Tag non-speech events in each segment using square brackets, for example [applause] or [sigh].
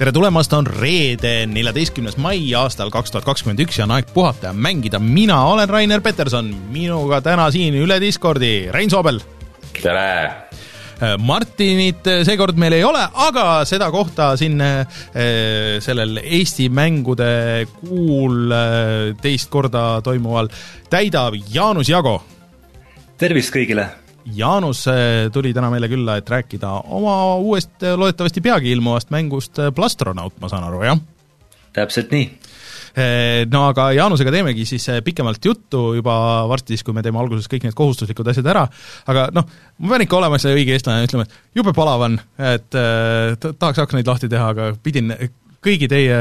tere tulemast, on reede, neljateistkümnes mai aastal kaks tuhat kakskümmend üks ja on aeg puhata ja mängida. mina olen Rainer Peterson, minuga täna siin üle Discordi Rein Soobel. tere! Martinit seekord meil ei ole, aga seda kohta siin eh, sellel Eesti mängude kuul teist korda toimuval täidab Jaanus Jago. tervist kõigile! Jaanus eh, tuli täna meile külla, et rääkida oma uuest, loodetavasti peagi ilmuvast mängust Plastronaut, ma saan aru, jah? täpselt nii Eh, no aga Jaanusega teemegi siis eh, pikemalt juttu juba varsti, siis kui me teeme alguses kõik need kohustuslikud asjad ära, aga noh, ma pean ikka olema see õige eestlane ja ütlema, et jube palav on, et eh, tahaks aknaid lahti teha, aga pidin kõigi teie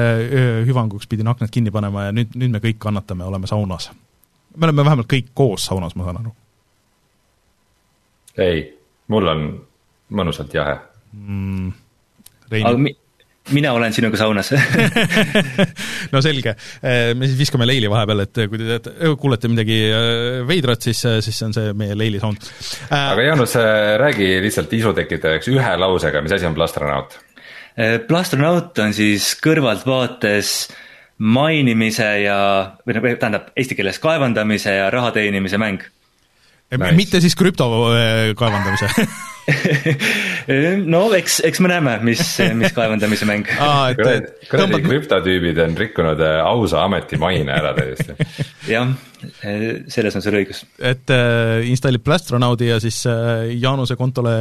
hüvanguks pidin aknad kinni panema ja nüüd, nüüd me kõik kannatame, oleme saunas. me oleme vähemalt kõik koos saunas, ma saan aru. Ei, mul on mõnusalt jahe mm,. aga mi-, mina olen sinuga saunas [laughs] [laughs] no selge, eh, me siis viskame Leili vahepeal, et kui te teate, kuulete midagi eh, veidrat, siis, eh, siis see on see meie Leili sound. aga Jaanus, räägi lihtsalt isu tekitajaks ühe lausega, mis asi on plastronaut? plastronaut on siis kõrvaltvaates mainimise ja, või noh, tähendab eesti keeles kaevandamise ja raha teenimise mäng. Nice. mitte siis krüpto kaevandamise [laughs] no eks, eks me näeme, mis, mis kaevandamise mäng [laughs] ah,. kuradi tõmbad... krüptotüübid on rikkunud äh, ausa ameti maine ära täiesti. [laughs] jah, äh, selles on sul õigus. et äh, installib Plastronaudi ja siis äh, Jaanuse kontole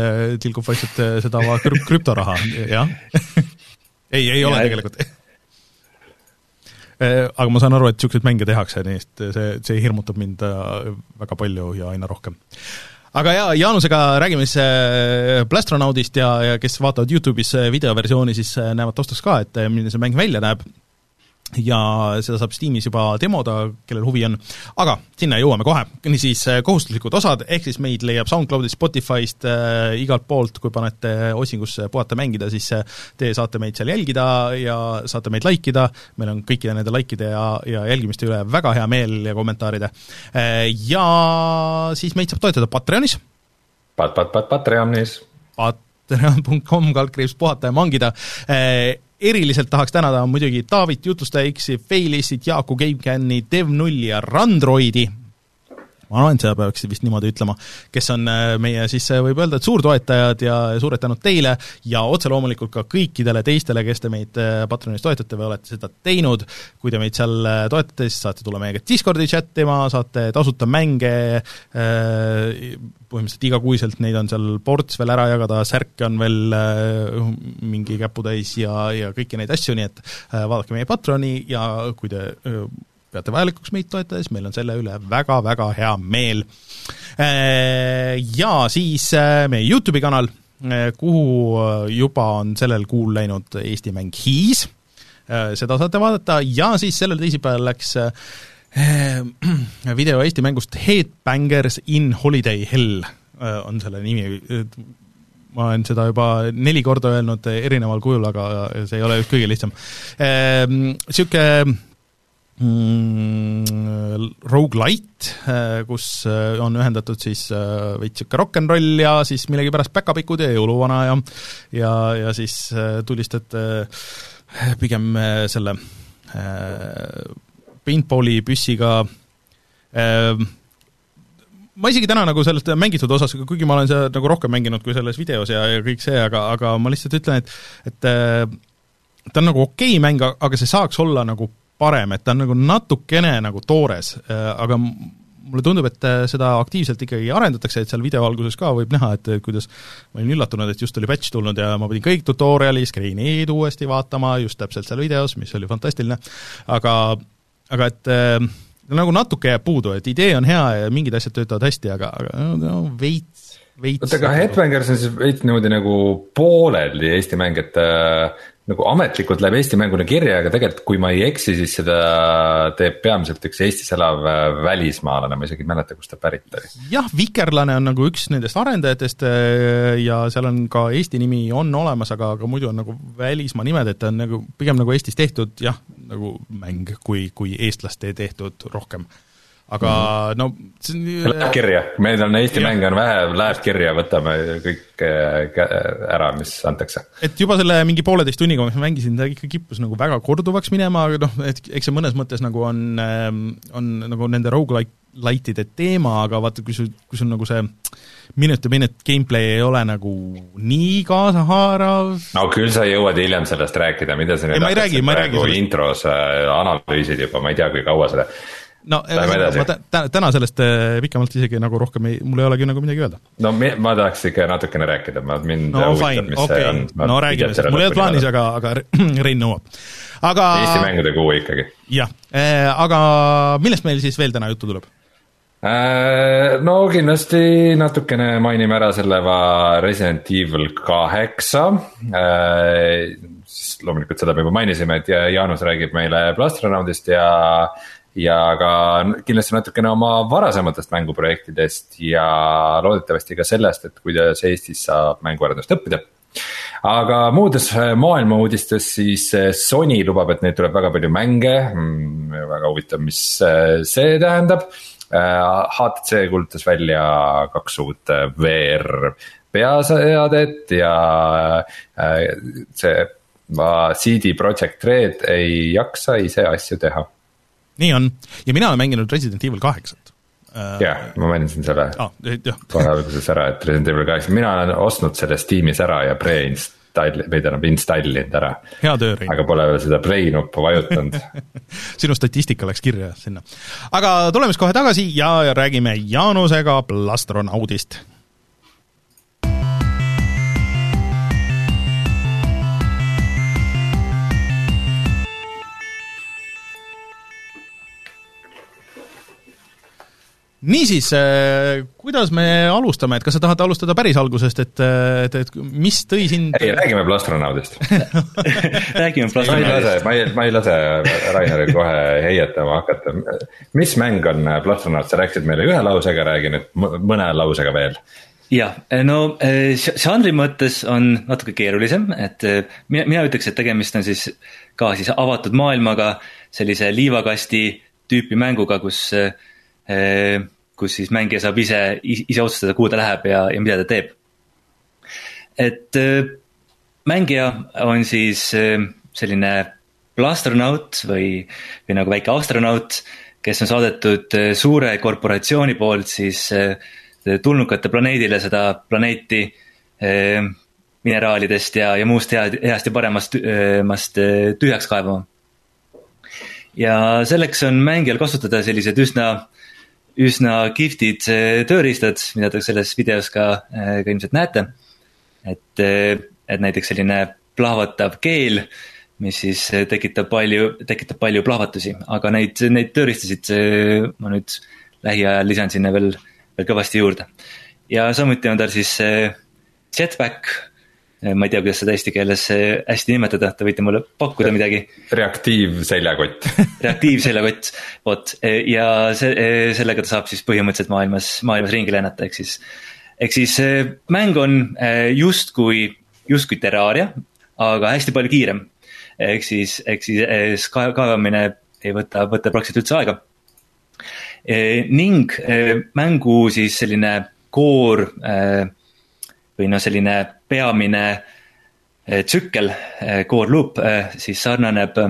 tilgub vaikselt äh, seda krüp-, krüptoraha, jah ei, ei ja, ole tegelikult äh, aga ma saan aru, et niisuguseid mänge tehakse, nii et see, see hirmutab mind väga palju ja aina rohkem. Aga jaa, Jaanusega räägime siis äh, Plastronaudist ja, ja kes vaatavad Youtube'is äh, videoversiooni, siis äh, näevad taustaks ka, et milline see mäng välja näeb ja seda saab Steamis juba demoda, kellel huvi on. aga sinna jõuame kohe, niisiis kohustuslikud osad, ehk siis meid leiab SoundCloudist, Spotify'st äh,, igalt poolt, kui panete osingusse puhata mängida, siis te saate meid seal jälgida ja saate meid like ida, meil on kõikide nende likeide ja, ja jälgimiste üle väga hea meel ja kommentaaride äh,. Ja siis meid saab toetada Patreonis pat,. Pat-pat-pat Patreonis. Patreon.com kaldkriips puhata ja mangida äh, eriliselt tahaks tänada muidugi Taavit, Jutlustaja X-i, Failistit, Jaaku GameCami, Dev0 ja Randroidi, ma arvan, seda peaks vist niimoodi ütlema, kes on äh, meie siis äh, võib öelda, et suurtoetajad ja suured tänud teile ja otse loomulikult ka kõikidele teistele, kes te meid äh, Patreonis toetate või olete seda teinud, kui te meid seal toetate, siis saate tulla meiega Discordi chat ima, saate tasuta mänge, põhimõtteliselt igakuiselt neid on seal ports veel ära jagada, särke on veel mingi käputäis ja, ja kõiki neid asju, nii et vaadake meie Patroni ja kui te peate vajalikuks meid toetada, siis meil on selle üle väga-väga hea meel. Äh, ja siis äh, meie YouTube'i kanal, äh, kuhu juba on sellel kuul läinud Eesti mäng Hiis, seda saate vaadata ja siis sellel teisipäeval läks [clears throat] video Eesti mängust Headbangers in Holiday Hell on selle nimi, ma olen seda juba neli korda öelnud erineval kujul, aga see ei ole just kõige lihtsam. Niisugune mm, Rogue-Lite, äh, kus äh, on ühendatud siis äh, veits niisugune rock n roll ja siis millegipärast päkapikud ja jõuluvana ja ja, ja siis tulistate pigem selle paintballi püssiga ma isegi täna nagu sellest mängitud osas, kuigi ma olen seda nagu rohkem mänginud kui selles videos ja, ja kõik see, aga, aga ma lihtsalt ütlen, et et ta on nagu okei okay mäng, aga see saaks olla nagu parem, et ta on nagu natukene nagu toores, äh, aga mulle tundub, et äh, seda aktiivselt ikkagi arendatakse, et seal video alguses ka võib näha, et kuidas ma olin üllatunud, et just oli patch tulnud ja ma pidin kõik tutorial'i, screen'id uuesti vaatama just täpselt seal videos, mis oli fantastiline, aga aga et äh, nagu natuke jääb puudu, et idee on hea ja mingid asjad töötavad hästi, aga, aga no veits veits oota, aga Headbangers on siis veits niimoodi nagu pooleldi Eesti mäng, et äh, nagu ametlikult läheb Eesti mänguna kirja, aga tegelikult kui ma ei eksi, siis seda teeb peamiselt üks Eestis elav äh, välismaalane, ma isegi ei mäleta, kust ta pärit oli. jah, Vikerlane on nagu üks nendest arendajatest äh, ja seal on ka Eesti nimi on olemas, aga, aga muidu on nagu välismaa nimed, et ta on nagu pigem nagu Eestis tehtud jah, nagu mäng, kui, kui eestlaste tehtud rohkem aga -hmm. no see on Läheb kirja, meil on Eesti ja. mänge on vähe, läheb kirja, võtame kõik äh, ära, mis antakse. et juba selle mingi pooleteist tunniga, mis ma mängisin, ta ikka kippus nagu väga korduvaks minema, aga noh, et eks see mõnes mõttes nagu on, ähm, on nagu nende rogu-like light'ide teema, aga vaata, kui sul, kui sul nagu see minute to minute gameplay ei ole nagu nii kaasahaarav. no küll sa jõuad hiljem sellest rääkida, mida sa nüüd hakkasid praegu intros äh, analüüsid juba, ma ei tea, kui kaua seda no ma tä-, täna sellest äh, pikemalt isegi nagu rohkem ei, mul ei olegi nagu midagi öelda. no mi, ma tahaks ikka natukene rääkida, ma, mind no, huvitab, mis okay. see on. no räägime siis, mul ei olnud plaanis, aga, aga [clears throat] Rein nõuab. aga Eesti mängude kuu ikkagi. jah, äh, aga millest meil siis veel täna juttu tuleb? Äh, no kindlasti natukene mainime ära selle Resident Evil kaheksa. siis loomulikult seda me juba mainisime, et Jaanus räägib meile Plastronaudist ja ja ka kindlasti natukene oma varasematest mänguprojektidest ja loodetavasti ka sellest, et kuidas Eestis saab mänguarendust õppida. Aga muudes äh, maailma uudistes siis äh, Sony lubab, et neid tuleb väga palju mänge, mm, väga huvitav, mis äh, see tähendab. HTC kuulutas välja kaks uut VR peaseadet ja see CD Projekt Red ei jaksa ise asju teha nii on ja mina olen mänginud Resident Evil kaheksat. Äh, jah, ma mainisin selle ah, kohe alguses ära, et Resident Evil kaheksa, mina olen ostnud selle Steamis ära ja pre-install, või tähendab installinud ära. hea töö, Rein. aga pole veel seda play nuppu vajutanud [laughs] sinu statistika läks kirja sinna. aga tuleme siis kohe tagasi ja räägime Jaanusega Plastronaudist niisiis, äh, kuidas me alustame, et kas sa tahad alustada päris algusest, et, et, et mis tõi sind ei, räägime Plastronaudist [laughs] räägime Plastronaudist. ma ei, ma ei lase Rainaril kohe heietama hakata. mis mäng on Plastronaut, sa rääkisid meile ühe lausega, räägi nüüd mõne lausega veel jah, no äh, žanri mõttes on natuke keerulisem, et äh, mina, mina ütleks, et tegemist on siis ka siis avatud maailmaga, sellise liivakasti tüüpi mänguga, kus äh, Äh, kus siis mängija saab ise, ise otsustada, kuhu ta läheb ja, ja mida ta teeb. et mängija on siis selline plastronaut või, või nagu väike astronaut, kes on saadetud suure korporatsiooni poolt siis tulnukate planeedile seda planeeti mineraalidest ja, ja muust head, heast ja paremast, mast tühjaks kaevama. ja selleks on mängijal kasutada sellised üsna üsna kihvtid eh, tööriistad, mida te selles videos ka, eh, ka ilmselt näete. et, eh, et näiteks selline plahvatav keel, mis siis tekitab palju, tekitab palju plahvatusi, aga neid, neid tööriistasid ma nüüd lähiajal lisan sinna veel, veel kõvasti juurde. ja samuti on tal siis jetpack ma ei tea, kuidas seda eesti keeles äh, hästi nimetada, te võite mulle pakkuda midagi. reaktiivseljakott [laughs] reaktiivseljakott, vot äh, ja see, sellega ta saab siis põhimõtteliselt maailmas, maailmas ringi lennata, ehk siis. ehk siis mäng on justkui, justkui Terraria, aga hästi palju kiirem. ehk siis, ehk siis kaevamine ei võta, võta praktiliselt üldse aega. ning mängu siis selline core või noh, selline peamine eh, tsükkel, eh, core loop, eh, siis sarnaneb,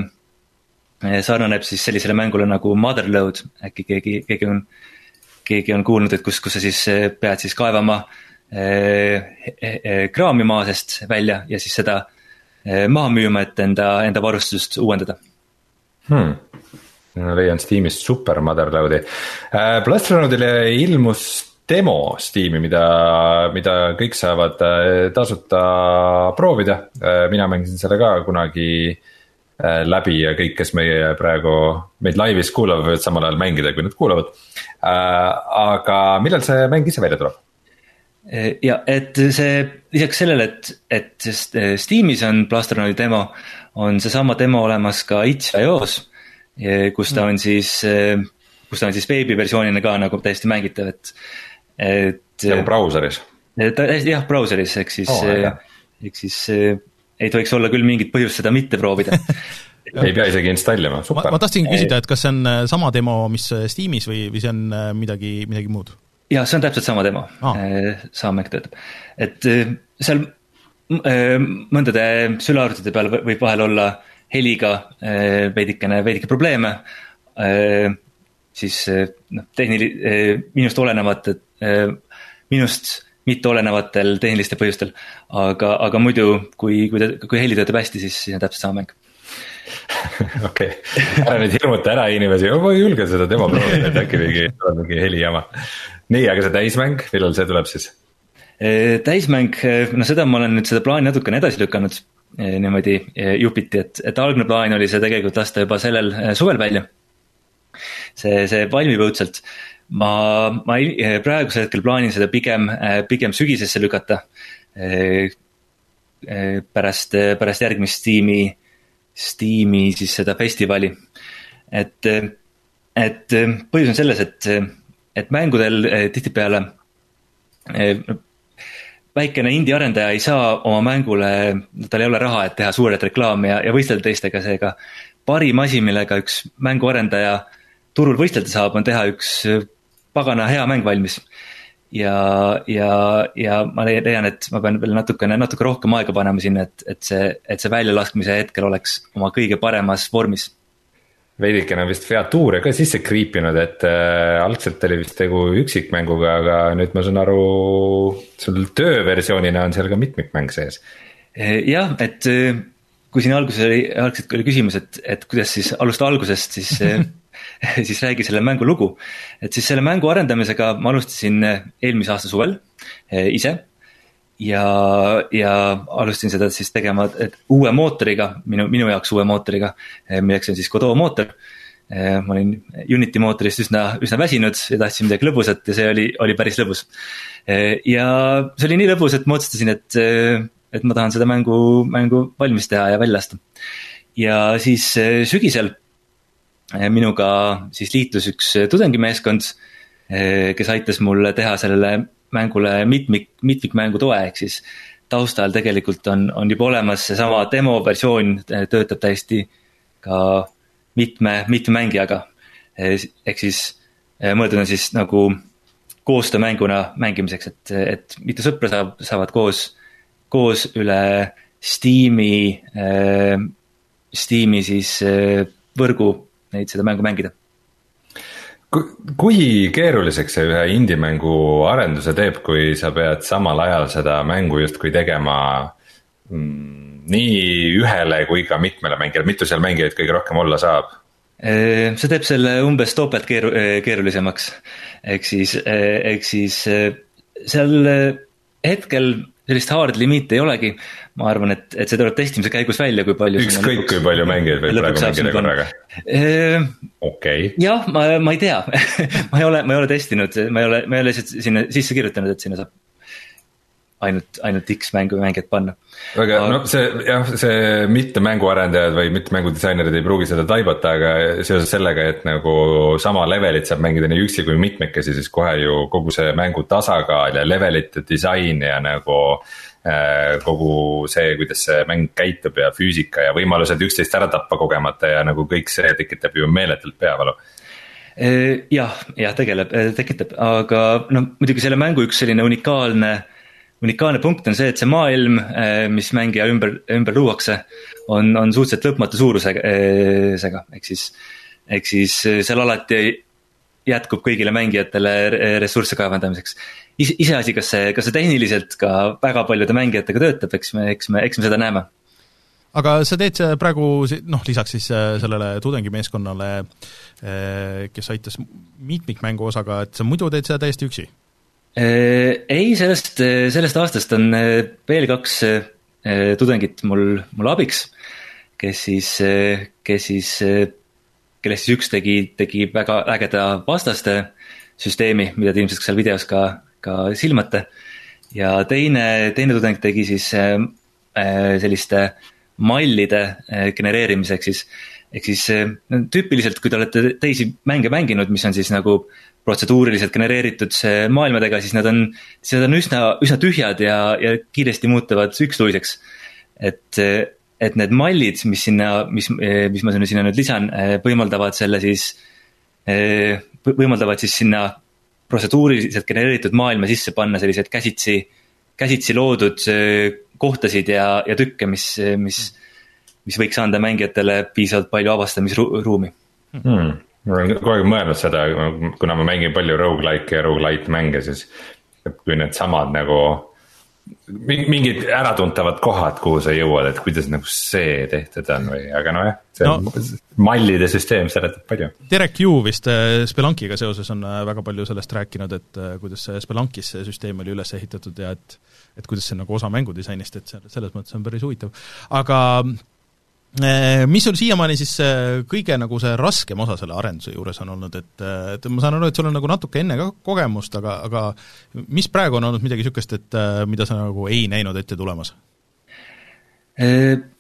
sarnaneb siis sellisele mängule nagu Motherload, äkki keegi, keegi on, keegi on kuulnud, et kus, kus sa siis pead siis kaevama kraami maa seest välja ja siis seda maha müüma, et enda, enda varustust uuendada. Hmm. Leian Steamist Super Motherloadi. Plastronaudile ilmus demo Steam'i, mida, mida kõik saavad äh, tasuta proovida. Äh, mina mängisin selle ka kunagi äh, läbi ja kõik, kes meie praegu, meid laivis kuulavad, võivad samal ajal mängida, kui nad kuulavad. aga millal see mäng ise välja tuleb? ja et see lisaks sellele, et, et Steamis on Plastronaudi demo, on seesama demo olemas ka itš.io-s, kus ta on siis, kus ta on siis veebiversioonina ka nagu täiesti mängitav, et et. nagu brauseris? täiesti jah, brauseris, ehk siis oh,, ehk siis ei tohiks olla küll mingit põhjust seda mitte proovida [laughs] ei pea isegi installima, super. ma tahtsin küsida, et kas see on äh, sama demo, mis Steamis või, või see on midagi, midagi muud? jah, see on täpselt sama demo ah., sama Mac töötab, et seal mõndade sülearvutite peal võib vahel olla heliga veidikene, veidike probleeme. Siis noh, tehnili-, minust olenevate, minust mitte olenevatel tehnilistel põhjustel. aga, aga muidu, kui, kui ta, kui heli töötab hästi, siis, siis on täpselt sama mäng [laughs] okei okay., ära nüüd hirmuta ära inimesi, ma ei julge seda demo proovida, et äkki mingi, mingi helijama. nii, aga see täismäng, millal see tuleb siis? täismäng, no seda ma olen nüüd seda plaani natukene edasi lükanud niimoodi jupiti, et, et algne plaan oli see tegelikult lasta juba sellel suvel välja. See, see valmib õudselt ma, ma praegusel hetkel plaanin seda pigem, pigem sügisesse lükata. pärast, pärast järgmist Steam'i, Steam'i siis seda festivali. et, et põhjus on selles, et, et mängudel tihtipeale väikene indie arendaja ei saa oma mängule, tal ei ole raha, et teha suuret reklaami ja, ja võistelda teistega, seega parim asi, millega üks mänguarendaja turul võistelda saab, on teha üks pagana hea mäng valmis. ja, ja, ja ma leian, et ma pean veel natukene, natuke rohkem aega panema sinna, et, et see, et see väljalaskmise hetkel oleks oma kõige paremas vormis veidikene vist featuure ka sisse kriipinud, et äh, algselt oli vist tegu üksikmänguga, aga nüüd ma saan aru, sul tööversioonina on seal ka mitmikmäng sees. jah, et äh, kui siin alguses oli, algselt oli küsimus, et, et kuidas siis alustada algusest, siis äh, [laughs] [laughs] siis räägi selle mängu lugu. et siis selle mängu arendamisega ma alustasin eh, eelmise aasta suvel eh, ise. ja, ja alustasin seda siis tegema uue mootoriga, minu, minu jaoks uue mootoriga, eh, milleks on siis Godot mootor ma olin Unity mootorist üsna, üsna väsinud ja tahtsin midagi lõbusat ja see oli, oli päris lõbus. ja see oli nii lõbus, et ma otsustasin, et, et ma tahan seda mängu, mängu valmis teha ja välja lasta. ja siis sügisel minuga siis liitus üks tudengimeeskond, eh, kes aitas mul teha sellele mängule mitmik, mitmikmängu toe, ehk siis taustal tegelikult on, on juba olemas seesama demoversioon, eh, töötab täiesti ka mitme, mitme mängijaga. Eh, ehk siis mõeldud on siis nagu koostöömänguna mängimiseks, et, et mitu sõpra saab, saavad koos, koos üle Steam'i, Steam'i siis võrgu neid, seda mängu mängida. kui keeruliseks see ühe indie-mängu arenduse teeb, kui sa pead samal ajal seda mängu justkui tegema mm, nii ühele kui ka mitmele mängijale, mitu seal mängijaid kõige rohkem olla saab? see teeb selle umbes topelt keeru-, keerulisemaks. ehk siis, ehk siis seal hetkel sellist hard limiiti ei olegi. ma arvan, et, et see tuleb testimise käigus välja, kui palju. ükskõik, kui palju mängijaid võib praegu mängida korraga. okei. jah, ma, ma ei tea [laughs] ma ei ole, ma ei ole testinud, ma ei ole, ma ei ole lihtsalt sinna sisse kirjutanud, et sinna saab ainult, ainult X mängu mängijat panna. aga noh, see jah, see mitte mänguarendajad või mitte mängudisainerid ei pruugi seda taibata, aga seoses sellega, et nagu sama levelit saab mängida nii üksi kui mitmekesi, siis kohe ju kogu see mängu tasakaal ja levelite disain ja nagu äh, kogu see, kuidas see mäng käitub ja füüsika ja võimalused üksteist ära tappa kogemata ja nagu kõik see tekitab ju meeletult peavalu äh, jah, jah, tegeleb, tekitab, aga noh, muidugi selle mängu üks selline unikaalne äh, unikaalne punkt on see, et see maailm, eh, mis mängija ümber, ümber luuakse, on, on suhteliselt lõpmatu suurusega, eh, ehk siis, ehk siis eh, seal alati jätkub kõigile mängijatele ressursse kaevandamiseks. iseasi, kas see, kas see tehniliselt ka väga paljude mängijatega töötab, eks me, eks me, eks me seda näeme aga sa teed praegu noh, lisaks siis sellele tudengimeeskonnale, kes aitas mitmikmängu osaga, et sa muidu teed seda täiesti üksi? Äh, ei, sellest, sellest aastast on äh, veel kaks äh, tudengit mul, mul abiks, kes siis, kes siis, kellest siis üks tegi, tegi väga ägeda vastaste süsteemi, mida te ilmselt seal videos ka, ka silmate. ja teine, teine tudeng tegi siis selliste mallide genereerimiseks siis, ehk siis tüüpiliselt, kui te olete teisi mänge mänginud, mis on siis nagu protseduuriliselt genereeritud maailmadega, siis nad on, siis nad on üsna, üsna tühjad ja, ja kiiresti muutuvad üksluiseks. et, et need mallid, mis sinna, mis, mis ma sinna nüüd lisan, võimaldavad selle siis, võimaldavad siis sinna protseduuriliselt genereeritud maailma sisse panna selliseid käsitsi, käsitsi loodud kohtasid ja, ja tükke, mis, mis, mis võiks anda mängijatele piisavalt palju avastamisruumi hmm ma olen kogu aeg mõelnud seda, kuna ma mängin palju rogu-like'e ja rogu-lite mänge, siis kui needsamad nagu mingid äratuntavad kohad, kuhu sa jõuad, et kuidas nagu see tehtud on või, aga nojah, see no, mallide süsteem seletab palju. Derek Yu vist äh, Spelankiga seoses on äh, väga palju sellest rääkinud, et äh, kuidas see Spelankis see süsteem oli üles ehitatud ja et et kuidas see on nagu osa mängudisainist, et selles mõttes on päris huvitav. aga mis sul siiamaani siis kõige nagu see raskem osa selle arenduse juures on olnud, et, et ma saan aru, et sul on nagu natuke enne ka kogemust, aga, aga mis praegu on olnud midagi niisugust, et mida sa nagu ei näinud ette tulemas?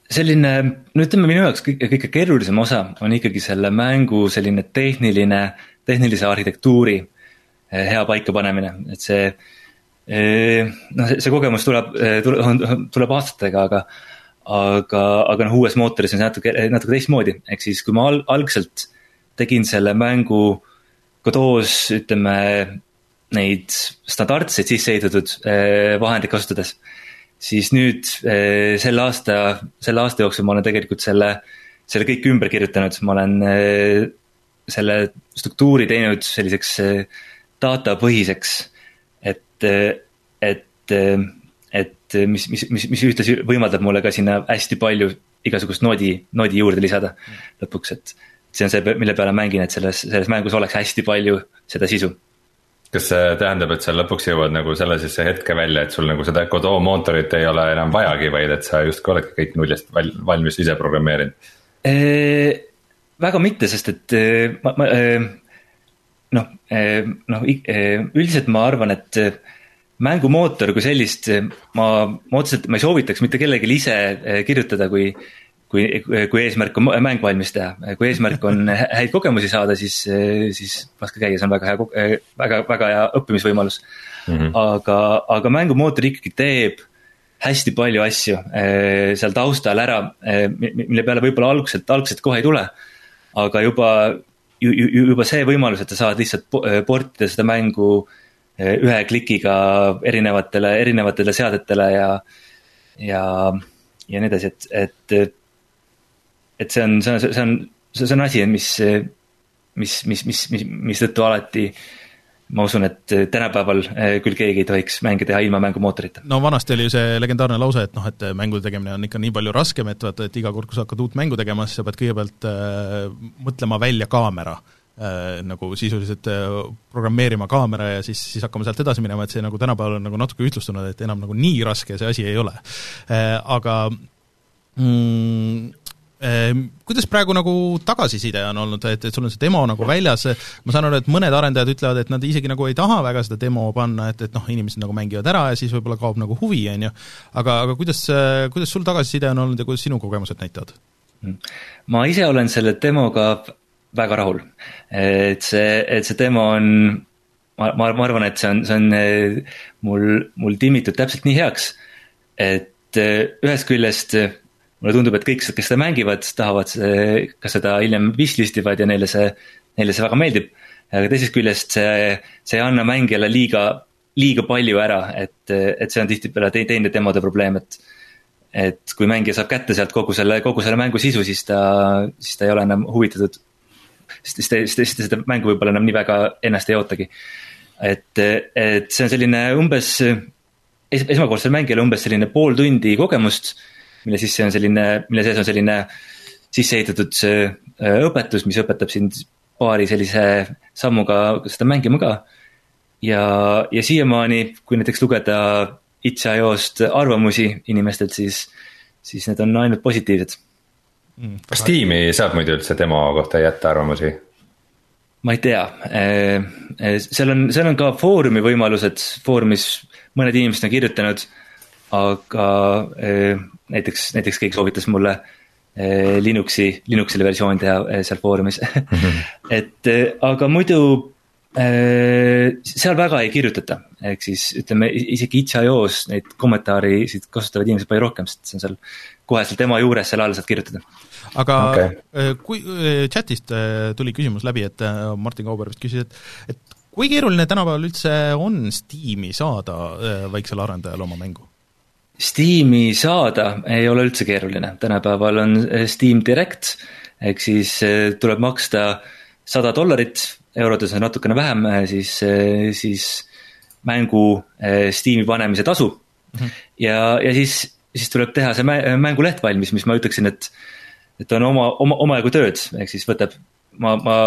Selline, no ütleme, minu jaoks kõige, kõige keerulisem osa on ikkagi selle mängu selline tehniline, tehnilise arhitektuuri hea paikapanemine, et see noh, see kogemus tuleb, tuleb aastatega, aga aga, aga noh, uues mootoris on see natuke, natuke teistmoodi, ehk siis kui ma al-, algselt tegin selle mängu Godot's, ütleme, neid standardseid sisse ehitatud eh, vahendeid kasutades. siis nüüd eh, selle aasta, selle aasta jooksul ma olen tegelikult selle, selle kõik ümber kirjutanud, ma olen eh, selle struktuuri teinud selliseks datapõhiseks, et, et mis, mis, mis, mis ühtlasi võimaldab mulle ka sinna hästi palju igasugust noodi, noodi juurde lisada lõpuks, et. see on see, mille peale mängin, et selles, selles mängus oleks hästi palju seda sisu. kas see tähendab, et sa lõpuks jõuad nagu sellisesse hetke välja, et sul nagu seda Godot mootorit ei ole enam vajagi, vaid et sa justkui oledki kõik nullist val-, valmis ise programmeerinud? väga mitte, sest et ma, ma noh, noh üldiselt ma arvan, et mängumootor kui sellist ma, ma otseselt, ma ei soovitaks mitte kellelegi ise eh, kirjutada, kui kui, kui eesmärk on mäng valmis teha, kui eesmärk on häid kogemusi saada, siis, siis laske käia, see on väga hea, väga, väga hea õppimisvõimalus mm. -hmm. aga, aga mängumootor ikkagi teeb hästi palju asju eh, seal taustal ära, eh, mille peale võib-olla algselt, algselt kohe ei tule. aga juba, juba see võimalus, et sa saad lihtsalt portida seda mängu äh, Eh, ühe klikiga erinevatele, erinevatele seadetele ja, ja, ja nii edasi, et, et. et see on, see on, see on, see on asi, mis, mis, mis, mis, mis, mistõttu alati ma usun, et tänapäeval eh, küll keegi ei tohiks mänge teha ilma mängumootorita. no vanasti oli ju see legendaarne lause, et noh, et mängude tegemine on ikka nii palju raskem, et vaata, et iga kord, kui sa hakkad uut mängu tegema, siis sa pead kõigepealt äh, mõtlema välja kaamera äh, nagu sisuliselt äh, programmeerima kaamera ja siis, siis hakkame sealt edasi minema, et see nagu tänapäeval on nagu natuke ühtlustunud, et enam nagu nii raske see asi ei ole äh,. Aga mm, äh, kuidas praegu nagu tagasiside on olnud, et, et sul on see demo nagu väljas, ma saan aru, et mõned arendajad ütlevad, et nad isegi nagu ei taha väga seda demo panna, et, et noh, inimesed nagu mängivad ära ja siis võib-olla kaob nagu huvi, on ju, aga, aga kuidas, kuidas sul tagasiside on olnud ja kuidas sinu kogemused näitavad? ma ise olen selle demoga väga rahul. et see, et see teema on, ma, ma, ma arvan, et see on, see on eh, mul, mul timmitud täpselt nii heaks. et eh, ühest küljest eh, mulle tundub, et kõik, kes seda mängivad, tahavad ka seda hiljem wishlist ivad ja neile see, neile see väga meeldib. aga teisest küljest see, see ei anna mängijale liiga, liiga palju ära, et, et see on tihtipeale teine demode probleem, et et kui mängija saab kätte sealt kogu selle, kogu selle mängu sisu, siis ta, siis ta ei ole enam huvitatud sest, sest, sest seda mängu võib-olla enam nii väga ennast ei ootagi. et, et see on selline umbes es,, esmakordsel mängijal umbes selline pool tundi kogemust, mille sisse on selline, mille sees on selline sisse ehitatud äh, õpetus, mis õpetab sind paari sellise sammuga seda mängima ka. ja, ja siiamaani, kui näiteks lugeda itš.io-st arvamusi inimestelt, siis, siis need on ainult positiivsed. Kas tiimi saab muidu üldse demo kohta jätta arvamusi? ma ei tea, äh, äh, seal on, seal on ka foorumi võimalused, foorumis mõned inimesed on kirjutanud. aga äh, näiteks, näiteks keegi soovitas mulle Linuxi, Linuxile versioon teha seal foorumis mm. [laughs] et aga muidu seal väga ei kirjutata, ehk siis ütleme isegi itš.io-s neid kommentaarisid kasutavad inimesed palju rohkem, sest see on seal koheselt ema juures seal all saad kirjutada. Aga okay. kui chat'ist tuli küsimus läbi, et Martin Kauber vist küsis, et et kui keeruline tänapäeval üldse on Steam'i saada väiksel arendajal oma mängu? Steam'i saada ei ole üldse keeruline, tänapäeval on Steam Direct, ehk siis tuleb maksta sada dollarit eurodes on natukene vähem, äh, siis, äh, siis mängu äh, Steam'i panemise tasu mm. -hmm. ja, ja siis, siis tuleb teha see mänguleht valmis, mis ma ütleksin, et, et on oma, oma, omajagu tööd, ehk siis võtab, ma, ma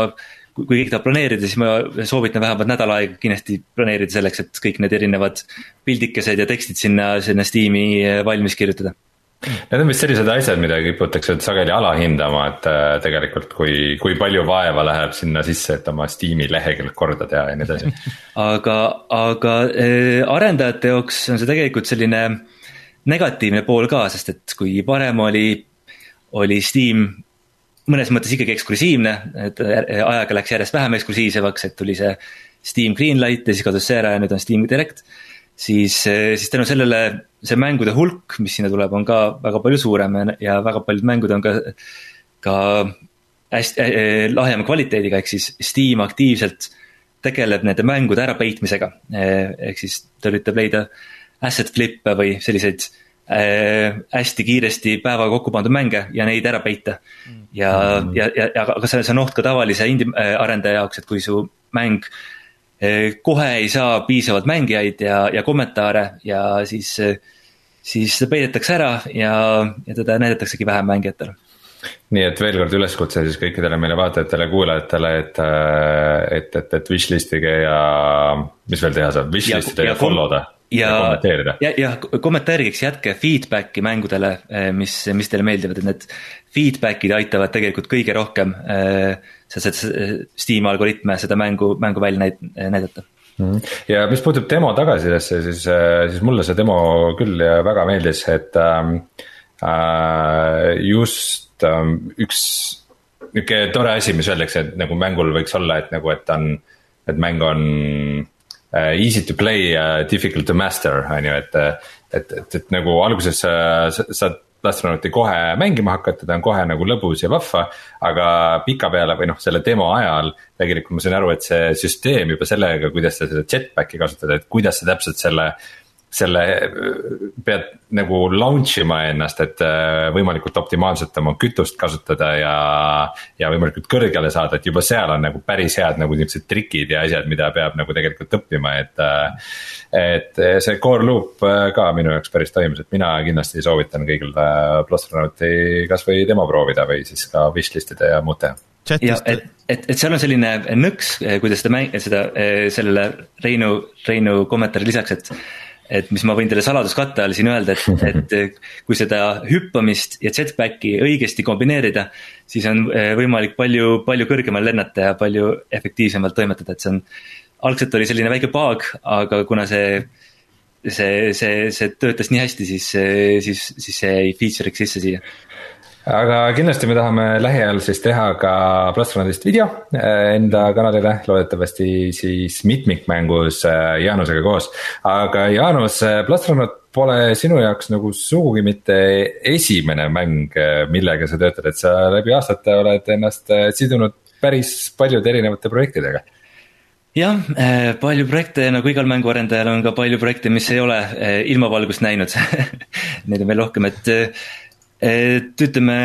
kui, keegi tahab planeerida, siis ma soovitan vähemalt nädal aega kindlasti planeerida selleks, et kõik need erinevad pildikesed ja tekstid sinna, sinna Steam'i valmis kirjutada. Need on vist sellised asjad, mida kiputakse sageli alahindama, et äh, tegelikult kui, kui palju vaeva läheb sinna sisse, et oma Steam'i lehekülg korda teha ja nii edasi. [laughs] Aga, aga äh, arendajate jaoks on see tegelikult selline negatiivne pool ka, sest et kui varem oli, oli Steam mõnes mõttes ikkagi eksklusiivne, et äh, ajaga läks järjest vähem eksklusiivsemaks, et tuli see Steam Greenlight ja siis kadus see ära ja nüüd on Steam Direct siis, siis tänu sellele see mängude hulk, mis sinna tuleb, on ka väga palju suurem ja väga paljud mängud on ka, ka hästi äh, lahjema kvaliteediga, ehk siis Steam aktiivselt tegeleb nende mängude ärapeitmisega. ehk siis ta üritab leida asset flip'e või selliseid äh, hästi kiiresti päevaga kokku pandud mänge ja neid ära peita. ja mm., ja, ja, ja aga see, see on oht ka tavalise indie arendaja jaoks, et kui su mäng äh, kohe ei saa piisavalt mängijaid ja, ja kommentaare ja siis, siis ta peidetakse ära ja, ja teda näidataksegi vähem mängijatele nii et veel kord üleskutse siis kõikidele meile vaatajatele-kuulajatele, et, et, et, et wishlist ige ja mis veel teha saab, wishlist ida ja, ja follow da ja, ja ja, kommenteeriks, jätke feedback'i mängudele, eh, mis, mis teile meeldivad, et need feedback'id aitavad tegelikult kõige rohkem äh, see Steam algoritme seda mängu, mängu välja näid-, näidata mhm. ja mis puutub demo tagasisidesse, siis, äh, siis mulle see demo küll väga meeldis, et äh, just äh, üks nihuke tore asi, mis öeldakse, et nagu mängul võiks olla, et nagu, et on, et mäng on easy to play uh,, difficult to master, on ju, et. et, et, et nagu alguses sa, sa, sa astronauti kohe mängima hakata, ta on kohe nagu lõbus ja vahva. aga pikapeale või noh, selle demo ajal tegelikult ma sain aru, et see süsteem juba sellega, kuidas sa seda jetpack'i kasutad, et kuidas sa täpselt selle selle pead nagu launch ima ennast, et äh, võimalikult optimaalselt oma kütust kasutada ja. ja võimalikult kõrgele saada, et juba seal on nagu päris head nagu niuksed trikid ja asjad, mida peab nagu tegelikult õppima, et. Äh, et see core loop äh, ka minu jaoks päris toimis, et mina kindlasti soovitan kõigil Plastronauti kasvõi demo proovida või siis ka wishlist ida ja muud teha ja et, et, et seal on selline nõks, kuidas seda mäng-, seda, sellele Reinu, Reinu kommentaari lisaks, et et mis ma võin teile saladuskatte all siin öelda, [laughs] et, et kui seda hüppamist ja jetpacki õigesti kombineerida, siis on eh, võimalik palju, palju kõrgemal lennata ja palju efektiivsemalt toimetada, et see on. algselt oli selline väike bug, aga kuna see, see, see, see töötas nii hästi, siis, siis, siis see jäi feature'iks sisse siia aga kindlasti me tahame lähiajal siis teha ka Plastronadist video äh, enda kanalile, loodetavasti siis mitmikmängus äh, Jaanusega koos. aga Jaanus, äh, Plastronad pole sinu jaoks nagu sugugi mitte esimene mäng, millega sa töötad, et sa läbi aastate oled ennast sidunud päris paljude erinevate projektidega. Jah, palju projekte nagu igal mänguarendajal on ka palju projekte, mis ei ole ilmavalgust näinud. [laughs] Neid on veel rohkem, et et ütleme,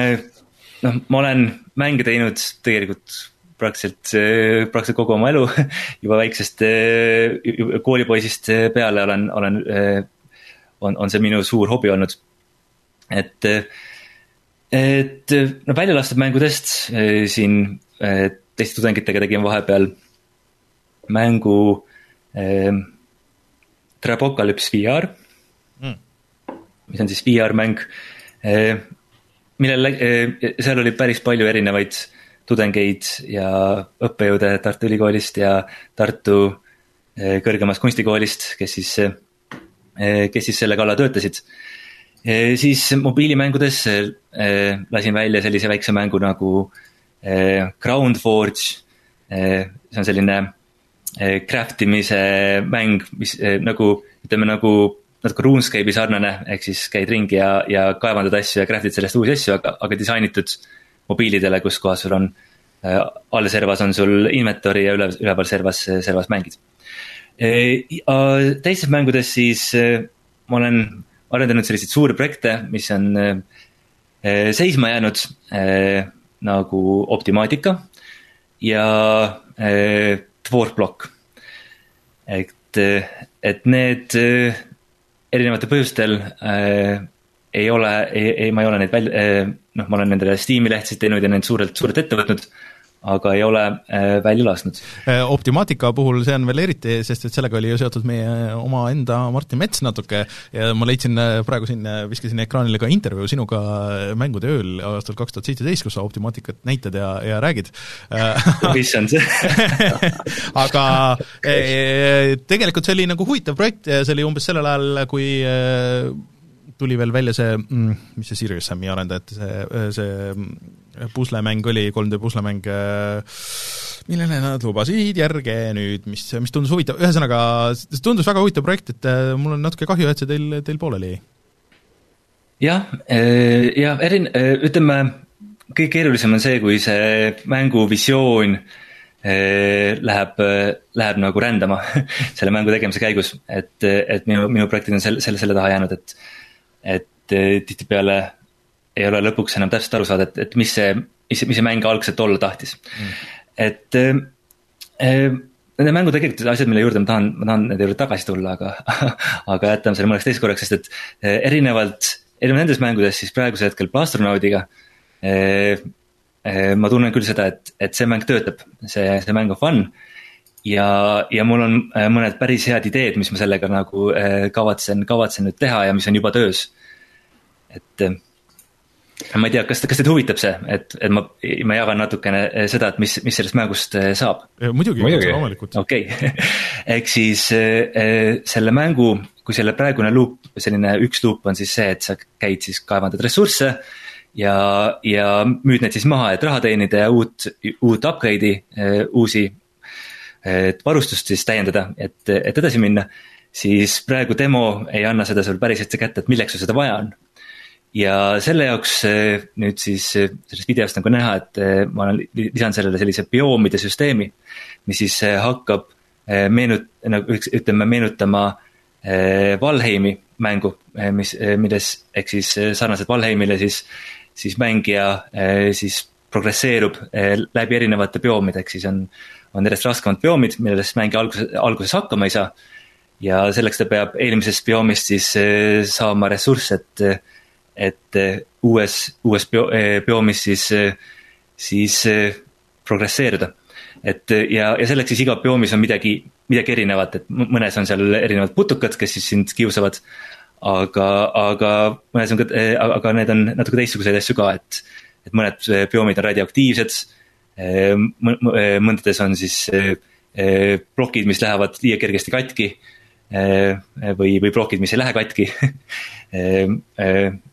noh, ma olen mänge teinud tegelikult praktiliselt, praktiliselt kogu oma elu [laughs] juba väiksest koolipoisist peale olen, olen, on, on see minu suur hobi olnud. et, et no välja lastud mängudest siin teiste tudengitega tegin vahepeal mängu äh, Trapocalypse VR mm., mis on siis VR-mäng Eh, millel, eh, seal oli päris palju erinevaid tudengeid ja õppejõude Tartu Ülikoolist ja Tartu eh, kõrgemast kunstikoolist, kes siis, kes siis selle kallal töötasid. siis mobiilimängudes lasin välja sellise väikse mängu nagu Ground Forge. see on selline craft imise mäng, mis nagu ütleme nagu natuke RuneScape'i sarnane, ehk siis käid ringi ja, ja kaevandad asju ja craft'id sellest uusi asju, aga, aga disainitud mobiilidele, kus kohas sul on äh,. all servas on sul inventory ja üle, üleval servas, servas mängid e,. teistes mängudes siis äh, ma olen arendanud selliseid suuri projekte, mis on äh, seisma jäänud äh, nagu Optimaatika ja äh, Dwarfblock. et, et need erinevatel põhjustel äh, ei ole, ei, ei, ma ei ole neid välja äh,, noh, ma olen nendele Steam'i lehtesid teinud ja need suurelt, suurelt ette võtnud aga ei ole äh, välja lasknud. Äh, Optimaatika puhul see on veel eriti, sest et sellega oli ju seotud meie omaenda Martin Mets natuke. Ja ma leidsin äh, praegu siin, viskasin ekraanile ka intervjuu sinuga Mängude ööl aastal kaks tuhat seitseteist, kus sa Optimaatikat näitad ja, ja räägid. Issand [laughs] aga tegelikult see oli nagu huvitav projekt ja see oli umbes sellel ajal, kui tuli veel välja see, mm, mis see Sirius Sami arendajate see, see puslemäng oli, 3D puslemäng, millele nad lubasid järge nüüd, mis, mis tundus huvitav, ühesõnaga see tundus väga huvitav projekt, et äh, mul on natuke kahju, et see teil, teil pooleli jäi. jah, äh, ja erin-, äh, ütleme, kõige keerulisem on see, kui see mängu visioon läheb, läheb nagu rändama [laughs] selle mängu tegemise käigus, et, et minu, minu projektid on selle, selle, selle taha jäänud, et et tihtipeale ei ole lõpuks enam täpselt aru saada, et, et mis see, mis, mis see mäng algselt olla tahtis. Mm.. et äh, nende mängu tegelikult asjad, mille juurde ma tahan, ma tahan nende juurde tagasi tulla, aga [laughs] aga jätame selle mõneks teiseks korraks, sest et äh, erinevalt, erinevalt nendest mängudest, siis praegusel hetkel Plastronaudiga äh, äh, ma tunnen küll seda, et, et see mäng töötab, see, see mäng on fun. Ja, ja mul on äh, mõned päris head ideed, mis ma sellega nagu äh, kavatsen, kavatsen nüüd teha ja mis on juba töös. et äh, ma ei tea, kas, kas teid huvitab see, et, et ma, ma jagan natukene seda, et mis, mis sellest mängust saab? muidugi, muidugi., loomulikult. okei okay. [laughs] ehk siis selle mängu, kui selle praegune loop, selline üks loop on siis see, et sa käid siis, kaevandad ressursse ja, ja müüd need siis maha, et raha teenida ja uut, uut upgrade'i, uusi et varustust siis täiendada, et, et edasi minna. siis praegu demo ei anna seda sul päris hästi kätte, et milleks sul seda vaja on. Ja selle jaoks eh, nüüd siis eh, sellest videost nagu näha, et eh, ma olen lisanud sellele sellise bioomide süsteemi. mis siis hakkab meenut-, nagu ütleme, meenutama Valheimi mängu, mis, milles ehk siis sarnaselt Valheimile siis, siis mängija siis progresseerub läbi erinevate bioomide, ehk siis on on järjest raskemad bioomid, millest mängija alguses, alguses hakkama ei saa. ja selleks ta peab eelmisest bioomist siis saama ressursse, et, et eh, uues, uues bio, eh, bioomis siis, siis progresseerida. et ja, ja selleks siis iga bioomis on midagi, midagi erinevat, et mõnes on seal erinevad putukad, kes siis sind kiusavad. aga, aga mõnes on ka, aga need on natuke teistsuguseid asju ka, et, et mõned bioomid on radioaktiivsed mõndades on siis plokid, mis lähevad liiga kergesti katki. Või, või plokid, mis ei lähe katki. [laughs]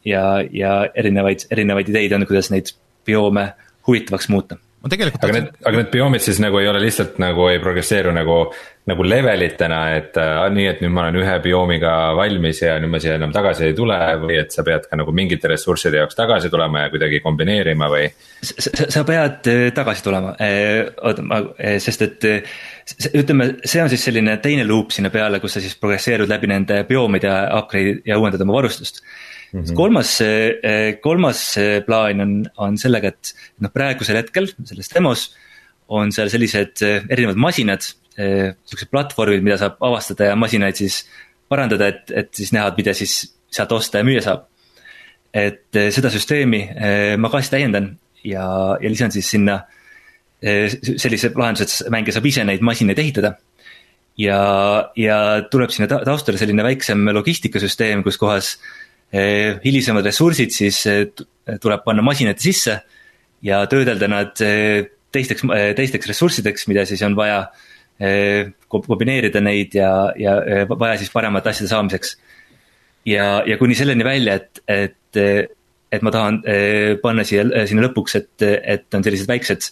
Ja, ja erinevaid, erinevaid ideid on, kuidas neid bioome huvitavaks muuta ma tegelikult aga need, aga need bioomid siis nagu ei ole lihtsalt nagu ei progresseeru nagu, nagu levelitena, et äh, nii, et nüüd ma olen ühe bioomiga valmis ja nüüd ma siia enam tagasi ei tule või et sa pead ka nagu mingite ressursside jaoks tagasi tulema ja kuidagi kombineerima või? sa pead äh, tagasi tulema, äh, oota, ma, äh, sest et ütleme, see on siis selline teine loop sinna peale, kus sa siis progresseerud läbi nende bioomide ja upgrade ja uuendad oma varustust Mm -hmm. kolmas, eh, kolmas eh, plaan on, on sellega, et noh, praegusel hetkel selles demos on seal sellised eh, erinevad masinad, siuksed platvormid, mida saab avastada ja masinaid siis parandada, et, et siis näha, mida siis sealt osta ja müüa saab. et seda süsteemi ma ka siis täiendan ja, ja lisan siis sinna sellise lahenduse, et mängija saab ise neid masinaid ehitada ja, ja tuleb sinna taustale selline väiksem logistikasüsteem, kus kohas hilisemad ressursid siis eh, tuleb panna masinate sisse ja töödelda nad eh, teisteks, teisteks ressurssideks, mida siis on vaja kombineerida neid ja, ja vaja siis paremate asjade saamiseks. ja, ja kuni selleni välja, et, et, et ma tahan panna siia, sinna lõpuks, et, et on sellised väiksed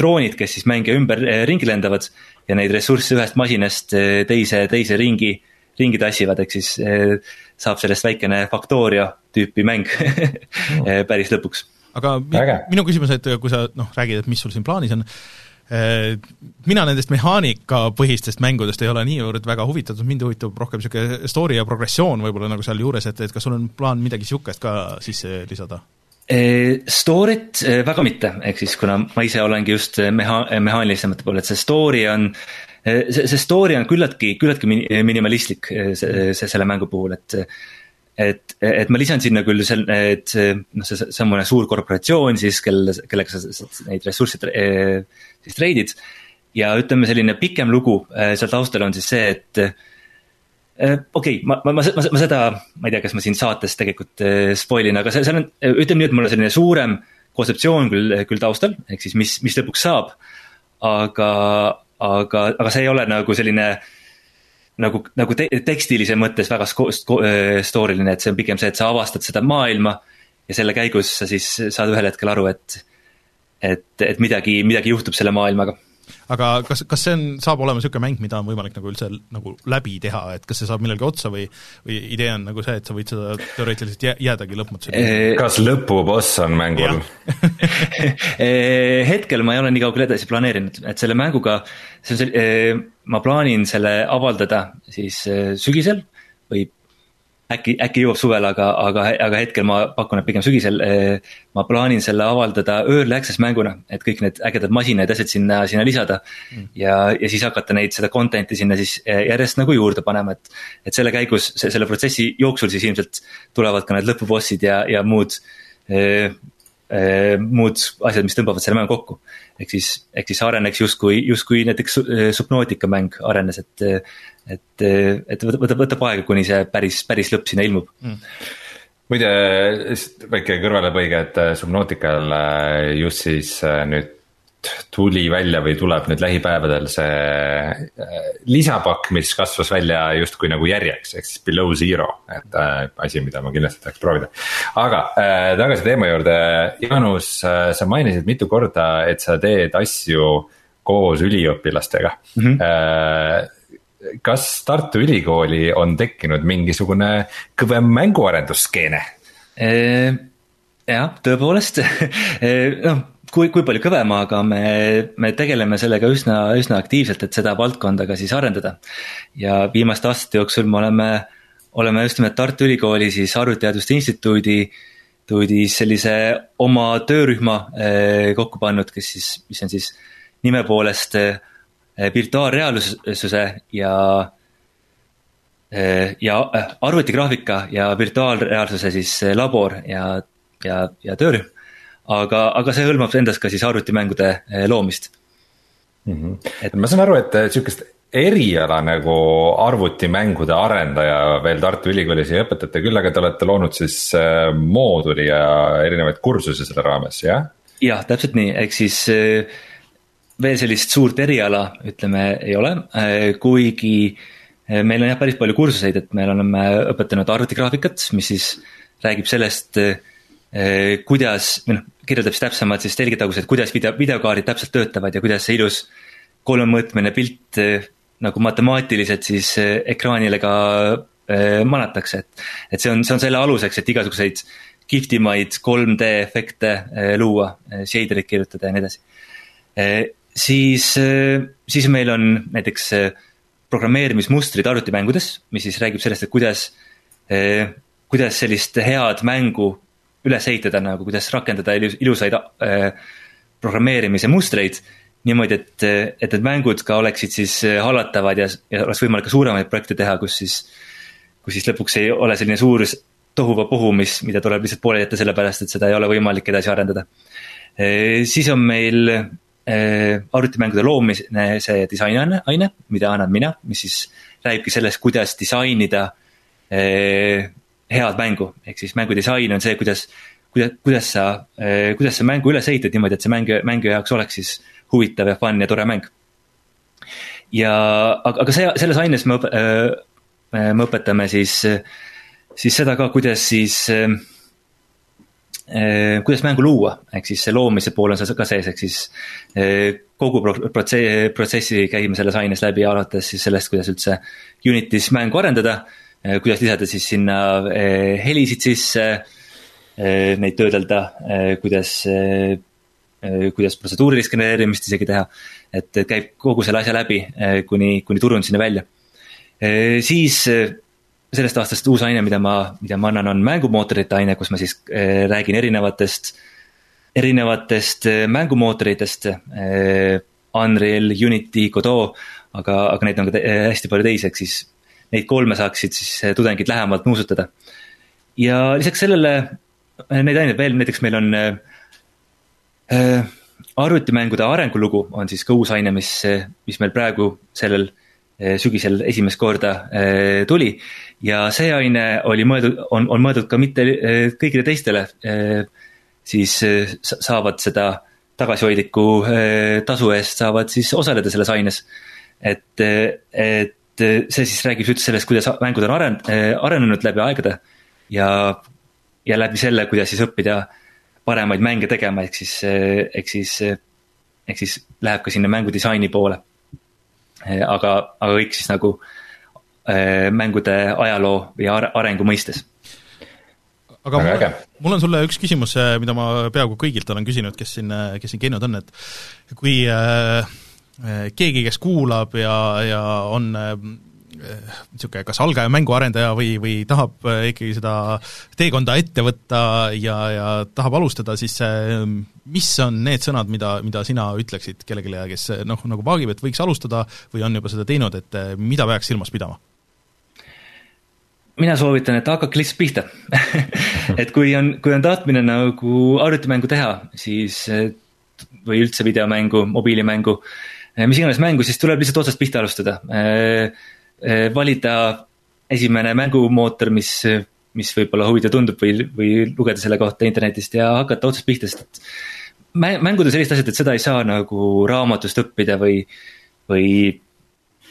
droonid, kes siis mängija ümber ringi lendavad ja neid ressursse ühest masinast teise, teise ringi, ringi tassivad, ehk siis saab sellest väikene Factoria tüüpi mäng [laughs] päris lõpuks. aga mi minu küsimus, et kui sa noh, räägid, et mis sul siin plaanis on, Äh, mina nendest mehaanikapõhistest mängudest ei ole niivõrd väga huvitatud, mind huvitab rohkem niisugune story ja progressioon võib-olla nagu sealjuures, et, et kas sul on plaan midagi niisugust ka sisse lisada? Äh, story't äh, väga mitte, ehk siis kuna ma ise olengi just meha-, mehaanilisemate poole, et see story on see, see story on küllaltki, küllaltki minimalistlik see, see selle mängu puhul, et et, et ma lisan sinna küll seal, et noh, see, mõne suur korporatsioon siis, kel, kellega sa neid ressursse siis treidid. ja ütleme, selline pikem lugu äh, seal taustal on siis see, et äh, okei okay,, ma, ma, ma, ma, seda, ma ei tea, kas ma siin saates tegelikult äh, spoil in, aga see, seal on, ütleme nii, et mul on selline suurem kontseptsioon küll, küll taustal, ehk siis mis, mis lõpuks saab. aga, aga, aga see ei ole nagu selline nagu, nagu te tekstilise mõttes väga story line, et see on pigem see, et sa avastad seda maailma. ja selle käigus sa siis saad ühel hetkel aru, et et, et midagi, midagi juhtub selle maailmaga aga kas, kas see on, saab olema niisugune mäng, mida on võimalik nagu üldse nagu läbi teha, et kas see saab millalgi otsa või, või idee on nagu see, et sa võid seda teoreetiliselt jää, jäädagi lõpmatuseni? kas lõpuboss on mängul [laughs] hetkel ma ei ole nii kaugele edasi planeerinud, et selle mänguga, see on see, ma plaanin selle avaldada siis sügisel või äkki, äkki jõuab suvel, aga, aga, aga hetkel ma pakun, et pigem sügisel. Eh, ma plaanin selle avaldada early access mänguna, et kõik need ägedad masinad ja asjad sinna, sinna lisada mm.. ja, ja siis hakata neid, seda content'i sinna siis eh, järjest nagu juurde panema, et. et selle käigus, selle protsessi jooksul siis ilmselt tulevad ka need lõpubossid ja, ja muud eh, eh, muud asjad, mis tõmbavad selle mängu kokku. ehk siis, ehk siis areneks justkui, justkui näiteks Subnautica mäng arenes, et et, et võtab, võtab aega, kuni see päris, päris lõpp sinna ilmub mm. muide, väike kõrvalepõige, et äh, Subnautica'l äh, just siis äh, nüüd tuli välja või tuleb nüüd lähipäevadel see lisapakk, mis kasvas välja justkui nagu järjeks, ehk siis below zero, et äh, asi, mida ma kindlasti tahaks proovida. aga äh, tagasi teema juurde, Jaanus äh,, sa mainisid mitu korda, et sa teed asju koos üliõpilastega mm. -hmm kas Tartu Ülikooli on tekkinud mingisugune kõvem mänguarendusskeene? jah, tõepoolest noh kui, kui palju kõvem, aga me, me tegeleme sellega üsna, üsna aktiivselt, et seda valdkonda ka siis arendada. ja viimaste aastate jooksul me oleme, oleme just nimelt Tartu Ülikooli siis Arvutiteaduste Instituudi tuudis sellise oma töörühma kokku pannud, kes siis, mis on siis nime poolest Eh, virtuaalreaalsuse ja eh, ja eh, arvutigraafika ja virtuaalreaalsuse siis labor ja, ja, ja töörühm. aga, aga see hõlmab endas ka siis arvutimängude loomist mm. -hmm. et ma saan aru, et sihukest eriala nagu arvutimängude arendaja veel Tartu Ülikoolis ei õpetata, küll aga te olete loonud siis mooduli ja erinevaid kursusi selle raames, jah? jah, täpselt nii, ehk siis äh, veel sellist suurt eriala, ütleme, ei ole, äh, kuigi äh, meil on jah, päris palju kursuseid, et me oleme õpetanud arvutigraafikat, mis siis räägib sellest, äh, kuidas, või noh, kirjeldab siis täpsemalt siis telgitagused, kuidas video, videokaardid täpselt töötavad ja kuidas see ilus kolmemõõtmeline pilt nagu matemaatiliselt siis ekraanile ka manatakse, et. et see on, see on selle aluseks, et igasuguseid kihvtimaid 3D efekte luua, shader'id kirjutada ja nii edasi siis, äh, siis meil on näiteks äh, programmeerimismustrid arvutimängudes, mis siis räägib sellest, et kuidas, äh, kuidas sellist head mängu üles ehitada, nagu kuidas rakendada ilus, ilusaid programmeerimise mustreid. niimoodi, et, et need mängud ka oleksid siis hallatavad ja, ja oleks võimalik ka suuremaid projekte teha, kus siis, kus siis lõpuks ei ole selline suur tohuvapohu, mis, mida tuleb lihtsalt pooleli jätta sellepärast, et seda ei ole võimalik edasi arendada. siis on meil arvutimängude loomise see disainaine, aine, mida annan mina, mis siis räägibki sellest, kuidas disainida äh, head mängu, ehk siis mängudisain on see, kuidas, kuidas, kuidas sa, äh, kuidas sa mängu üles ehitad niimoodi, et see mängu, mängija jaoks oleks siis huvitav ja fun ja tore mäng. ja, aga, aga see, selles aines me, me õpetame siis, siis seda ka, kuidas siis Eh, kuidas mängu luua, ehk siis see loomise pool on seal ka sees, ehk siis eh, kogu protsessi, protsessi käime selles aines läbi, alates siis sellest, kuidas üldse Unity's mängu arendada. kuidas lisada siis sinna helisid sisse, neid töödelda, kuidas, kuidas protseduurilist genereerimist isegi teha. et käib kogu selle asja läbi, kuni, kuni turunduseni välja. siis sellest aastast uus aine, mida ma, mida ma annan, on mängumootorite aine, kus ma siis räägin erinevatest erinevatest äh, mängumootoritest. Äh, Unreal, Unity, Godot, aga, aga neid on ka hästi palju teisi, ehk siis neid kolme saaksid siis tudengid lähemalt nuusutada. ja lisaks sellele, neid aineid veel, näiteks meil on äh, arvutimängude arengulugu on siis ka uus aine, mis, mis meil praegu sellel sügisel esimest korda äh, tuli. Ja see aine oli mõeldud, on, on mõeldud ka mitte äh, kõigile teistele äh, siis eh, saavad seda tagasihoidliku eh, tasu eest saavad siis osaleda selles aines. et, eh, et see siis räägib üldse sellest, kuidas mängud on aren-, arenenud läbi aegade ja, ja läbi selle, kuidas siis õppida paremaid mänge tegema, ehk siis, ehk siis, ehk siis läheb ka sinna mängudisaini poole. aga, aga kõik siis nagu mängude ajaloo või arengu mõistes aga mul, mul on sulle üks küsimus, äh, mida ma peaaegu kõigilt olen küsinud, kes siin, äh, kes siin käinud on, et kui äh, äh, keegi, kes kuulab ja, ja on niisugune äh, kas algaja mänguarendaja või, või tahab ikkagi seda teekonda ette võtta ja, ja tahab alustada, siis mis on need sõnad, mida, mida sina ütleksid kellelegi, kes noh, nagu vaagib, et võiks alustada või on juba seda teinud, et mida peaks silmas pidama? Mina soovitan, et hakake lihtsalt pihta [laughs] et kui on, kui on tahtmine nagu arvutimängu teha, siis või üldse videomängu, mobiilimängu, mis iganes mängu, siis tuleb lihtsalt otsast pihta alustada. valida esimene mängumootor, mis, mis võib-olla huvitav tundub või, või lugeda selle kohta internetist ja hakata otsast pihta, sest et mängud on sellised asjad, et seda ei saa nagu raamatust õppida või, või,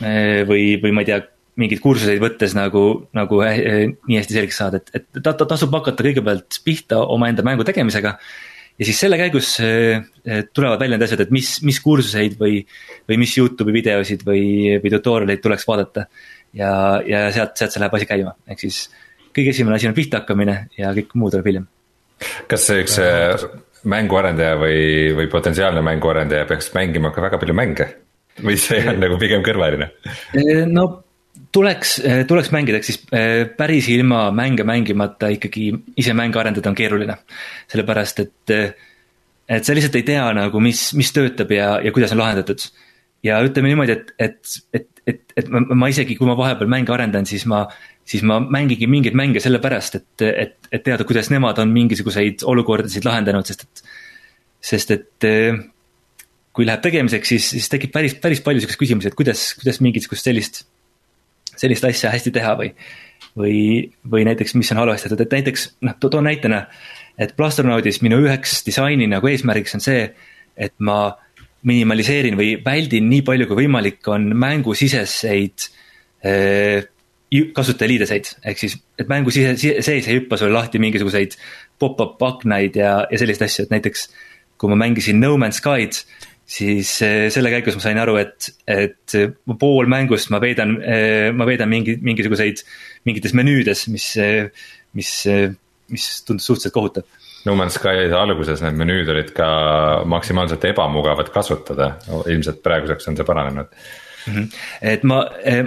või, või ma ei tea mingeid kursuseid võttes nagu, nagu äh, nii hästi selgeks saada, et, et ta, ta tasub hakata kõigepealt pihta omaenda mängu tegemisega. ja siis selle käigus äh, tulevad välja need asjad, et mis, mis kursuseid või, või mis Youtube'i videosid või, või tutorial'eid tuleks vaadata. ja, ja sealt, sealt see läheb asi käima, ehk siis kõige esimene asi on pihta hakkamine ja kõik muu tuleb hiljem. kas see üks äh, mänguarendaja või, või potentsiaalne mänguarendaja peaks mängima ka väga palju mänge? või see on nagu pigem kõrvaline? no tuleks, eh, tuleks mängida, ehk siis eh, päris ilma mänge mängimata ikkagi ise mänge arendada on keeruline. sellepärast, et, eh, et sa lihtsalt ei tea nagu, mis, mis töötab ja, ja kuidas on lahendatud. ja ütleme niimoodi, et, et, et, et, et ma, ma isegi, kui ma vahepeal mänge arendan, siis ma, siis ma mängigi mingeid mänge sellepärast, et, et, et teada, kuidas nemad on mingisuguseid olukordasid lahendanud, sest et, sest et kui läheb tegemiseks, siis, siis tekib päris, päris palju siukseid küsimusi, et kuidas, kuidas mingisugust sellist sellist asja hästi teha või, või, või näiteks, mis on halvasti tehtud, et näiteks noh, toon näitena, et Plastronaudis minu üheks disaini nagu eesmärgiks on see, et ma minimaliseerin või väldin nii palju kui võimalik, on mängusiseseid äh, kasutajaliideseid, ehk siis, et mängu sise, sees ei hüppa sulle lahti mingisuguseid pop-up aknaid ja, ja selliseid asju, et näiteks kui ma mängisin No Man's Sky'd, siis eh, selle käigus ma sain aru, et, et pool mängust ma veedan, eh, ma veedan mingi, mingisuguseid, mingites menüüdes, mis, eh, mis, mis tundus suhteliselt kohutav. No Man's Sky alguses need menüüd olid ka maksimaalselt ebamugavad kasutada, ilmselt praeguseks on see paranenud -hmm. et ma,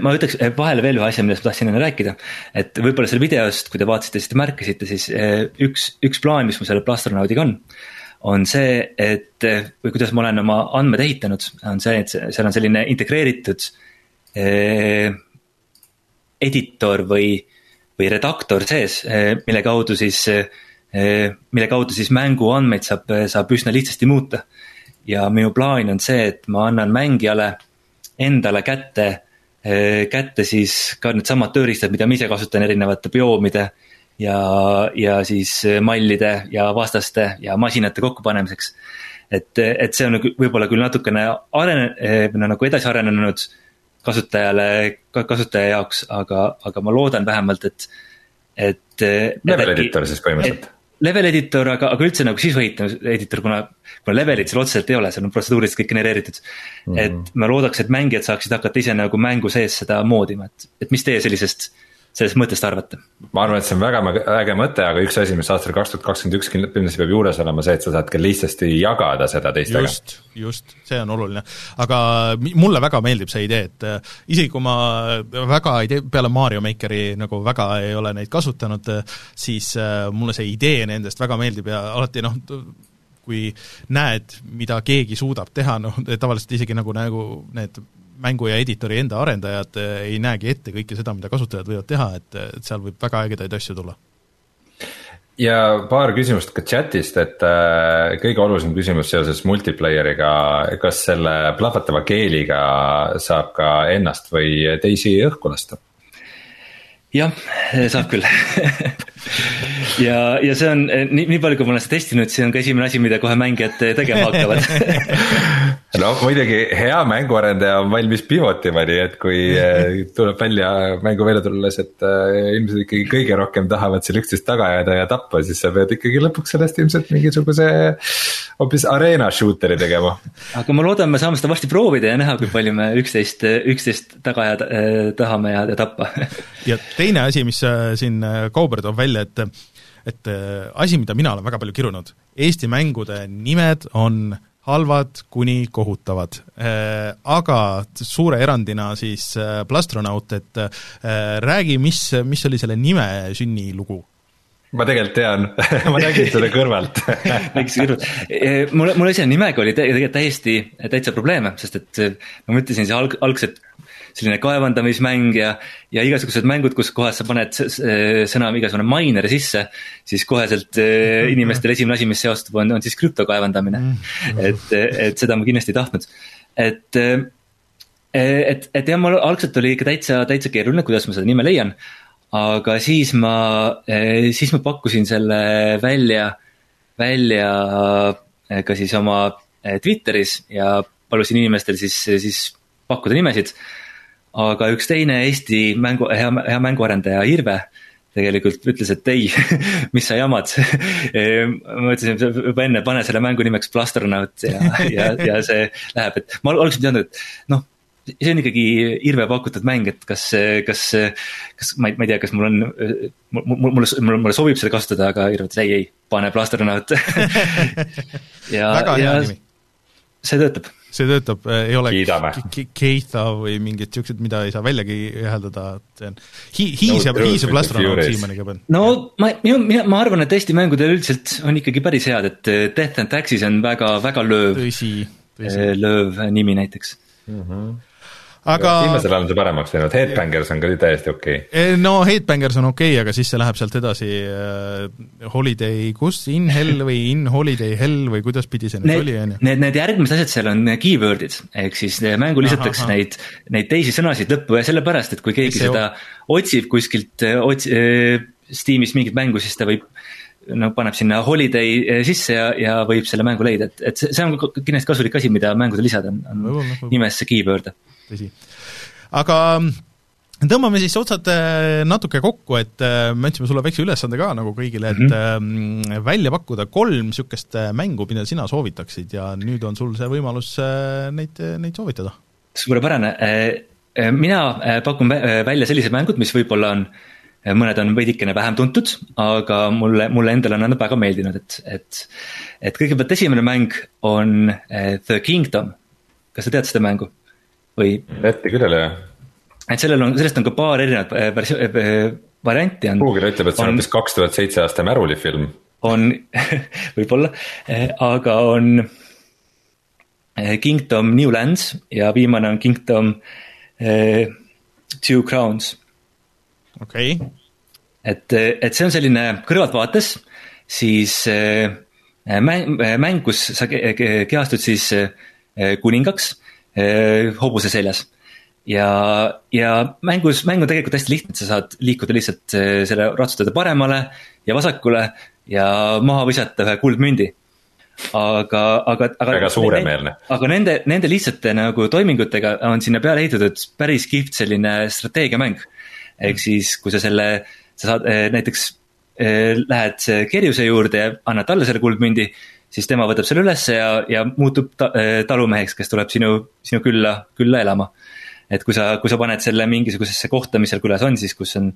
ma ütleks vahele veel ühe asja, millest ma tahtsin enne rääkida. et võib-olla selle videost, kui te vaatasite, siis te märkasite, siis üks, üks plaan, mis mul selle plastronaudiga on on see, et või kuidas ma olen oma andmed ehitanud, on see, et seal on selline integreeritud eh, editor või, või redaktor sees eh,, mille kaudu siis eh,, mille kaudu siis mängu andmeid saab, saab üsna lihtsasti muuta. ja minu plaan on see, et ma annan mängijale endale kätte eh,, kätte siis ka needsamad tööriistad, mida ma ise kasutan erinevate bioomide eh, ja, ja siis mallide ja vastaste ja masinate kokkupanemiseks. et, et see on nagu võib-olla küll natukene arene-, nagu edasi arenenud kasutajale, kasutaja jaoks, aga, aga ma loodan vähemalt, et, et. level editor siis põhimõtteliselt level editor, aga, aga üldse nagu sisu editor, kuna, kuna level'it seal otseselt ei ole, seal on protseduuriliselt kõik genereeritud mm. -hmm. et ma loodaks, et mängijad saaksid hakata ise nagu mängu sees seda moodima, et, et mis teie sellisest sellest mõttest arvate? ma arvan, et see on väga äge mõte, aga üks asi, mis aastal kaks tuhat kakskümmend üks kindlasti peab juures olema see, et sa saad ka lihtsasti jagada seda teistega. just, just, see on oluline. aga mulle väga meeldib see idee, et äh, isegi kui ma väga ei tee, peale Mario Makeri nagu väga ei ole neid kasutanud, siis äh, mulle see idee nendest väga meeldib ja alati noh, kui näed, mida keegi suudab teha, noh tavaliselt isegi nagu, nagu need mängu ja editori enda arendajad eh, ei näegi ette kõike seda, mida kasutajad võivad teha, et, et seal võib väga ägedaid asju tulla. ja paar küsimust ka chat'ist, et äh, kõige olulisem küsimus seoses multiplayer'iga, kas selle plahvatava keeliga saab ka ennast või teisi õhku lasta? jah, saab küll [laughs] [laughs] ja, ja see on nii, nii palju, kui ma olen seda testinud, see on ka esimene asi, mida kohe mängijad tegema hakkavad [laughs] no muidugi hea mänguarendaja on valmis pivot ima, nii et kui eh, tuleb välja mängu välja tulles, et ilmselt ikkagi kõige rohkem tahavad seal üksteist taga jääda ja tappa, siis sa pead ikkagi lõpuks sellest ilmselt mingisuguse hoopis arena shooter'i tegema. aga ma loodan, me saame seda varsti proovida ja näha, kui palju me üksteist, üksteist taga jääda eh, tahame ja, ja tappa ja teine asi, mis siin Kauber toob välja, et et äh, asi, mida mina olen väga palju kirunud, Eesti mängude nimed on halvad kuni kohutavad. Äh, aga suure erandina siis äh, Plastronaut, et räägi, mis, mis oli selle nime sünnilugu? ma tegelikult tean [laughs] ma nägin seda kõrvalt [laughs] nägid kõrvalt, mul, mul esi nimega oli tegelikult täiesti, täitsa probleeme, sest et ma mõtlesin see alg-, algselt selline kaevandamismäng ja, ja igasugused mängud, kus kohas sa paned sõna igasugune miner sisse, siis koheselt eh, [laughs] inimestel esimene asi, mis seostub, on, on siis krüpto kaevandamine mm.. et, et seda ma kindlasti ei tahtnud, et eh, et, et jah, mul algselt oli ikka täitsa, täitsa keeruline, kuidas ma seda nime leian. aga siis ma, siis ma pakkusin selle välja, välja ka siis oma Twitteris ja palusin inimestel siis, siis pakkuda nimesid aga üks teine Eesti mängu, hea, hea mänguarendaja, Irve tegelikult ütles, et ei [laughs] mis sa jamad? [laughs] Ma ütlesin juba enne, pane selle mängu nimeks Plastronaut ja, ja, ja see läheb, et ma ei teadnud, et noh, see on ikkagi Irve pakutud mäng, et kas, kas, kas ma ei, ma ei tea, kas mul on, mulle, mulle, mulle sobib seda kasutada, aga Irve ütles ei, ei, pane Plastronaut [laughs] ja, ja see töötab see töötab, äh, ei ole Keitha või mingid siuksed, mida ei saa väljagi hääldada, et see on hi-, hiiseb no,, hiiseb Lastronaut siiamaani ka peal. no ma, minu, mina, ma arvan, et Eesti mängudel üldiselt on ikkagi päris head, et äh, Death and Taxis on väga, väga lööv, äh, lööv nimi näiteks mm. -hmm aga viimasel ajal on see paremaks läinud, Headbangers on ka täiesti okei. Okay.. no Headbangers on okei okay,, aga siis see läheb sealt edasi äh, Holiday, kus, In Hell või In Holiday Hell või kuidas pidi see nüüd oli, on ju? Need, need järgmised asjad seal on keyword'id, ehk siis mängu lisatakse neid, neid teisi sõnasid lõppu ja sellepärast, et kui keegi see seda otsib kuskilt, äh, ots- äh,, Steamis mingit mängu, siis ta võib no paneb sinna holiday äh, sisse ja, ja võib selle mängu leida, et, et see on kindlasti kasulik asi, mida mängudele lisada, on, on nimesse keyword'e tõsi. aga mm, tõmbame siis otsad äh, natuke kokku, et äh, me andsime sulle väikse ülesande ka nagu kõigile, et mm -hmm. välja pakkuda kolm niisugust mängu, mida sina soovitaksid ja nüüd on sul see võimalus neid, neid soovitada. suurepärane, mina pakun välja sellised mängud, mis võib-olla on mõned on veidikene vähem tuntud, aga mulle, mulle endale on nad väga meeldinud, et, et et kõigepealt esimene mäng on The Kingdom. kas sa tead seda mängu? või. ette küll ei ole jah. et sellel on, sellest on ka paar erinevat äh, versi-, äh, varianti on. Google ütleb, et see on hoopis kaks tuhat seitse aasta Märuli film. on [laughs] võib-olla, aga on Kingdom New Lands ja viimane on Kingdom uh, Two Crowns. okei okay.. Et, et see on selline kõrvaltvaates, siis uh, mäng, mäng, kus sa kehastud siis kuningaks Eh, hobuse seljas. ja, ja mängus, mäng on tegelikult hästi lihtne, et sa saad liikuda lihtsalt eh, selle ratsutada paremale ja vasakule ja maha visata ühe kuldmündi aga, aga, aga. väga suuremeelne. aga nende, nende lihtsate nagu toimingutega on sinna peale ehitatud päris kihvt selline strateegiamäng. ehk siis, kui sa selle, sa saad eh, näiteks lähed Kerjuse juurde ja annad talle selle kuldmündi, siis tema võtab selle ülesse ja, ja muutub ta, talumeheks, kes tuleb sinu, sinu külla, külla elama. et kui sa, kui sa paned selle mingisugusesse kohta, mis seal külas on, siis kus on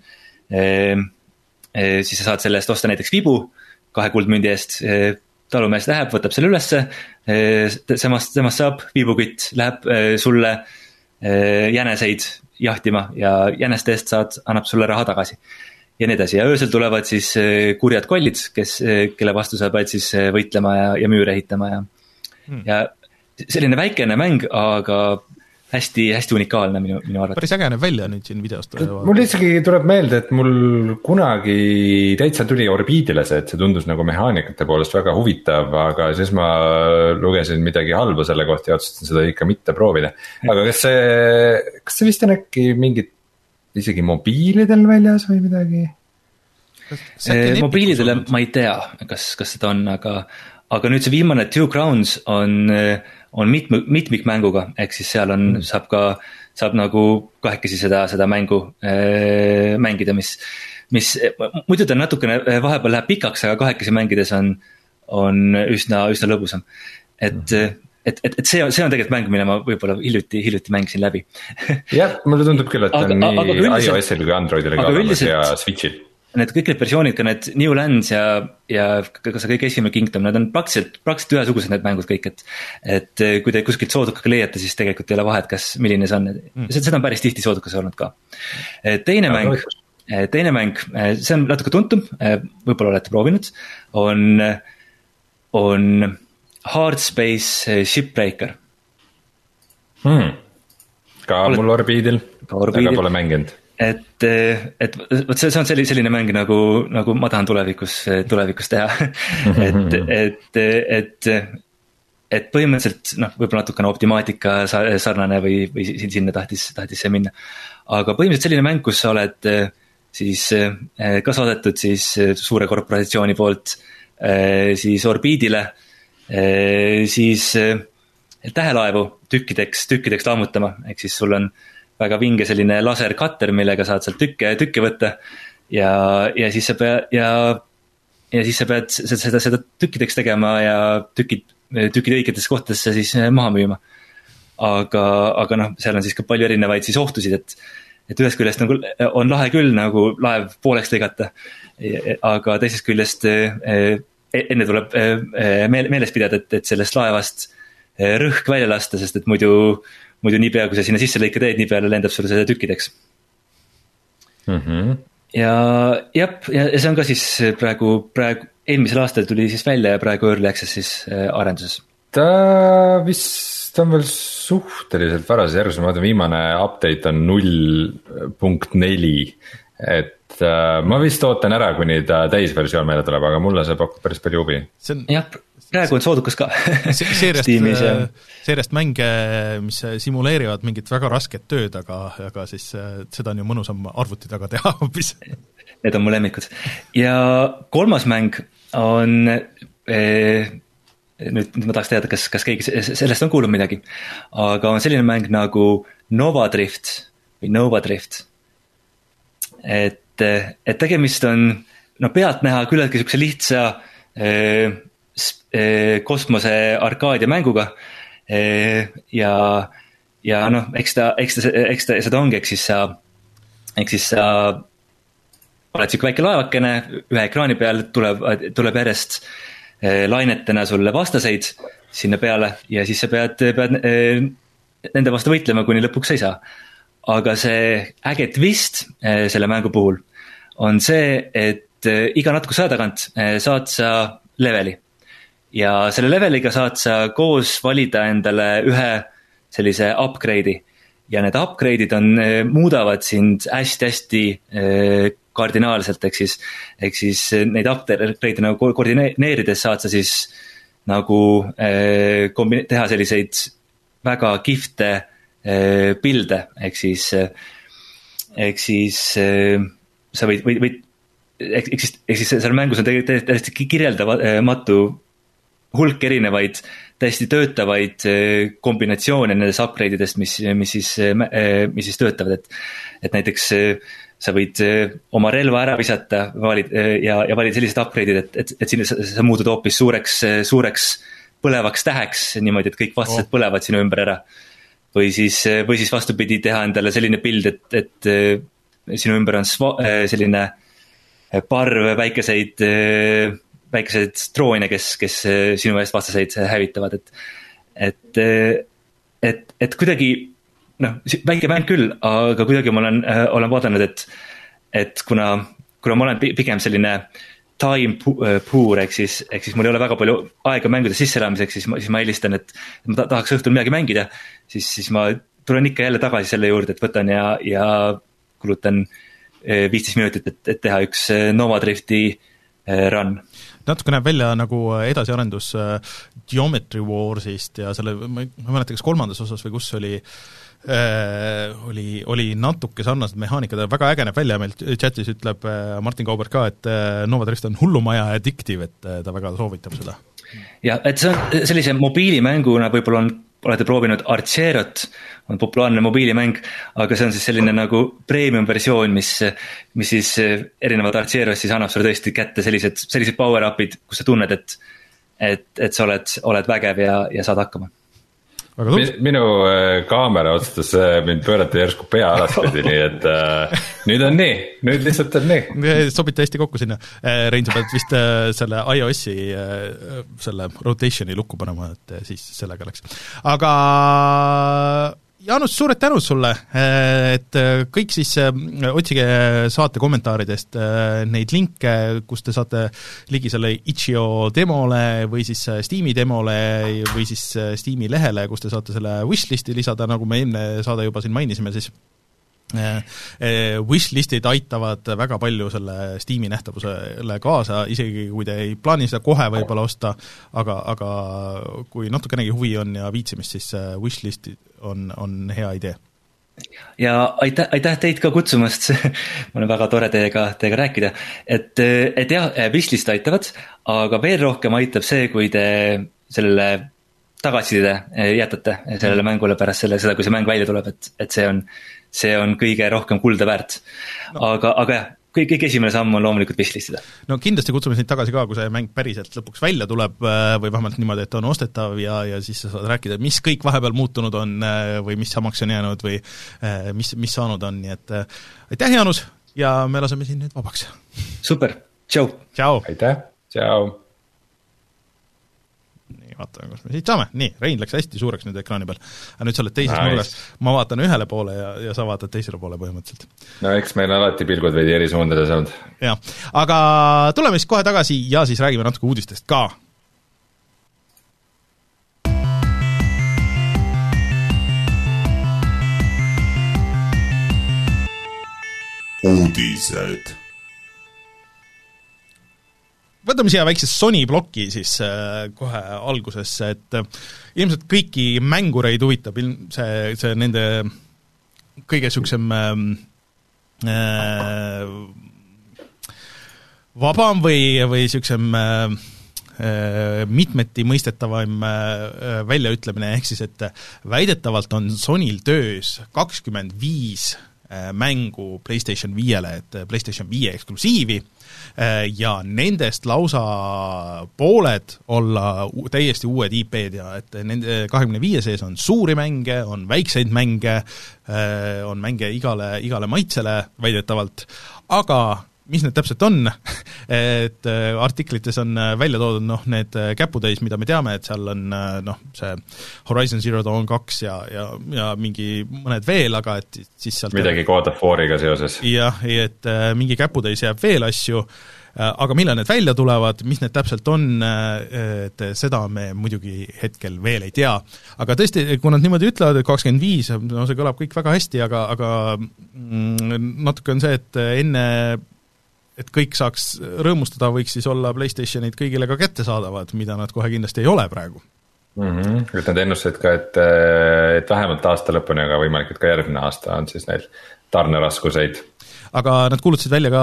eh,, eh, siis sa saad selle eest osta näiteks vibu kahe kuldmündi eest eh,. talumees läheb, võtab selle ülesse eh,, temast, temast saab viibukütt, läheb eh, sulle eh, jäneseid jahtima ja jäneste eest saad, annab sulle raha tagasi ja nii edasi ja öösel tulevad siis eh, kurjad kollid, kes, eh, kelle vastu sa pead siis eh, võitlema ja, ja müüre ehitama ja hmm., ja selline väikene mäng, aga hästi, hästi unikaalne minu, minu arvates. päris äge näeb välja nüüd siin videost. mul isegi tuleb meelde, et mul kunagi täitsa tuli orbiidile see, et see tundus nagu mehaanikate poolest väga huvitav, aga siis ma lugesin midagi halba selle kohta ja otsustasin seda ikka mitte proovida. aga kas see, kas see vist on äkki mingit isegi mobiilidel väljas või midagi? mobiilidele ma ei tea, kas, kas seda on, aga, aga nüüd see viimane Two Crowns on, on mitm-, mitmikmänguga, ehk siis seal on mm., saab ka, saab nagu kahekesi seda, seda mängu äh, mängida, mis, mis muidu ta natukene vahepeal läheb pikaks, aga kahekesi mängides on, on üsna, üsna lõbusam. et mm et, et, et see on, see on tegelikult mäng, mille ma võib-olla hiljuti, hiljuti mängisin läbi jah, mulle tundub küll, et aga, on aga, nii iOS-il kui Androidil ka olemas ja Switch'il. Need kõik need versioonid, ka need New Lands ja, ja ka see kõige esimene Kingdom, need on praktiliselt, praktiliselt ühesugused need mängud kõik, et. et eh, kui te kuskilt soodukaga leiate, siis tegelikult ei ole vahet, kas, milline see on mm., seda on päris tihti soodukas olnud ka. Eh, teine ja, mäng, eh, teine mäng, see on natuke tuntum, võib-olla olete proovinud, on, on Hardspace Shipbreaker. Hmm.. ka Oled, mul orbiidil, aga pole mänginud. et, et vot see, see on selline, selline mäng nagu, nagu ma tahan tulevikus, tulevikus teha. [laughs] Et, et, et et põhimõtteliselt noh, võib-olla natukene optimaatika sarnane või, või sinna tahtis, tahtis see minna. aga põhimõtteliselt selline mäng, kus sa oled siis ka saadetud siis suure korporatsiooni poolt siis orbiidile siis äh, tähelaevu tükkideks, tükkideks lammutama, ehk siis sul on väga vinge selline lasercutter, millega saad sealt tükke, tükke võtta. ja, ja siis sa pead ja, ja siis sa pead seda, seda, seda tükkideks tegema ja tükid, tükid õigetesse kohtadesse siis äh, maha müüma. aga, aga noh, seal on siis ka palju erinevaid siis ohtusid, et, et ühest küljest nagu on lahe küll nagu laev pooleks lõigata. aga teisest küljest enne tuleb e, e, meel, meeles pidada, et, et sellest laevast rõhk välja lasta, sest et muidu, muidu niipea, kui sa sinna sisse lõika teed, nii peale lendab sulle see tükkideks mm. -hmm. ja jah, ja, see on ka siis praegu, praegu, eelmisel aastal tuli siis välja ja praegu Early Access'is arenduses. ta vist on veel suhteliselt varases järgus, ma vaatan viimane update on null punkt neli, et ma vist ootan ära, kuni ta täisversioon meile tuleb, aga mulle see pakub päris palju huvi. jah, praegu on soodukas ka [laughs] seeriast, äh, seeriast mänge, mis simuleerivad mingit väga rasket tööd, aga, aga siis äh, seda on ju mõnusam arvuti taga teha [laughs] hoopis. Need on mu lemmikud ja kolmas mäng on eh, nüüd, nüüd ma tahaks teada, kas, kas keegi sellest on kuulnud midagi. aga on selline mäng nagu Nova Drift või Nova Drift. et et, et tegemist on no pealtnäha küllaltki sihukese lihtsa eh, eh, kosmose arkaadia mänguga eh,. ja, ja noh, eks ta, eks ta, eks ta seda ongi, eks siis sa, eks siis sa oled sihuke väike laevakene, ühe ekraani peal tuleb, tuleb järjest eh, lainetena sulle vastaseid sinna peale ja siis sa pead, pead eh, nende vastu võitlema, kuni lõpuks sa ei saa. aga see äge twist eh, selle mängu puhul on see, et äh, iga natukese aja tagant äh, saad sa leveli. ja selle leveliga saad sa koos valida endale ühe sellise upgrade'i. ja need upgrade'id on, äh, muudavad sind hästi-hästi kardinaalselt, ehk siis, ehk siis neid upgrade'e nagu koordineerides saad sa siis nagu kombi-, teha selliseid väga kihvte pilde, ehk siis, ehk siis sa võid, võid, võid ehk, siis, ehk siis seal mängus on tegelikult täiesti kirjeldamatu hulk erinevaid täiesti töötavaid eh, kombinatsioone nendest upgrade idest, mis, mis siis, eh, mis siis töötavad, et. et näiteks sa võid oma relva ära visata, valid ja, ja valid sellised upgrade'id, et, et, et sinna sa, sa muutud hoopis suureks, suureks põlevaks täheks niimoodi, et kõik vastased oh. põlevad sinu ümber ära. või siis, või siis vastupidi, teha endale selline pild, et, et sinu ümber on sva, selline parv väikeseid, väikeseid droone, kes, kes sinu eest vastaseid hävitavad, et, et, et, et kuidagi noh, väike mäng küll, aga kuidagi ma olen, äh, olen vaadanud, et, et kuna, kuna ma olen pigem selline time äh, poor ehk siis, ehk siis mul ei ole väga palju aega mängude sisseelamiseks, siis ma, siis ma eelistan, et ma tahaks õhtul midagi mängida. siis, siis ma tulen ikka jälle tagasi selle juurde, et võtan ja, ja kulutan äh, viisteist minutit, et, et teha üks Nova Drifti run natuke näeb välja nagu edasiarendus Geometry Warsist ja selle, ma ei mäleta, kas kolmandas osas või kus oli oli, oli natuke sarnased mehaanikad, väga äge näeb välja, meil chatis ütleb Martin Kaubert ka, et Nova Drift on hullumaja addictive, et ta väga soovitab seda. jah, et see on sellise mobiilimänguna võib-olla on, olete proovinud Archerot, on populaarne mobiilimäng, aga see on siis selline nagu premium versioon, mis, mis siis erinevalt Archerost siis annab sulle tõesti kätte sellised, sellised power-up'id, kus sa tunned, et et, et sa oled, oled vägev ja, ja saad hakkama minu äh, kaamera otsustas äh, mind pöörata järsku pea alaspidi, nii et äh, nüüd on nii, nüüd lihtsalt on nii. sobite hästi kokku sinna. Äh, Rein, sa pead vist selle iOS-i selle rotation'i lukku panema, et siis sellega läks. aga Jaanus, suured tänud sulle, et kõik siis otsige saate kommentaaridest neid linke, kus te saate ligi selle itš.io demole või siis Steam'i demole või siis Steam'i lehele, kus te saate selle wishlist'i lisada, nagu me eelmine saade juba siin mainisime, siis Wishlistid aitavad väga palju selle Steam'i nähtavusele kaasa, isegi kui te ei plaani seda kohe võib-olla osta, aga, aga kui natukenegi huvi on ja viitsimist, siis wishlist on, on hea idee. Ja aitäh, aitäh teid ka kutsumast. [laughs] Mul on väga tore teiega, teiega rääkida, et, et jah, wishlist aitavad, aga veel rohkem aitab see, kui te sellele tagasiside jätate sellele mängule pärast selle, seda, kui see mäng välja tuleb, et, et see on, see on kõige rohkem kulda väärt no.. aga, aga jah, kõik, kõik esimene samm on loomulikult wishlist ida. no kindlasti kutsume sind tagasi ka, kui see mäng päriselt lõpuks välja tuleb äh, või vähemalt niimoodi, et on ostetav ja, ja siis sa saad rääkida, mis kõik vahepeal muutunud on äh, või mis samaks on jäänud või äh, mis, mis saanud on, nii et aitäh, Jaanus, ja me laseme sind nüüd vabaks. super, tšau! aitäh, tšau! Vaatame, kus me siit saame, nii, Rein läks hästi suureks nüüd ekraani peal. aga nüüd sa oled teises nice. nurgas, ma vaatan ühele poole ja, ja sa vaatad teisele poole põhimõtteliselt. no eks meil alati pilgud veidi eri suundades olnud. jah, aga tuleme siis kohe tagasi ja siis räägime natuke uudistest ka uudised võtame siia väikse Sony ploki siis äh, kohe algusesse, et äh, ilmselt kõiki mängureid huvitab ilm-, see, see nende kõige niisugusem ähm, äh, vabam või, või niisugusem äh, äh, mitmeti mõistetavam äh, väljaütlemine, ehk siis et väidetavalt on Sonyl töös kakskümmend viis mängu PlayStation viiele, et PlayStation viie eksklusiivi äh,, ja nendest lausa pooled olla täiesti uued IP-d ja et nende kahekümne viie sees on suuri mänge, on väikseid mänge, äh, on mänge igale, igale maitsele väidetavalt, aga mis need täpselt on [laughs] et äh, artiklites on välja toodud noh, need käputäis, mida me teame, et seal on noh, see Horizon Zero Dawn kaks ja, ja, ja mingi mõned veel, aga et siis sealt midagi God of War'iga seoses. jah, et mingi käputäis jääb veel asju, aga millal need välja tulevad, mis need täpselt on, et seda me muidugi hetkel veel ei tea. aga tõesti, kui nad niimoodi ütlevad, et kakskümmend viis, no see kõlab kõik väga hästi, aga, aga mm, natuke on see, et enne et kõik saaks rõõmustada, võiks siis olla PlayStationid kõigile ka kättesaadavad, mida nad kohe kindlasti ei ole praegu mm. -hmm. et nad ennustasid ka, et, et vähemalt aasta lõpuni, aga võimalik, et ka järgmine aasta on siis neil tarneraskuseid aga nad kuulutasid välja ka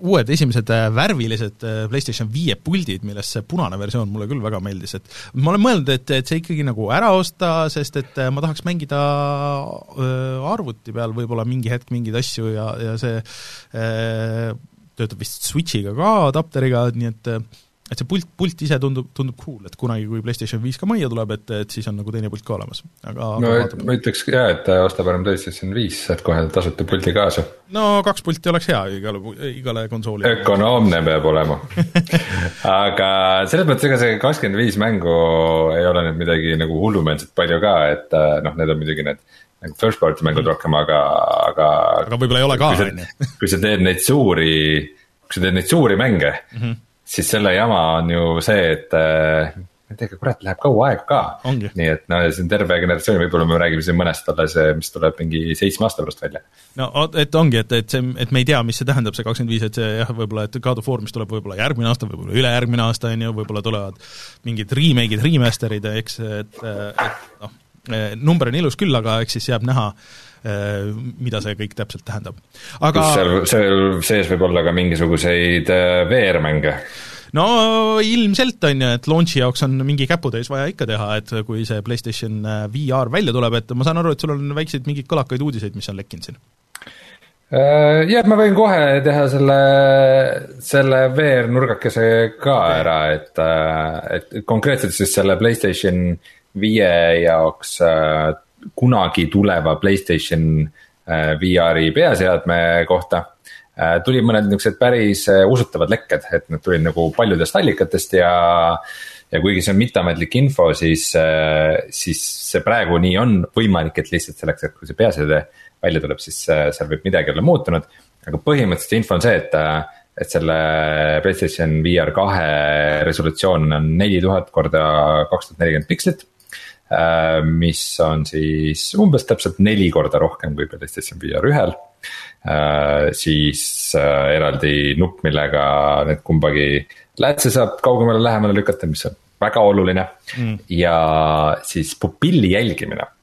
uued esimesed äh, värvilised äh, PlayStation viie puldid, millest see punane versioon mulle küll väga meeldis, et ma olen mõelnud, et, et see ikkagi nagu ära osta, sest et äh, ma tahaks mängida arvuti peal võib-olla mingi hetk mingeid asju ja, ja see töötab vist Switchiga ka adapteriga, nii et et see pult, pult ise tundub, tundub cool, et kunagi, kui PlayStation viis ka majja tuleb, et, et siis on nagu teine pult ka olemas, aga no aga ma ütleks jaa, et osta parem PlayStation viis, saad kohe tasuta puldi kaasa. no kaks pulti oleks hea igale, igale konsoolile. ökonoomne peab olema [laughs] aga selles mõttes, ega see kakskümmend viis mängu ei ole nüüd midagi nagu hullumeelset palju ka, et noh, need on muidugi need nagu first party mängud rohkem, aga, aga. aga võib-olla ei ole ka, on ju. [laughs] kui sa teed neid suuri, kui sa teed neid suuri mänge mm, -hmm siis selle jama on ju see, et äh, ma ei tea, kurat, läheb kaua aega ka. nii et no see on terve generatsioon, võib-olla me räägime siin mõnest alles, mis tuleb mingi seitsme aasta pärast välja. no et ongi, et, et see, et me ei tea, mis see tähendab, see kakskümmend viis, et see jah, võib-olla, et God of War, mis tuleb võib-olla järgmine aasta, võib-olla ülejärgmine aasta, on ju, võib-olla tulevad mingid remake'id, remaster'id, eks, et, et noh, number on ilus küll, aga eks siis jääb näha, mida see kõik täpselt tähendab. aga seal, seal sees võib olla ka mingisuguseid äh, VR-mänge? no ilmselt on ju, et launch'i jaoks on mingi käputäis vaja ikka teha, et kui see PlayStation äh, VR välja tuleb, et ma saan aru, et sul on väikseid mingeid kõlakaid uudiseid, mis on lekkinud siin äh, jah, ma võin kohe teha selle, selle VR-nurgakese ka ära, et, et konkreetselt siis selle PlayStation viie jaoks kunagi tuleva Playstation äh, VR-i peaseadme kohta. Äh, tulid mõned niuksed päris äh, usutavad lekked, et need tulid nagu paljudest allikatest ja. ja kuigi see on mitteametlik info, siis, siis see praegu nii on võimalik, et lihtsalt selleks, et kui see peaseade välja tuleb, siis seal võib midagi olla muutunud. aga põhimõtteliselt info on see, et et selle PlayStation VR kahe resolutsioon on neli tuhat korda kaks tuhat nelikümmend pikslit Äh, mis on siis umbes täpselt neli korda rohkem kui PlayStation VR ühel. Äh, siis äh, eraldi nupp, millega need kumbagi läätse saab kaugemale, lähemale lükata, mis on väga oluline mm. ja siis pupilli jälgimine Äh,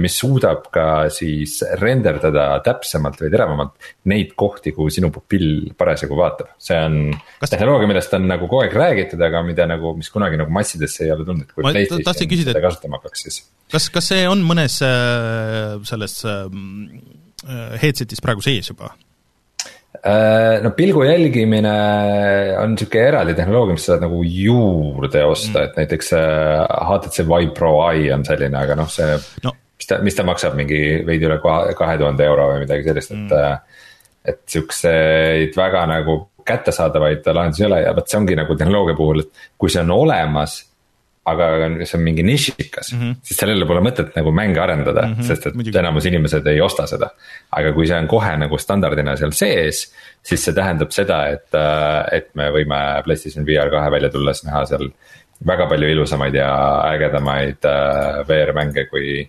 mis suudab ka siis renderdada täpsemalt või teravamalt neid kohti, kuhu sinu pupill parasjagu vaatab. see on Kas... tehnoloogia, millest on nagu kogu aeg räägitud, aga mida nagu, mis kunagi nagu massidesse ei ole tulnud, et kui PlayStation küsida, seda kasutama hakkaks, siis. kas, kas see on mõnes äh, selles äh, headset'is praegu sees juba? Äh, no pilgu jälgimine on sihuke eraldi tehnoloogia, mis sa saad nagu juurde osta mm., et näiteks HTC äh, Vive Pro i on selline, aga noh, see no.. mis ta, mis ta maksab mingi veidi üle kahe tuhande euro või midagi sellist, et mm.. Äh, et siukseid väga nagu kättesaadavaid lahendusi ei ole ja vot see ongi nagu tehnoloogia puhul, et kui see on olemas aga see on mingi nišikas mm, -hmm. siis sellele pole mõtet nagu mänge arendada mm, -hmm. sest et Muidugi. enamus inimesed ei osta seda. aga kui see on kohe nagu standardina seal sees, siis see tähendab seda, et, äh, et me võime PlayStation VR kahe välja tulles näha seal väga palju ilusamaid ja ägedamaid äh, VR-mänge kui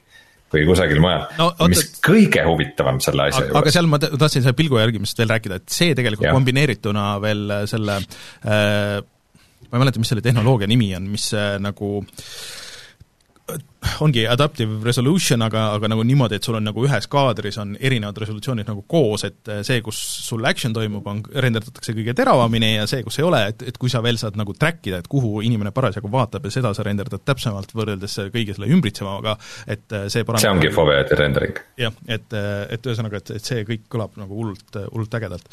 kui kusagil mujal no,, mis kõige huvitavam selle asja juures. aga seal ma tahtsin selle pilgu jälgimisest veel rääkida, et see tegelikult ja. kombineerituna veel selle äh, ma ei mäleta, mis selle tehnoloogia nimi on, mis äh, nagu ongi adaptive resolution, aga, aga nagu niimoodi, et sul on nagu ühes kaadris on erinevad resolutsioonid nagu koos, et see, kus sul action toimub, on, renderdatakse kõige teravamini ja see, kus ei ole, et, et kui sa veel saad nagu track ida, et kuhu inimene parasjagu vaatab ja seda sa renderdad täpsemalt võrreldes kõige selle ümbritsevaga, et see parandab see ongi foveati rendering. jah, et, et ühesõnaga, et, et see kõik kõlab nagu hullult, hullult ägedalt,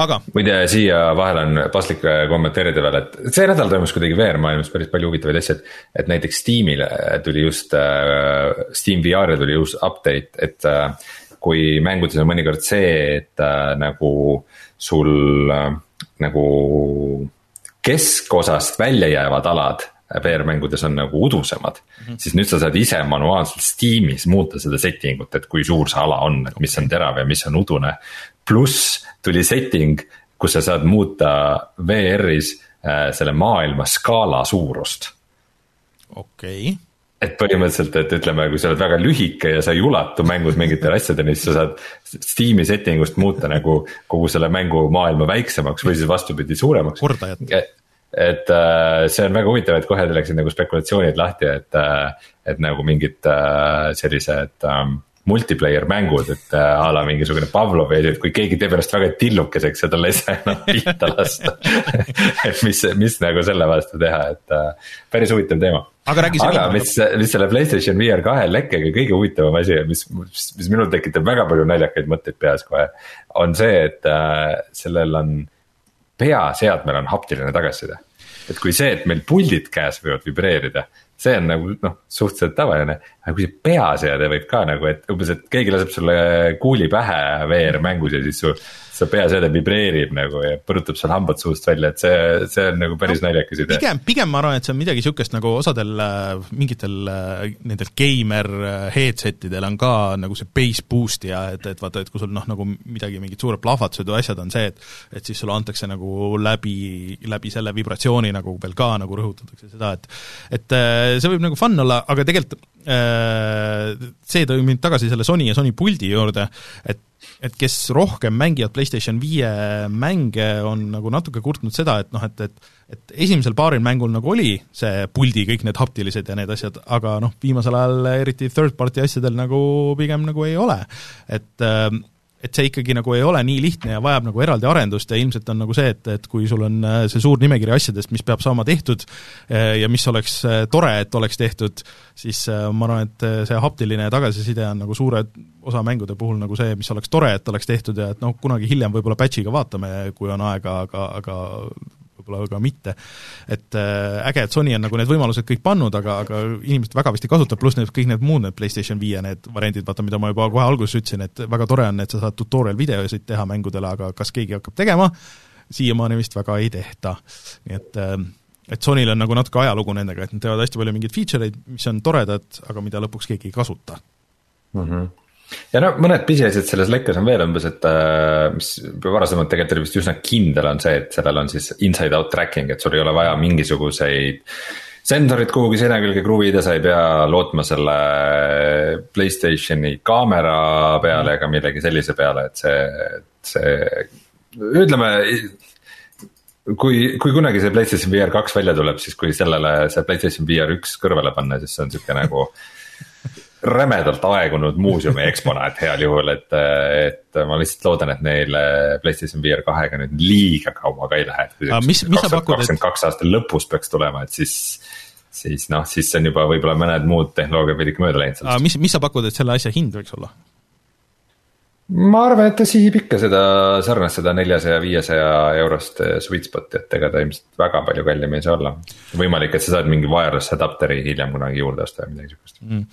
aga muide, siia vahele on paslik kommenteerida veel, et see nädal toimus kuidagi VR-maailmas päris palju huvitavaid asju, et et näiteks Steamile tuli just äh, Steam VR-i tuli uus update, et äh, kui mängudes on mõnikord see, et äh, nagu sul nagu keskosast välja jäävad alad VR-mängudes on nagu udusemad mm. -hmm. siis nüüd sa saad ise manuaalselt Steamis muuta seda setting ut, et kui suur see ala on, et mis on terav ja mis on udune. pluss tuli setting, kus sa saad muuta VR-is äh, selle maailma skaala suurust. okei okay et põhimõtteliselt, et ütleme, kui sa oled väga lühike ja sa ei ulatu mängus mingitele asjadele, siis sa saad Steam'i setting ust muuta nagu kogu selle mängu maailma väiksemaks või siis vastupidi, suuremaks. kordajat. et äh, see on väga huvitav, et kohe läksid nagu spekulatsioonid lahti, et, äh, et nagu mingid äh, sellised ähm, multiplayer mängud, et a la mingisugune Pavlovi asi, et kui keegi teeb ennast väga tillukeseks ja talle ei saa enam pihta lasta [laughs] et mis, mis nagu selle vastu teha, et päris huvitav teema. Aga räägi aga mis, mis selle Playstation VR kahe lekkega kõige huvitavam asi, mis, mis, mis minul tekitab väga palju naljakaid mõtteid peas kohe. on see, et äh, sellel on, peaseadmel on haptiline tagasiside et kui see, et meil puldid käes võivad vibreerida, see on nagu noh, suhteliselt tavaline, aga kui see peaseade võib ka nagu, et umbes, et keegi laseb sulle kuuli pähe VR-mängus ja siis su see peaseade vibreerib nagu ja põrutab seal hambad suust välja, et see, see on nagu päris no, naljakas idee. pigem, pigem ma arvan, et see on midagi niisugust nagu osadel äh, mingitel äh, nendel geimer äh, headset idel on ka nagu see bass boost ja et, et vaata, et kui sul noh, nagu midagi, mingid suured plahvatused või asjad on see, et et siis sulle antakse nagu läbi, läbi selle vibratsiooni nagu veel ka nagu rõhutatakse seda, et et see võib nagu fun olla, aga tegelikult see tõi mind tagasi selle Sony ja Sony puldi juurde, et et kes rohkem mängivad PlayStation viie mänge, on nagu natuke kurtnud seda, et noh, et, et et esimesel paaril mängul nagu oli see puldi kõik need haptilised ja need asjad, aga noh, viimasel ajal eriti third party asjadel nagu pigem nagu ei ole. et äh, et see ikkagi nagu ei ole nii lihtne ja vajab nagu eraldi arendust ja ilmselt on nagu see, et, et kui sul on äh, see suur nimekiri asjadest, mis peab saama tehtud äh, ja mis oleks äh, tore, et oleks tehtud, siis ma arvan, et see haptiline tagasiside on nagu suure osa mängude puhul nagu see, mis oleks tore, et oleks tehtud ja et noh, kunagi hiljem võib-olla patch'iga vaatame, kui on aega, aga, aga võib-olla ka mitte. et äh, äge, et Sony on nagu need võimalused kõik pannud, aga, aga inimesed väga vist ei kasuta, pluss need kõik need muud need PlayStation viie need variandid, vaata, mida ma juba kohe alguses ütlesin, et väga tore on, et sa saad tutorial videosid teha mängudele, aga kas keegi hakkab tegema, siiamaani vist väga ei tehta. nii et äh, et Sonyl on nagu natuke ajalugu nendega, et nad teevad hästi palju mingeid feature eid, mis on toredad, aga mida lõpuks keegi ei kasuta mm. -hmm ja no mõned pisiasjad selles lekkes on veel umbes, et äh, mis varasemalt tegelikult oli vist üsna kindel, on see, et sellel on siis inside out tracking, et sul ei ole vaja mingisuguseid sensorid kuhugi seina külge kruvida, sa ei pea lootma selle Playstationi kaamera peale ega millegi sellise peale, et see, see ütleme kui, kui kunagi see PlayStation VR kaks välja tuleb, siis kui sellele see PlayStation VR üks kõrvale panna, siis see on sihuke nagu rämedalt aegunud muuseumi eksponaat heal juhul, et, et ma lihtsalt loodan, et neil PlayStation VR kahega nüüd liiga kaua ka ei lähe. kakskümmend kaks aasta lõpus peaks tulema, et siis siis noh, siis on juba võib-olla mõned muud tehnoloogiad veidike mööda läinud sellest. mis, mis sa pakud, et selle asja hind võiks olla? ma arvan, et ta sihib ikka seda sarnast, seda neljasaja, viiesaja eurost sweet spot'i, et ega ta ilmselt väga palju kallim ei saa olla. võimalik, et sa saad mingi wireless adapteri hiljem kunagi juurde osta või midagi sihukest mm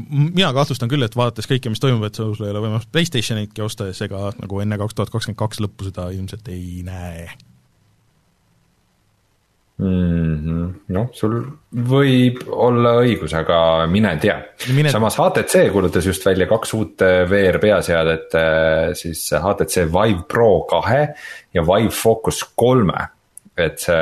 mina kahtlustan küll, et vaadates kõike, mis toimub, et sul ei ole võimalust PlayStationitki osta ja seega nagu enne kaks tuhat kakskümmend kaks lõppu seda ilmselt ei näe. Mm -hmm. noh, sul võib olla õigus, aga mine tea. Mine.... samas HTC kuulutas just välja kaks uut äh, VR peaseadet, äh, siis HTC Vive Pro kahe ja Vive Focus kolme et see,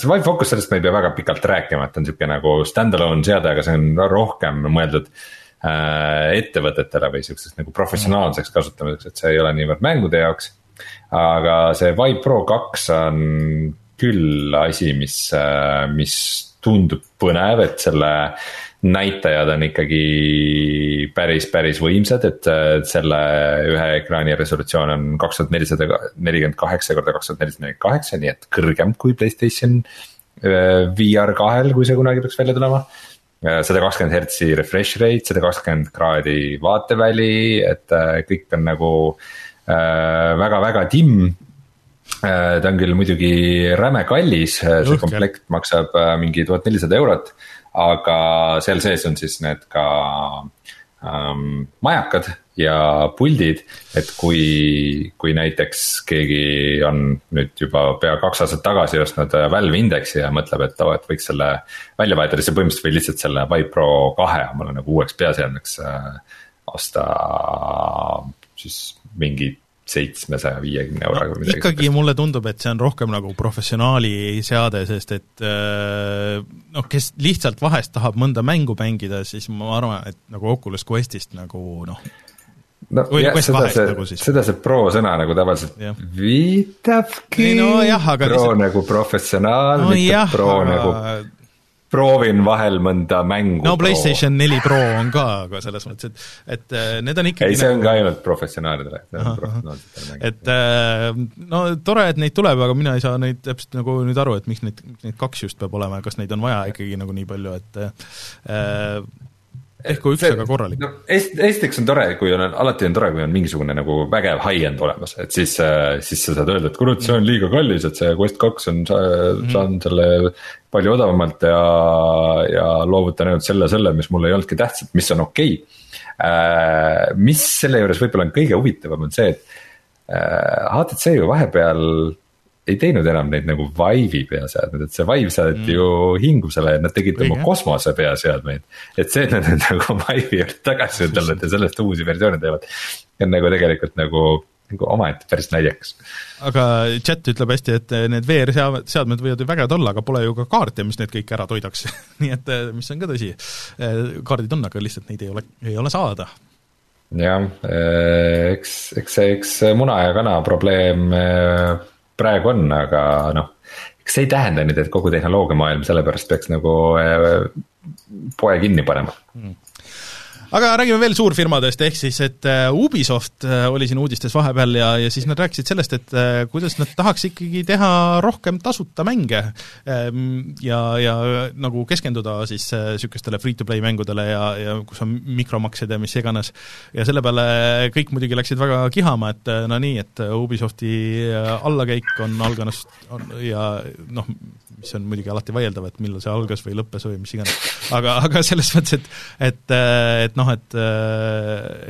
see Vive Focus, sellest me ei pea väga pikalt rääkima, et on sihuke nagu stand-alone seade, aga see on rohkem mõeldud äh, ettevõtetele või sihukeseks nagu professionaalseks kasutamiseks, et see ei ole niivõrd mängude jaoks. aga see Vive Pro kaks on küll asi, mis äh,, mis tundub põnev, et selle näitajad on ikkagi päris, päris võimsad, et selle ühe ekraani resolutsioon on kaks tuhat nelisada nelikümmend kaheksa korda kaks tuhat nelisada nelikümmend kaheksa, nii et kõrgem kui Playstation äh, VR kahel, kui see kunagi peaks välja tulema. Äh, sada kakskümmend hertsi refresh rate, sada kakskümmend kraadi vaateväli, et äh, kõik on nagu väga-väga timm. Ta on küll muidugi räme kallis, see komplekt maksab mingi tuhat nelisada eurot aga seal sees on siis need ka ähm, majakad ja puldid, et kui, kui näiteks keegi on nüüd juba pea kaks aastat tagasi ostnud äh, Valve Indexi ja mõtleb, et oo oh,, et võiks selle välja vahetada, siis põhimõtteliselt või lihtsalt selle Vive Pro kahe omale nagu uueks peaseadmeks äh, osta siis mingi seitsmesaja viiekümne euroga või midagi. ikkagi mulle tundub, et see on rohkem nagu professionaali seade, sest et äh, noh, kes lihtsalt vahest tahab mõnda mängu mängida, siis ma arvan, et nagu Oculus Questist nagu noh, no või jah, seda see nagu, seda see pro sõna nagu tavaliselt ja. viitabki. No, jah, pro lihtsalt... nagu professionaal no,, mitte jah, pro aga... nagu proovin vahel mõnda mängu. no PlayStation neli Pro on ka, aga selles mõttes, et, et äh, need on ikkagi ei, see on nagu... ka ainult professionaalidele, professionaalsetele mängijatele. et äh, no tore, et neid tuleb, aga mina ei saa neid täpselt nagu nüüd aru, et miks neid, neid kaks just peab olema ja kas neid on vaja ikkagi nagu nii palju, et äh, ehk kui üks, aga korralik. no esiteks on tore, kui on, alati on tore, kui on mingisugune nagu vägev high-end olemas, et siis, äh, siis sa saad öelda, et kurat, see on liiga kallis, et see Quest kaks on, mhm. saan selle palju odavamalt ja, ja loovutan ainult selle, selle, mis mulle ei olnudki tähtsad, mis on okei okay.. Äh, mis selle juures võib-olla on kõige huvitavam, on see, et HTC äh, ju vahepeal ei teinud enam neid nagu Vive'i peaseadmeid, et see Vive saadeti mm. ju hingusele ja nad tegid Õige. oma kosmose peaseadmeid. et see, et nad nüüd [laughs] nagu Vive'i juurde tagasi tulnud ja sellest uusi versioone teevad, on nagu tegelikult nagu nagu omaette päris naljakas. aga chat ütleb hästi, et need VR-seadmed võivad ju vägevad olla, aga pole ju ka kaarte, mis need kõik ära toidaks [laughs] nii et mis on ka tõsi, kaardid on, aga lihtsalt neid ei ole, ei ole saada jah, eks, eks see, eks muna ja kana probleem praegu on, aga noh, eks see ei tähenda nüüd, et kogu tehnoloogiamaailm sellepärast peaks nagu äh, poe kinni panema? Mm aga räägime veel suurfirmadest, ehk siis et äh, Ubisoft äh, oli siin uudistes vahepeal ja, ja siis nad rääkisid sellest, et äh, kuidas nad tahaks ikkagi teha rohkem tasuta mänge ähm, ja, ja nagu keskenduda siis niisugustele free-to-play mängudele ja, ja kus on mikromaksed ja mis iganes. ja selle peale kõik muidugi läksid väga kihama, et no nii, et Ubisofti allakäik on on, ja noh, mis on muidugi alati vaieldav, et millal see algas või lõppes või mis iganes. aga, aga selles mõttes, et, et, et noh, et,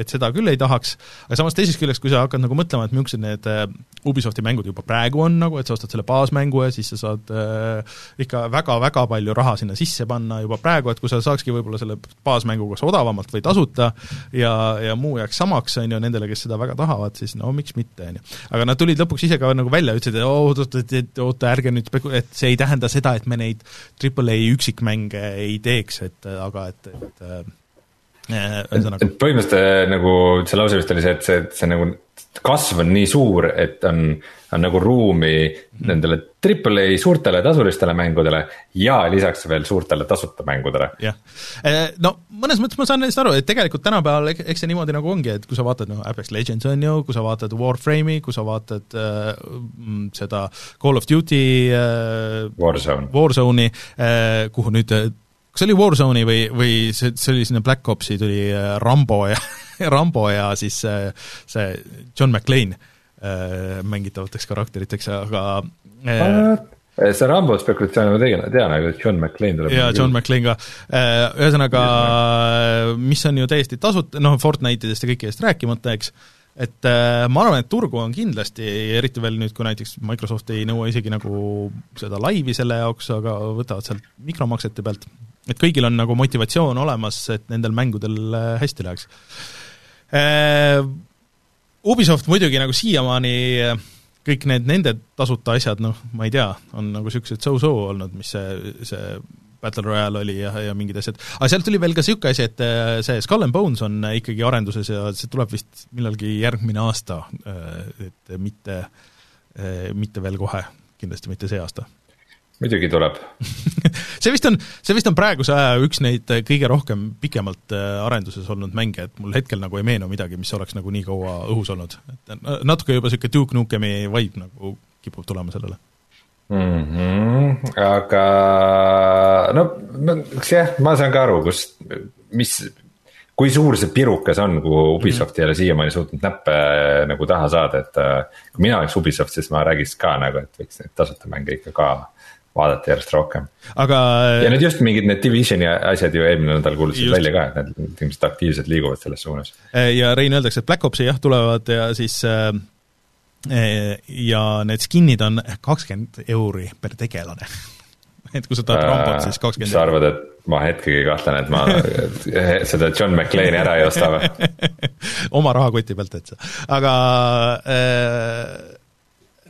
et seda küll ei tahaks, aga samas teisest küljest, kui sa hakkad nagu mõtlema, et millised need äh, Ubisofti mängud juba praegu on nagu, et sa ostad selle baasmängu ja siis sa saad äh, ikka väga-väga palju raha sinna sisse panna juba praegu, et kui sa saakski võib-olla selle baasmängu kas odavamalt või tasuta ja, ja muu jääks samaks, on ju, nendele, kes seda väga tahavad, siis no miks mitte, on ju. aga nad tulid lõpuks ise ka nagu välja, ütlesid, et oot-oot-oot, oota, ärge nüüd speku-, et see ei tähenda seda, et me neid AAA üksikmänge ei teeks, et aga et, et äh, ühesõnaga. et põhimõtteliselt nagu see lause vist oli see, et see, see nagu kasv on nii suur, et on, on nagu ruumi nendele Triple A suurtele tasulistele mängudele ja lisaks veel suurtele tasuta mängudele. jah, no mõnes mõttes ma saan neist aru, et tegelikult tänapäeval eks see niimoodi nagu ongi, et kui sa vaatad noh, Apex Legends on ju, kui sa vaatad Warframe'i, kui sa vaatad äh, seda Call of Duty äh, Warzone, Warzone'i äh,, kuhu nüüd kas see oli Warzone'i või, või see, see oli sinna Black Opsi tuli Rambo ja [laughs] [laughs] Rambo ja siis see, see John McClane äh, mängitavateks karakteriteks, aga äh, see Rambo spekulatsioon ma tegin, tean, aga John McClane tuleb. jaa, John McClane ka. Ühesõnaga, mis on ju täiesti tasuta, noh, Fortnite'idest ja kõikidest rääkimata, eks, et äh, ma arvan, et turgu on kindlasti, eriti veel nüüd, kui näiteks Microsoft ei nõua isegi nagu seda laivi selle jaoks, aga võtavad sealt mikromaksete pealt et kõigil on nagu motivatsioon olemas, et nendel mängudel äh, hästi läheks. Äh, Ubisoft muidugi nagu siiamaani äh, kõik need nende tasuta asjad, noh, ma ei tea, on nagu niisugused so-so olnud, mis see, see Battle Royale oli ja, ja mingid asjad, aga sealt tuli veel ka niisugune asi, et see Skull and Bones on ikkagi arenduses ja see tuleb vist millalgi järgmine aasta, et mitte, mitte veel kohe, kindlasti mitte see aasta muidugi tuleb [laughs] see vist on, see vist on praeguse aja üks neid kõige rohkem pikemalt äh, arenduses olnud mänge, et mul hetkel nagu ei meenu midagi, mis oleks nagu nii kaua õhus olnud. et natuke juba niisugune Duke Nukemi vibe nagu kipub tulema sellele mm. -hmm, aga no, eks jah, ma saan ka aru, kus, mis, kui suur see pirukas on, kuhu Ubisoft ei ole siiamaani suutnud näppe nagu taha saada, et äh, kui mina oleks Ubisoft, siis ma räägiks ka nagu, et võiks neid tasuta mänge ikka ka vaadata järjest rohkem. aga. ja need just mingid need Divisioni asjad ju eelmine nädal kuulutasid välja ka, et need ilmselt aktiivselt liiguvad selles suunas. ja Rein öeldakse, et Black Opsi jah, tulevad ja siis äh, ja need skin'id on kakskümmend euri per tegelane [laughs] et kui sa tahad Rambot, siis kakskümmend. mis sa arvad, et ma hetkegi kahtlen, et ma [laughs] seda John McClane'i ära ei osta või [laughs] oma rahakoti pealt, et sa, aga äh,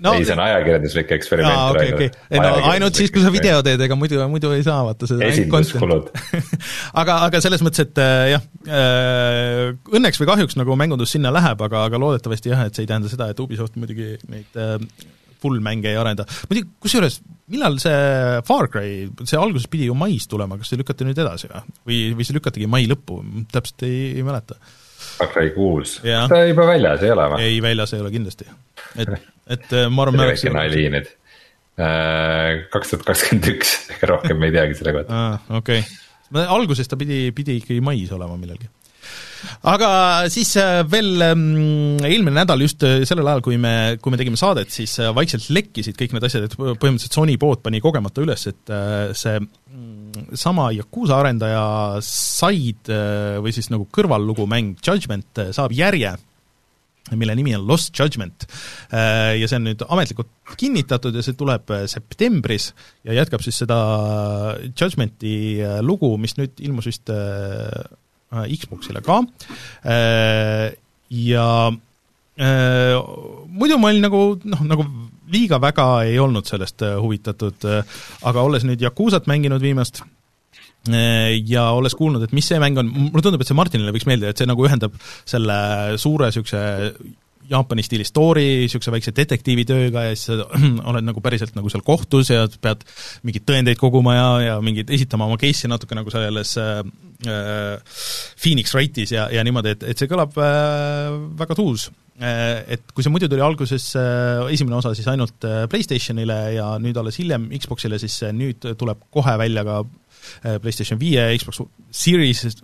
no, ei, see on ajakirjanduslik eksperiment aa, okay, okay. Ei, no ainult siis, kui sa video teed, ega muidu, muidu ei saa vaata seda esinduskulud [laughs] aga, aga selles mõttes, et äh, jah äh,, õnneks või kahjuks nagu mängundus sinna läheb, aga, aga loodetavasti jah, et see ei tähenda seda, et Ubisoft muidugi neid äh, full mänge ei arenda. muidugi, kusjuures, millal see Far Cry, see alguses pidi ju mais tulema, kas see lükati nüüd edasi või? või, või see lükatigi mai lõppu, täpselt ei, ei mäleta. Far Cry kuus, ta juba väljas ei ole või? ei, väljas ei ole kindlasti. et, [laughs] et äh, ma arvan, me oleks nali nüüd. Äh, kaks tuhat kakskümmend üks, [laughs] ega rohkem ei teagi selle kohta. okei alguses ta pidi, pidi ikkagi mais olema millalgi aga siis äh, veel mm, eelmine nädal just äh, sellel ajal, kui me, kui me tegime saadet, siis äh, vaikselt lekkisid kõik need asjad, et põhimõtteliselt Sony pood pani kogemata üles, et see mm, sama Yakuusa arendaja side või siis nagu kõrvallugumäng Judgment saab järje mille nimi on Lost Judgment. Ja see on nüüd ametlikult kinnitatud ja see tuleb septembris ja jätkab siis seda Judgmenti lugu, mis nüüd ilmus vist Xboxile ka. Äh, ja äh, muidu ma olin nagu noh, nagu liiga väga ei olnud sellest huvitatud, aga olles nüüd Yakuusat mänginud viimast, ja olles kuulnud, et mis see mäng on, mulle tundub, et see Martinile võiks meeldida, et see nagu ühendab selle suure niisuguse Jaapani stiili story, niisuguse väikse detektiivitööga ja siis sa [clears throat] oled nagu päriselt nagu seal kohtus ja pead mingeid tõendeid koguma ja, ja mingeid, esitama oma case'i natuke nagu selles äh, äh, Phoenix Wrightis ja, ja niimoodi, et, et see kõlab äh, väga tuus. Äh, et kui see muidu tuli alguses äh, esimene osa siis ainult PlayStationile ja nüüd alles hiljem Xboxile, siis nüüd tuleb kohe välja ka PlayStation viie, Xbox Series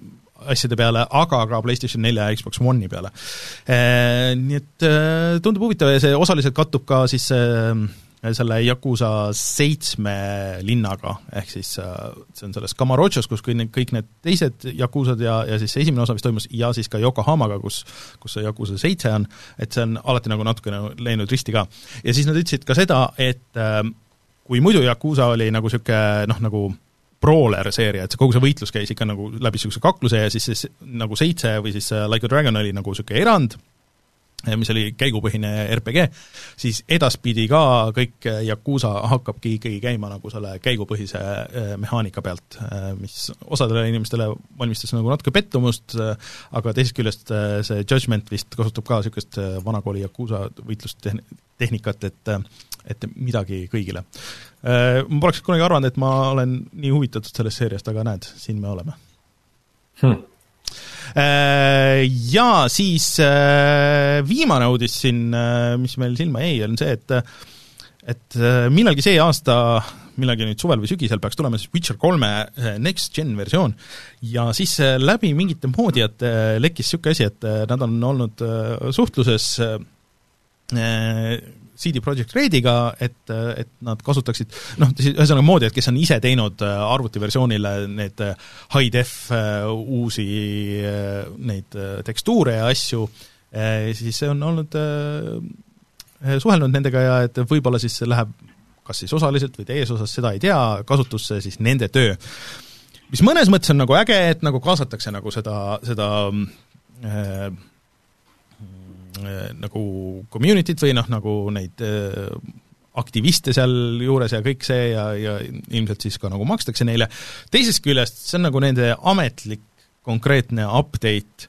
asjade peale, aga ka PlayStation nelja ja Xbox One'i peale. Eh, nii et eh, tundub huvitav ja see osaliselt kattub ka siis eh, selle Yakuusa seitsme linnaga, ehk siis see on selles Kamarochos, kus kõik need, teised Yakuusad ja, ja siis esimene osa, mis toimus, ja siis ka Yokohamaga, kus kus see Yakuusa seitse on, et see on alati nagu natukene läinud risti ka. ja siis nad ütlesid ka seda, et kui muidu Yakuusa oli nagu niisugune noh, nagu brawler seeria, et see kogu see võitlus käis ikka nagu läbi niisuguse kakluse ja siis see nagu seitse või siis Like a Dragon oli nagu niisugune erand, mis oli käigupõhine RPG, siis edaspidi ka kõik Yakuusa hakkabki ikkagi käima nagu selle käigupõhise eh, mehaanika pealt, mis osadele inimestele valmistas nagu natuke pettumust, aga teisest küljest see Judgment vist kasutab ka niisugust vanakooli Yakuusa võitlustehnikat, et et midagi kõigile. Äh, ma poleks kunagi arvanud, et ma olen nii huvitatud sellest seeriast, aga näed, siin me oleme. Hmm.. Ja siis äh, viimane uudis siin, mis meil silma jäi, on see, et et millalgi see aasta, millalgi nüüd suvel või sügisel peaks tulema siis Witcher kolme next gen versioon. Ja siis läbi mingite moodijate lekkis niisugune asi, et nad on olnud suhtluses CD Projekt Rediga, et, et nad kasutaksid noh, ühesõnaga moodijad, kes on ise teinud äh, arvutiversioonile need äh, high-def äh, uusi neid tekstuure ja asju, siis see on olnud, suhelnud nendega ja et võib-olla siis see läheb kas siis osaliselt või täies osas, seda ei tea, kasutusse siis nende töö. mis mõnes mõttes on nagu äge, et nagu kaasatakse nagu seda, seda Äh, nagu community't või noh, nagu neid äh, aktiviste sealjuures ja kõik see ja, ja ilmselt siis ka nagu makstakse neile, teisest küljest see on nagu nende ametlik konkreetne update,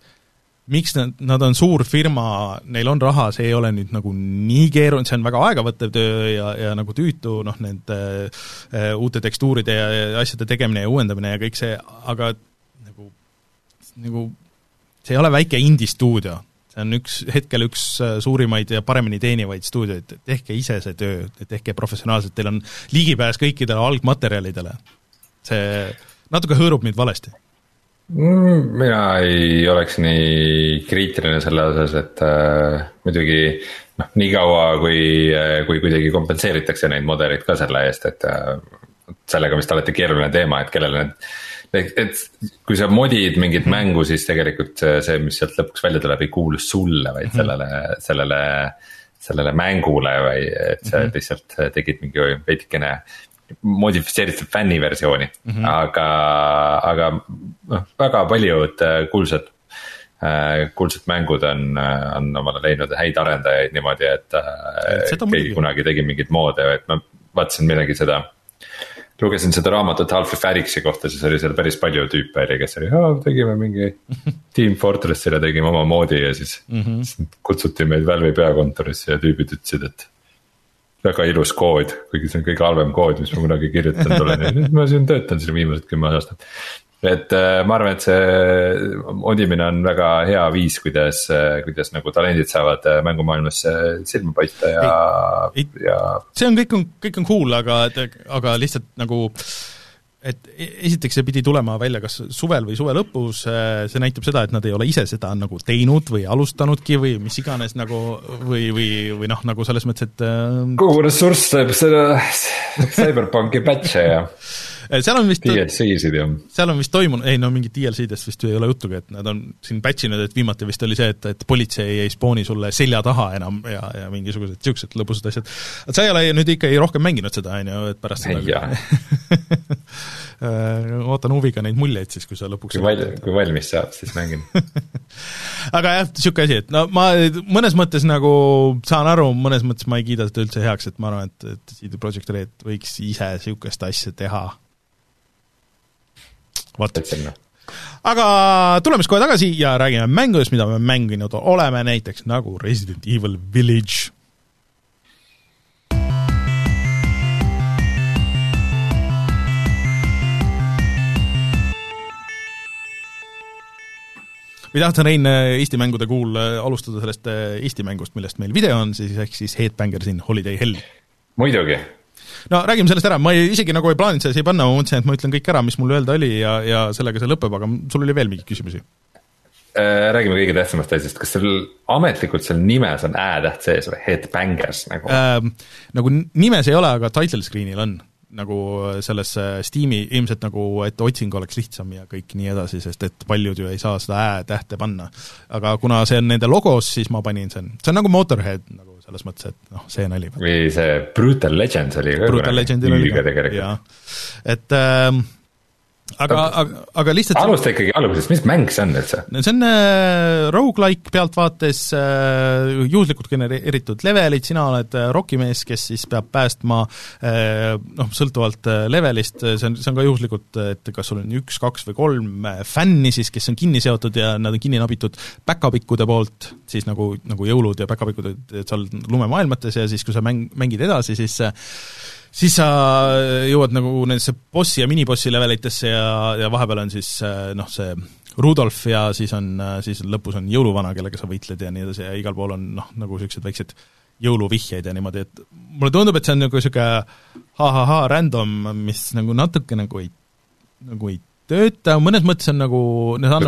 miks nad, nad on suur firma, neil on raha, see ei ole nüüd nagu nii keeruline, see on väga aegavõttev töö ja, ja nagu tüütu noh, nende äh, uute tekstuuride ja, ja asjade tegemine ja uuendamine ja kõik see, aga nagu, nagu see ei ole väike indie-stuudio, on üks, hetkel üks äh, suurimaid ja paremini teenivaid stuudioid, tehke ise see töö, tehke professionaalselt, teil on ligipääs kõikidele algmaterjalidele. see natuke hõõrub mind valesti mm,? mina ei oleks nii kriitiline selle osas, et äh, muidugi noh, niikaua kui, äh, kui kuidagi kompenseeritakse neid mudeleid ka selle eest, et äh, sellega vist alati keeruline teema, et kellele need et, et kui sa modid mingit -hmm. mängu, siis tegelikult see, mis sealt lõpuks välja tuleb, ei kuulu sulle, vaid -hmm. sellele, sellele, sellele mängule või et sa mm -hmm. lihtsalt tegid mingi veidikene modifitseeritud fänniversiooni mm, -hmm. aga, aga noh, väga paljud äh, kuulsad äh, kuldsed mängud on, äh, on omale leidnud häid arendajaid niimoodi, et keegi kunagi tegi mingeid moode, et ma vaatasin midagi seda lugesin seda raamatut Half-Life Alyxi kohta, siis oli seal päris palju tüüpe oli, kes oli, tegime mingi Team Fortressile tegime oma moodi ja siis mm -hmm. kutsuti meid Valve'i peakontorisse ja tüübid ütlesid, et. väga ilus kood, kuigi see on kõige halvem kood, mis ma kunagi kirjutanud olen ja nüüd ma siin töötan siin viimased kümme aastat. Et äh, ma arvan, et see modimine on väga hea viis, kuidas, kuidas nagu talendid saavad mängumaailmas silma paista ja, ja. see on, kõik on, kõik on cool, aga, aga lihtsalt nagu et e-, esiteks see pidi tulema välja kas suvel või suve lõpus, äh, see näitab seda, et nad ei ole ise seda nagu teinud või alustanudki või mis iganes nagu või, või, või noh, nagu selles mõttes, et äh, kogu ressurss teeb seda CyberPunki patch'e ja [laughs] seal on vist DLC-sid ja seal on vist toimunud, ei no mingit DLC-dest vist ju ei ole juttugi, et nad on siin patch inud, et viimati vist oli see, et, et politsei ei spooni sulle selja taha enam ja, ja mingisugused niisugused lõbusad asjad. sa ei ole nüüd ikka ei rohkem mänginud seda, on ju, et pärast seda [laughs] ootan huviga neid muljeid siis, kui sa lõpuks kui val-, kui valmis saab, siis mängin. [laughs] Aga jah, niisugune asi, et no ma mõnes mõttes nagu saan aru, mõnes mõttes ma ei kiida seda üldse heaks, et ma arvan, et, et CD Projekt Red võiks ise niisugust asja teha vot. aga tuleme siis kohe tagasi ja räägime mängudest, mida me mänginud oleme, näiteks nagu Resident Evil Village või tahtsin, Rein, Eesti mängude kuul alustada sellest Eesti mängust, millest meil video on, siis ehk siis Headbangers in Holiday Hell? muidugi, no räägime sellest ära, ma ei, isegi nagu ei plaaninud seda siia panna, ma mõtlesin, et ma ütlen kõik ära, mis mul öelda oli ja, ja sellega see lõpeb, aga sul oli veel mingeid küsimusi? Äh, räägime kõige tähtsamast asjast, kas sul ametlikult seal nimes on ä-täht sees või, Headbangers nagu äh,? Nagu nimes ei ole, aga title screen'il on nagu selles Steam'i ilmselt nagu, et otsing oleks lihtsam ja kõik nii edasi, sest et paljud ju ei saa seda ä-tähte panna. aga kuna see on nende logos, siis ma panin sen, see on nagu Motorhead nagu selles mõttes, et noh, see nali. või see Brutal Legends oli ka Brutal Legendil oli ka, et äh, aga, aga, aga lihtsalt alusta ikkagi algusest, mis mäng see on üldse? no see on äh, rogu-like pealtvaates äh, juhuslikult genereeritud levelid, sina oled äh, rokimees, kes siis peab päästma äh, noh, sõltuvalt äh, levelist, see on, see on ka juhuslikult, et kas sul on üks, kaks või kolm äh, fänni siis, kes on kinni seotud ja nad on kinni nabitud päkapikkude poolt, siis nagu, nagu jõulud ja päkapikud, et sa oled lumemaailmates ja siis, kui sa mäng, mängid edasi, siis äh, siis sa jõuad nagu nendesse bossi ja minibossi levelitesse ja, ja vahepeal on siis äh, noh, see Rudolf ja siis on, äh, siis lõpus on jõuluvana, kellega sa võitled ja nii edasi ja igal pool on noh, nagu niisugused väiksed jõuluvihjeid ja niimoodi, et mulle tundub, et see on nagu niisugune ha-ha-ha random, mis nagu natuke nagu ei, nagu ei tööta, mõnes mõttes on nagu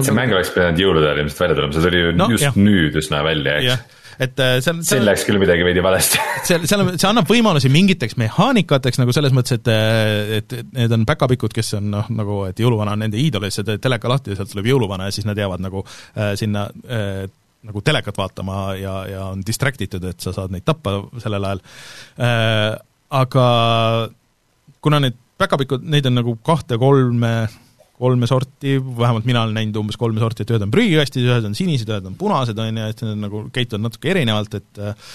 see mäng oleks pidanud jõulude ajal ilmselt välja tulema, see tuli ju no, just jah. nüüd üsna välja, eks. Et äh, seal siin läks küll midagi veidi valesti. [laughs] Seal, seal on, see annab võimalusi mingiteks mehaanikateks nagu selles mõttes, et äh, et need on päkapikud, kes on noh, nagu et jõuluvana on nende iidol ja sa teed teleka lahti ja sealt tuleb jõuluvana ja siis nad jäävad nagu äh, sinna äh, nagu telekat vaatama ja, ja on distract itud, et sa saad neid tappa sellel ajal. Äh,, aga kuna need päkapikud, neid on nagu kahte-kolme kolme sorti, vähemalt mina olen näinud umbes kolme sorti, et ühed on prügikastis, ühed on sinised, ühed on punased, on ju, et need nagu käituvad natuke erinevalt, et äh,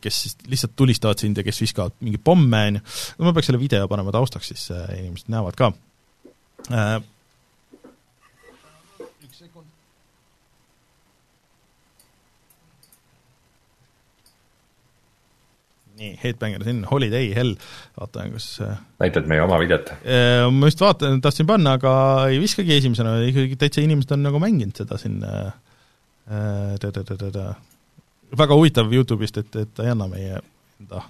kes siis lihtsalt tulistavad sind ja kes viskavad mingeid pomme, on ju. ma peaks selle video panema taustaks, siis äh, inimesed näevad ka. Nii, Headbanger siin, Holiday Hell, vaatame, kas näitad meie oma videot? Äh, ma just vaatan, tahtsin panna, aga ei viskagi esimesena, ikkagi täitsa inimesed on nagu mänginud seda siin äh, äh väga huvitav Youtube'ist, et, et ta ei anna meie enda.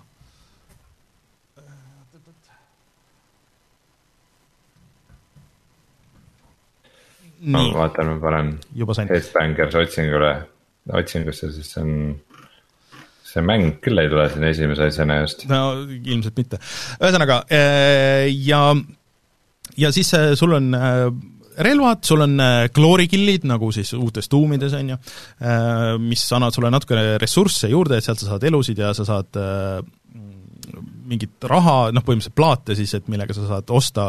Ma vaatan, ma panen Headbangers otsingule, otsingusse, siis see on see mäng küll ei tule siin esimese asjana just. no ilmselt mitte. ühesõnaga äh, ja, ja siis äh, sul on äh, relvad, sul on glory kill'id, nagu siis uutes tuumides, on ju, mis annavad sulle natukene ressursse juurde, et sealt sa saad elusid ja sa saad mingit raha, noh põhimõtteliselt plaate siis, et millega sa saad osta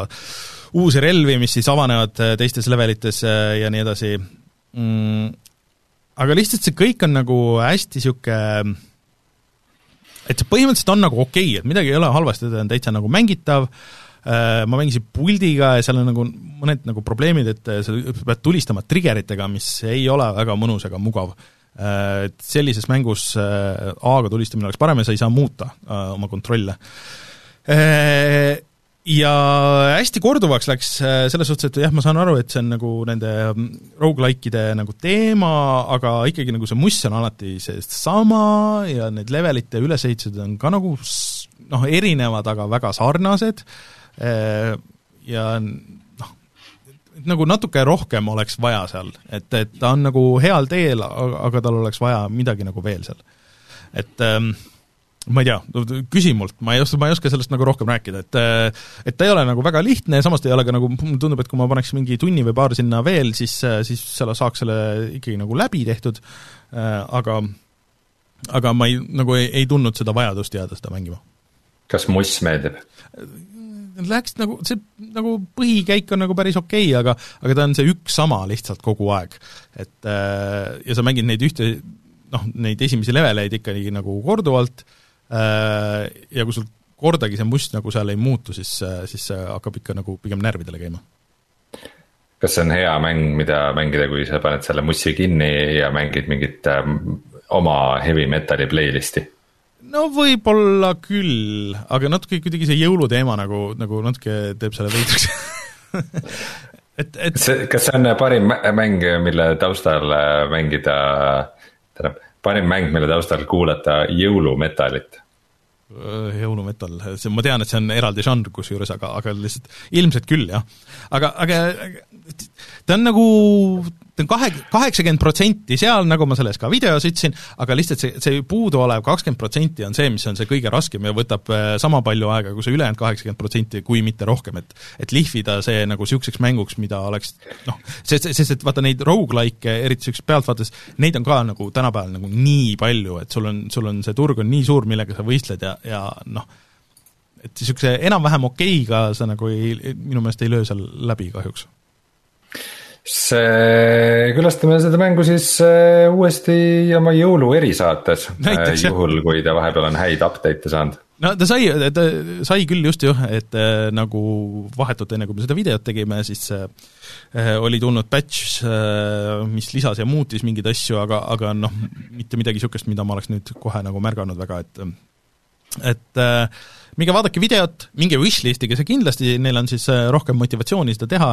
uusi relvi, mis siis avanevad teistes levelites ja nii edasi mm,. aga lihtsalt see kõik on nagu hästi niisugune et see põhimõtteliselt on nagu okei okay,, et midagi ei ole halvasti, ta on täitsa nagu mängitav, äh, ma mängisin puldiga ja seal on nagu mõned nagu probleemid, et sa pead tulistama trigger itega, mis ei ole väga mõnus ega mugav. et sellises mängus A-ga tulistamine oleks parem ja sa ei saa muuta oma kontrolle ja hästi korduvaks läks äh, selles suhtes, et jah, ma saan aru, et see on nagu nende mm, rogu-like'ide nagu teema, aga ikkagi nagu see must on alati seesama ja need levelite ülesehitused on ka nagu noh, erinevad, aga väga sarnased äh, ja noh, nagu natuke rohkem oleks vaja seal, et, et ta on nagu heal teel, aga tal oleks vaja midagi nagu veel seal. et ähm, ma ei tea, küsi mult, ma ei oska, ma ei oska sellest nagu rohkem rääkida, et et ta ei ole nagu väga lihtne ja samas ta ei ole ka nagu, mulle tundub, et kui ma paneks mingi tunni või paar sinna veel, siis, siis selle saaks selle ikkagi nagu läbi tehtud, aga aga ma ei, nagu ei, ei tundnud seda vajadust jääda seda mängima. kas muss meeldib? Läks nagu, see nagu põhikäik on nagu päris okei okay,, aga aga ta on see üks sama lihtsalt kogu aeg. et ja sa mängid neid ühte, noh, neid esimesi leveleid ikkagi nagu korduvalt äh,, Äh, ja kui sul kordagi see must nagu seal ei muutu, siis, siis see hakkab ikka nagu pigem närvidele käima. kas see on hea mäng, mida mängida, kui sa paned selle mussi kinni ja mängid mingit ähm, oma heavy metal'i playlist'i? no võib-olla küll, aga natuke kuidagi see jõuluteema nagu, nagu natuke teeb selle veidraks [laughs] et, et see, kas see on parim mäng, mille taustal äh, mängida, tähendab, parim mäng, mille taustal kuulata jõulumetalit? Äh, jõulumetall, see, ma tean, et see on eraldi žanr kusjuures, aga, aga lihtsalt ilmselt küll, jah. aga, aga ta on nagu, ta on kahe, kaheksakümmend protsenti seal, nagu ma selles ka videos ütlesin, aga lihtsalt see, see puuduolev kakskümmend protsenti on see, mis on see kõige raskem ja võtab äh, sama palju aega kui see ülejäänud kaheksakümmend protsenti, kui mitte rohkem, et et lihvida see nagu niisuguseks mänguks, mida oleks noh, sest, sest et vaata neid rogu-like'e, eriti niisugusest pealtvaates, neid on ka nagu tänapäeval nagu nii palju, et sul on, sul on see turg on nii suur, millega sa võistled ja, ja noh, et niisuguse enam-vähem okeiga sa nagu ei, minu meelest ei löö seal läbi kahjuks see, külastame seda mängu siis äh, uuesti oma jõulu erisaates, äh, juhul kui ta vahepeal on häid update'e saanud. No ta sai, ta sai küll just ju, et äh, nagu vahetult enne, kui me seda videot tegime, siis äh, oli tulnud patch äh,, mis lisas ja muutis mingeid asju, aga, aga noh, mitte midagi niisugust, mida ma oleks nüüd kohe nagu märganud väga, et et äh, minge vaadake videot, minge wishlist'ige see kindlasti, neil on siis rohkem motivatsiooni seda teha,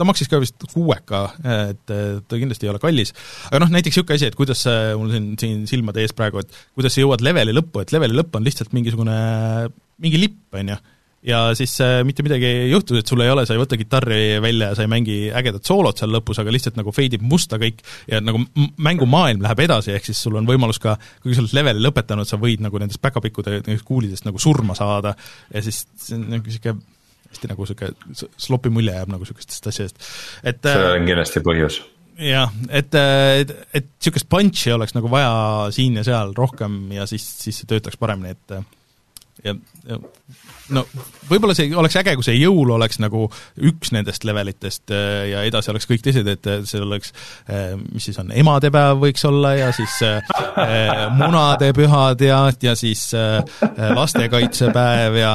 ta maksis ka vist kuueka, et ta kindlasti ei ole kallis. aga noh, näiteks niisugune asi, et kuidas mul siin, siin silmade ees praegu, et kuidas sa jõuad leveli lõppu, et leveli lõpp on lihtsalt mingisugune, mingi lipp, on ju ja siis äh, mitte midagi ei juhtu, et sul ei ole, sa ei võta kitarri välja ja sa ei mängi ägedat soolot seal lõpus, aga lihtsalt nagu fade ib musta kõik ja nagu mängumaailm läheb edasi, ehk siis sul on võimalus ka, kui sa oled leveli lõpetanud, sa võid nagu nendest päkapikkude kuulidest nagu surma saada ja siis see on nagu niisugune hästi nagu niisugune sloppy mulje jääb nagu niisugustest asjadest, et see on kindlasti põhjus. jah, et, et, et niisugust punch'i oleks nagu vaja siin ja seal rohkem ja siis, siis see töötaks paremini, et ja, ja no võib-olla see oleks äge, kui see jõul oleks nagu üks nendest levelitest äh, ja edasi oleks kõik teised, et see oleks, äh, mis siis on, emadepäev võiks olla ja siis äh, munadepühad ja, ja siis lastekaitsepäev ja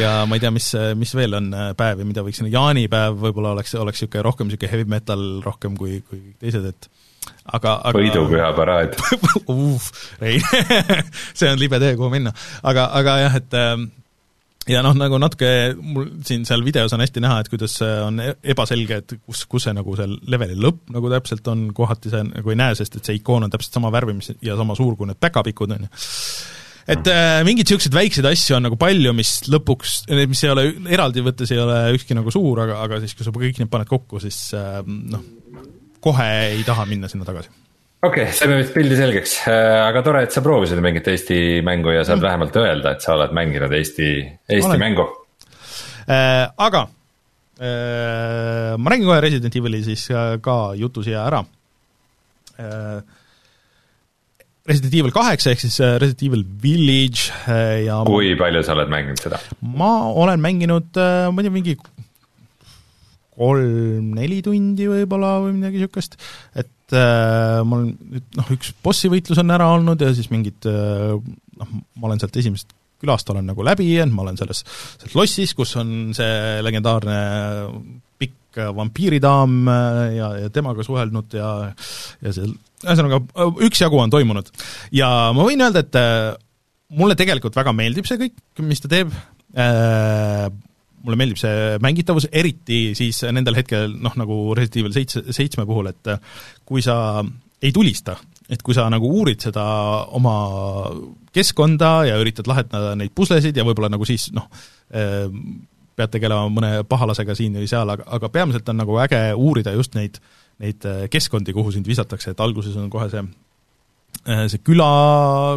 ja ma ei tea, mis, mis veel on päevi, mida võiks, jaanipäev võib-olla oleks, oleks niisugune rohkem niisugune heavy metal rohkem kui, kui teised, et aga, aga võidupüha paraad [laughs] ei [laughs] see on libe tee, kuhu minna. aga, aga jah, et ja noh, nagu natuke mul siin seal videos on hästi näha, et kuidas on e-, ebaselge, et kus, kus see nagu see leveli lõpp nagu täpselt on, kohati sa nagu ei näe, sest et see ikoon on täpselt sama värvi, mis ja sama suur kui need päkapikud, on ju et äh, mingeid niisuguseid väikseid asju on nagu palju, mis lõpuks, mis ei ole, eraldi võttes ei ole ükski nagu suur, aga, aga siis, kui sa kõik need paned kokku, siis äh, noh, kohe ei taha minna sinna tagasi okei okay,, saime vist pildi selgeks, äh, aga tore, et sa proovisid mingit Eesti mängu ja saad mm. vähemalt öelda, et sa oled mänginud Eesti, Eesti Olen. mängu äh,. aga äh, ma räägin kohe Resident Evil'i siis ka jutu siia ära. Resident Evil kaheksa ehk siis Resident Evil Village ja kui palju sa oled mänginud seda? ma olen mänginud, ma ei tea, mingi kolm-neli tundi võib-olla või midagi niisugust, et äh, ma olen nüüd noh, üks bossi võitlus on ära olnud ja siis mingid äh, noh, ma olen sealt esimesest külast olen nagu läbi jäänud, ma olen selles, selles lossis, kus on see legendaarne pikk vampiiridaam ja, ja temaga suhelnud ja ja seal, ühesõnaga üksjagu on toimunud. ja ma võin öelda, et mulle tegelikult väga meeldib see kõik, mis ta teeb äh,, mulle meeldib see mängitavus, eriti siis nendel hetkel noh, nagu Resident Evil seitse, seitsme puhul, et kui sa ei tulista, et kui sa nagu uurid seda oma keskkonda ja üritad lahendada neid puslesid ja võib-olla nagu siis noh, pead tegelema mõne pahalasega siin või seal, aga, aga peamiselt on nagu äge uurida just neid, neid keskkondi, kuhu sind visatakse, et alguses on kohe see see küla,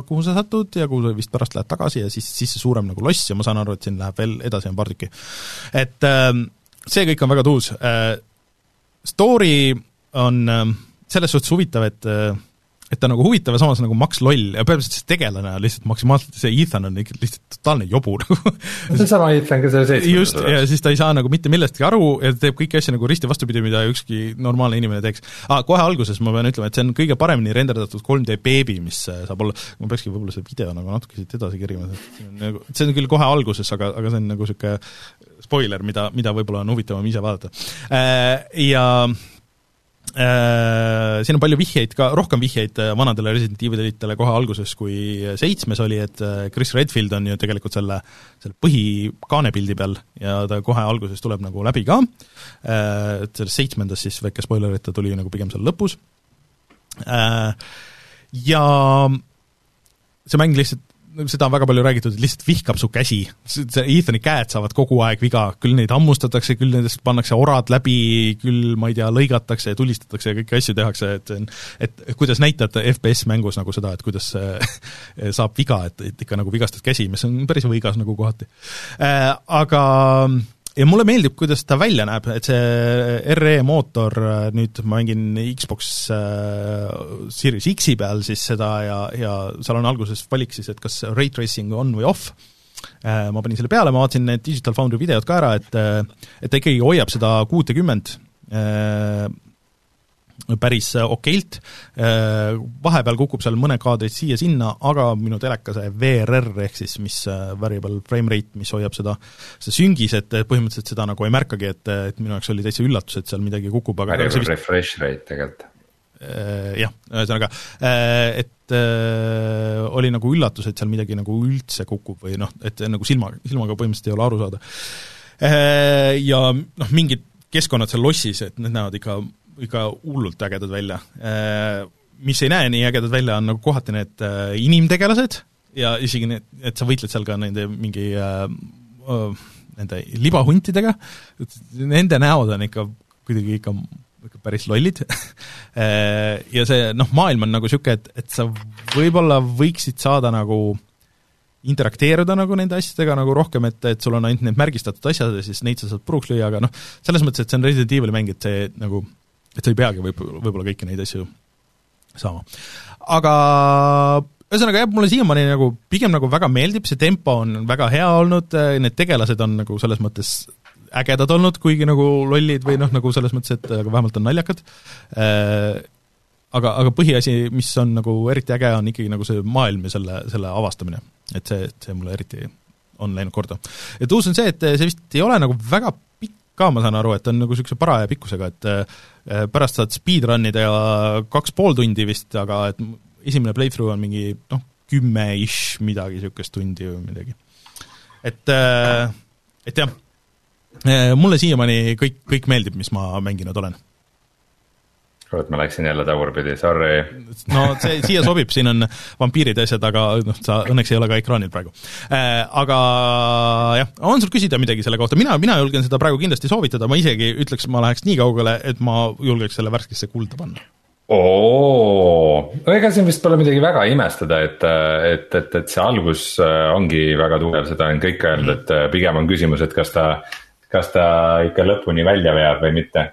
kuhu sa satud ja kuhu sa vist pärast lähed tagasi ja siis, siis see suurem nagu loss ja ma saan aru, et siin läheb veel edasi, on paar tükki. et see kõik on väga tuus. Story on selles suhtes huvitav, et et ta on nagu huvitav ja samas nagu maks loll ja põhimõtteliselt see tegelane on lihtsalt maksimaalselt, see Ethan on ikka lihtsalt totaalne jobu nagu see on sama Ethan, kes oli seitsmendas. just, ja siis ta ei saa nagu mitte millestki aru ja teeb kõiki asju nagu risti vastupidi, mida ükski normaalne inimene teeks ah,. kohe alguses ma pean ütlema, et see on kõige paremini renderdatud 3D beebi, mis äh, saab olla, ma peakski võib-olla selle video nagu natuke siit edasi kerima, see on nagu, see on küll kohe alguses, aga, aga see on nagu niisugune spoiler, mida, mida võib-olla on huvitavam ise vaadata. Äh, ja siin on palju vihjeid ka, rohkem vihjeid äh, vanadele Resident Evilitele kohe alguses, kui seitsmes oli, et äh, Chris Redfield on ju tegelikult selle, selle põhikaanepildi peal ja ta kohe alguses tuleb nagu läbi ka, et selles seitsmendas siis väike spoiler, et ta tuli nagu pigem seal lõpus, ja see mäng lihtsalt seda on väga palju räägitud, et lihtsalt vihkab su käsi, see Ethani käed saavad kogu aeg viga, küll neid hammustatakse, küll nendest pannakse orad läbi, küll ma ei tea, lõigatakse ja tulistatakse ja kõiki asju tehakse, et see on, et kuidas näitada FPS mängus nagu seda, et kuidas [laughs] saab viga, et, et ikka nagu vigastad käsi, mis on päris võigas nagu kohati äh,. Aga ja mulle meeldib, kuidas ta välja näeb, et see RE mootor, nüüd ma mängin Xbox äh, Series X-i peal siis seda ja, ja seal on alguses valik siis, et kas rate tracing on või off. Äh,, ma panin selle peale, ma vaatasin need Digital Foundry videod ka ära, et et ta ikkagi hoiab seda kuutekümmet äh, päris äh, okeilt, äh, vahepeal kukub seal mõne kaadrit siia-sinna, aga minu teleka see VRR ehk siis mis äh, variable frame rate, mis hoiab seda, seda süngis, et põhimõtteliselt seda nagu ei märkagi, et, et minu jaoks oli täitsa üllatus, et seal midagi kukub, aga variable vist... refresh rate tegelikult. Jah, ühesõnaga, et oli nagu üllatus, et seal midagi nagu üldse kukub või noh, et nagu silma, silmaga põhimõtteliselt ei ole aru saada. Ja noh, mingid keskkonnad seal lossis, et need näevad ikka ikka hullult ägedad välja. Äh, mis ei näe nii ägedad välja, on nagu kohati need äh, inimtegelased ja isegi need, et sa võitled seal ka nende mingi äh, nende libahuntidega, nende näod on ikka kuidagi ikka, ikka päris lollid [laughs] ja see noh, maailm on nagu niisugune, et, et sa võib-olla võiksid saada nagu interakteeruda nagu nende asjadega nagu rohkem, et, et sul on ainult need märgistatud asjad ja siis neid sa saad puruks lüüa, aga noh, selles mõttes, et see on Resident Evil'i mäng, et see nagu et sa ei peagi võib, võib-olla kõiki neid asju saama. aga ühesõnaga jah, mulle siiamaani nagu pigem nagu väga meeldib, see tempo on väga hea olnud, need tegelased on nagu selles mõttes ägedad olnud, kuigi nagu lollid või noh, nagu selles mõttes, et aga vähemalt on naljakad äh,, aga, aga põhiasi, mis on nagu eriti äge, on ikkagi nagu see maailm ja selle, selle avastamine. et see, see mulle eriti on läinud korda. ja uus on see, et see vist ei ole nagu väga ka, ma saan aru, et on nagu niisuguse paraja pikkusega, et äh, pärast saad speedrun ida ja kaks pool tundi vist, aga et esimene playthrough on mingi noh, kümme-ish midagi niisugust tundi või midagi. et, äh, et jah, äh, mulle siiamaani kõik, kõik meeldib, mis ma mänginud olen kurat, ma läksin jälle tagurpidi, sorry. no see siia sobib, siin on vampiirid ja asjad, aga noh, sa õnneks ei ole ka ekraanil praegu. Äh,. Aga jah, on sul küsida midagi selle kohta, mina, mina julgen seda praegu kindlasti soovitada, ma isegi ütleks, ma läheks nii kaugele, et ma julgeks selle värskesse kulda panna. Oo, ega siin vist pole midagi väga imestada, et, et, et, et see algus äh, ongi väga tugev, seda on kõik öelnud, et äh, pigem on küsimus, et kas ta, kas ta ikka lõpuni välja veab või mitte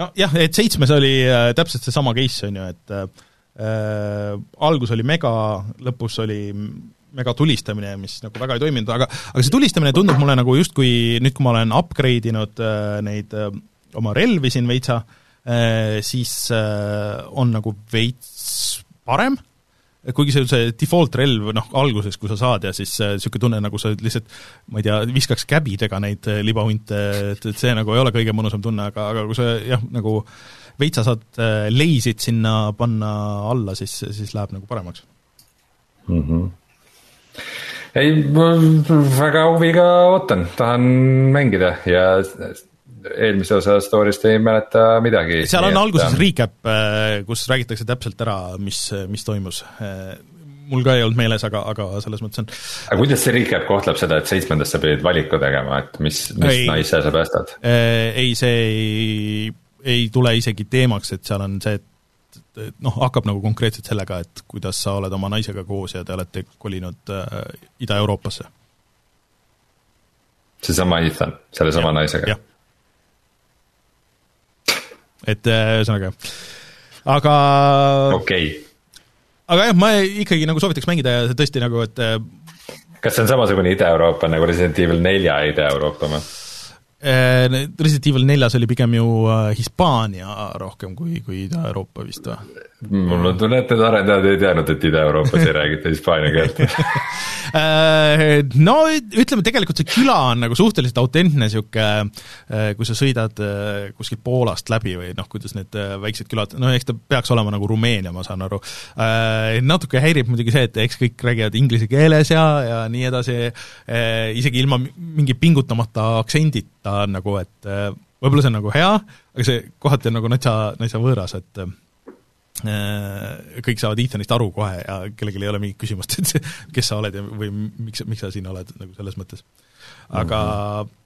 nojah, et seitsmes oli äh, täpselt seesama case, on ju, et äh, algus oli mega, lõpus oli mega tulistamine, mis nagu väga ei toiminud, aga aga see tulistamine tundub mulle nagu justkui nüüd, kui ma olen upgrade inud äh, neid äh, oma relvi siin veitsa äh,, siis äh, on nagu veits parem kuigi see on see default relv, noh, alguses, kui sa saad ja siis niisugune tunne, nagu sa lihtsalt ma ei tea, viskaks käbidega neid libahunte, et, et see nagu ei ole kõige mõnusam tunne, aga, aga kui sa jah, nagu veitsa saad leisid sinna panna alla, siis, siis läheb nagu paremaks mm. -hmm ei, väga huviga ootan, tahan mängida ja eelmise osa story'st ei mäleta midagi. seal on alguses et... recap, äh, kus räägitakse täpselt ära, mis, mis toimus. Äh, mul ka ei olnud meeles, aga, aga selles mõttes on. aga kuidas see recap kohtleb seda, et seitsmendas sa pidid valiku tegema, et mis, mis ei, naise sa päästad? Äh, ei, see ei, ei tule isegi teemaks, et seal on see, et noh, hakkab nagu konkreetselt sellega, et kuidas sa oled oma naisega koos ja te olete kolinud äh, Ida-Euroopasse. seesama Ethan, sellesama naisega? Et äh, ühesõnaga, aga okei okay. aga jah, ma ikkagi nagu soovitaks mängida ja see tõesti nagu, et äh, kas see on samasugune Ida-Euroopa nagu Resident Evil nelja Ida-Euroopa või? Äh, Resident Evil neljas oli pigem ju äh, Hispaania rohkem kui, kui Ida-Euroopa vist või? Mul on tunne, et need arendajad ei teadnud, et Ida-Euroopas ei räägita hispaania keelt [laughs] äh, no ütleme, tegelikult see küla on nagu suhteliselt autentne niisugune, kui sa sõidad kuskilt Poolast läbi või noh, kuidas need väiksed külad, no eks ta peaks olema nagu Rumeenia, ma saan aru. Natuke häirib muidugi see, et eks kõik räägivad inglise keeles ja, ja nii edasi, isegi ilma mingi pingutamata aktsendita nagu, et äh, võib-olla see on nagu hea, aga see kohati on nagu natsa, natsa võõras, et äh, kõik saavad Ethanist aru kohe ja kellelgi ei ole mingit küsimust, et [laughs] kes sa oled ja või miks, miks sa siin oled, nagu selles mõttes. aga mm, -hmm.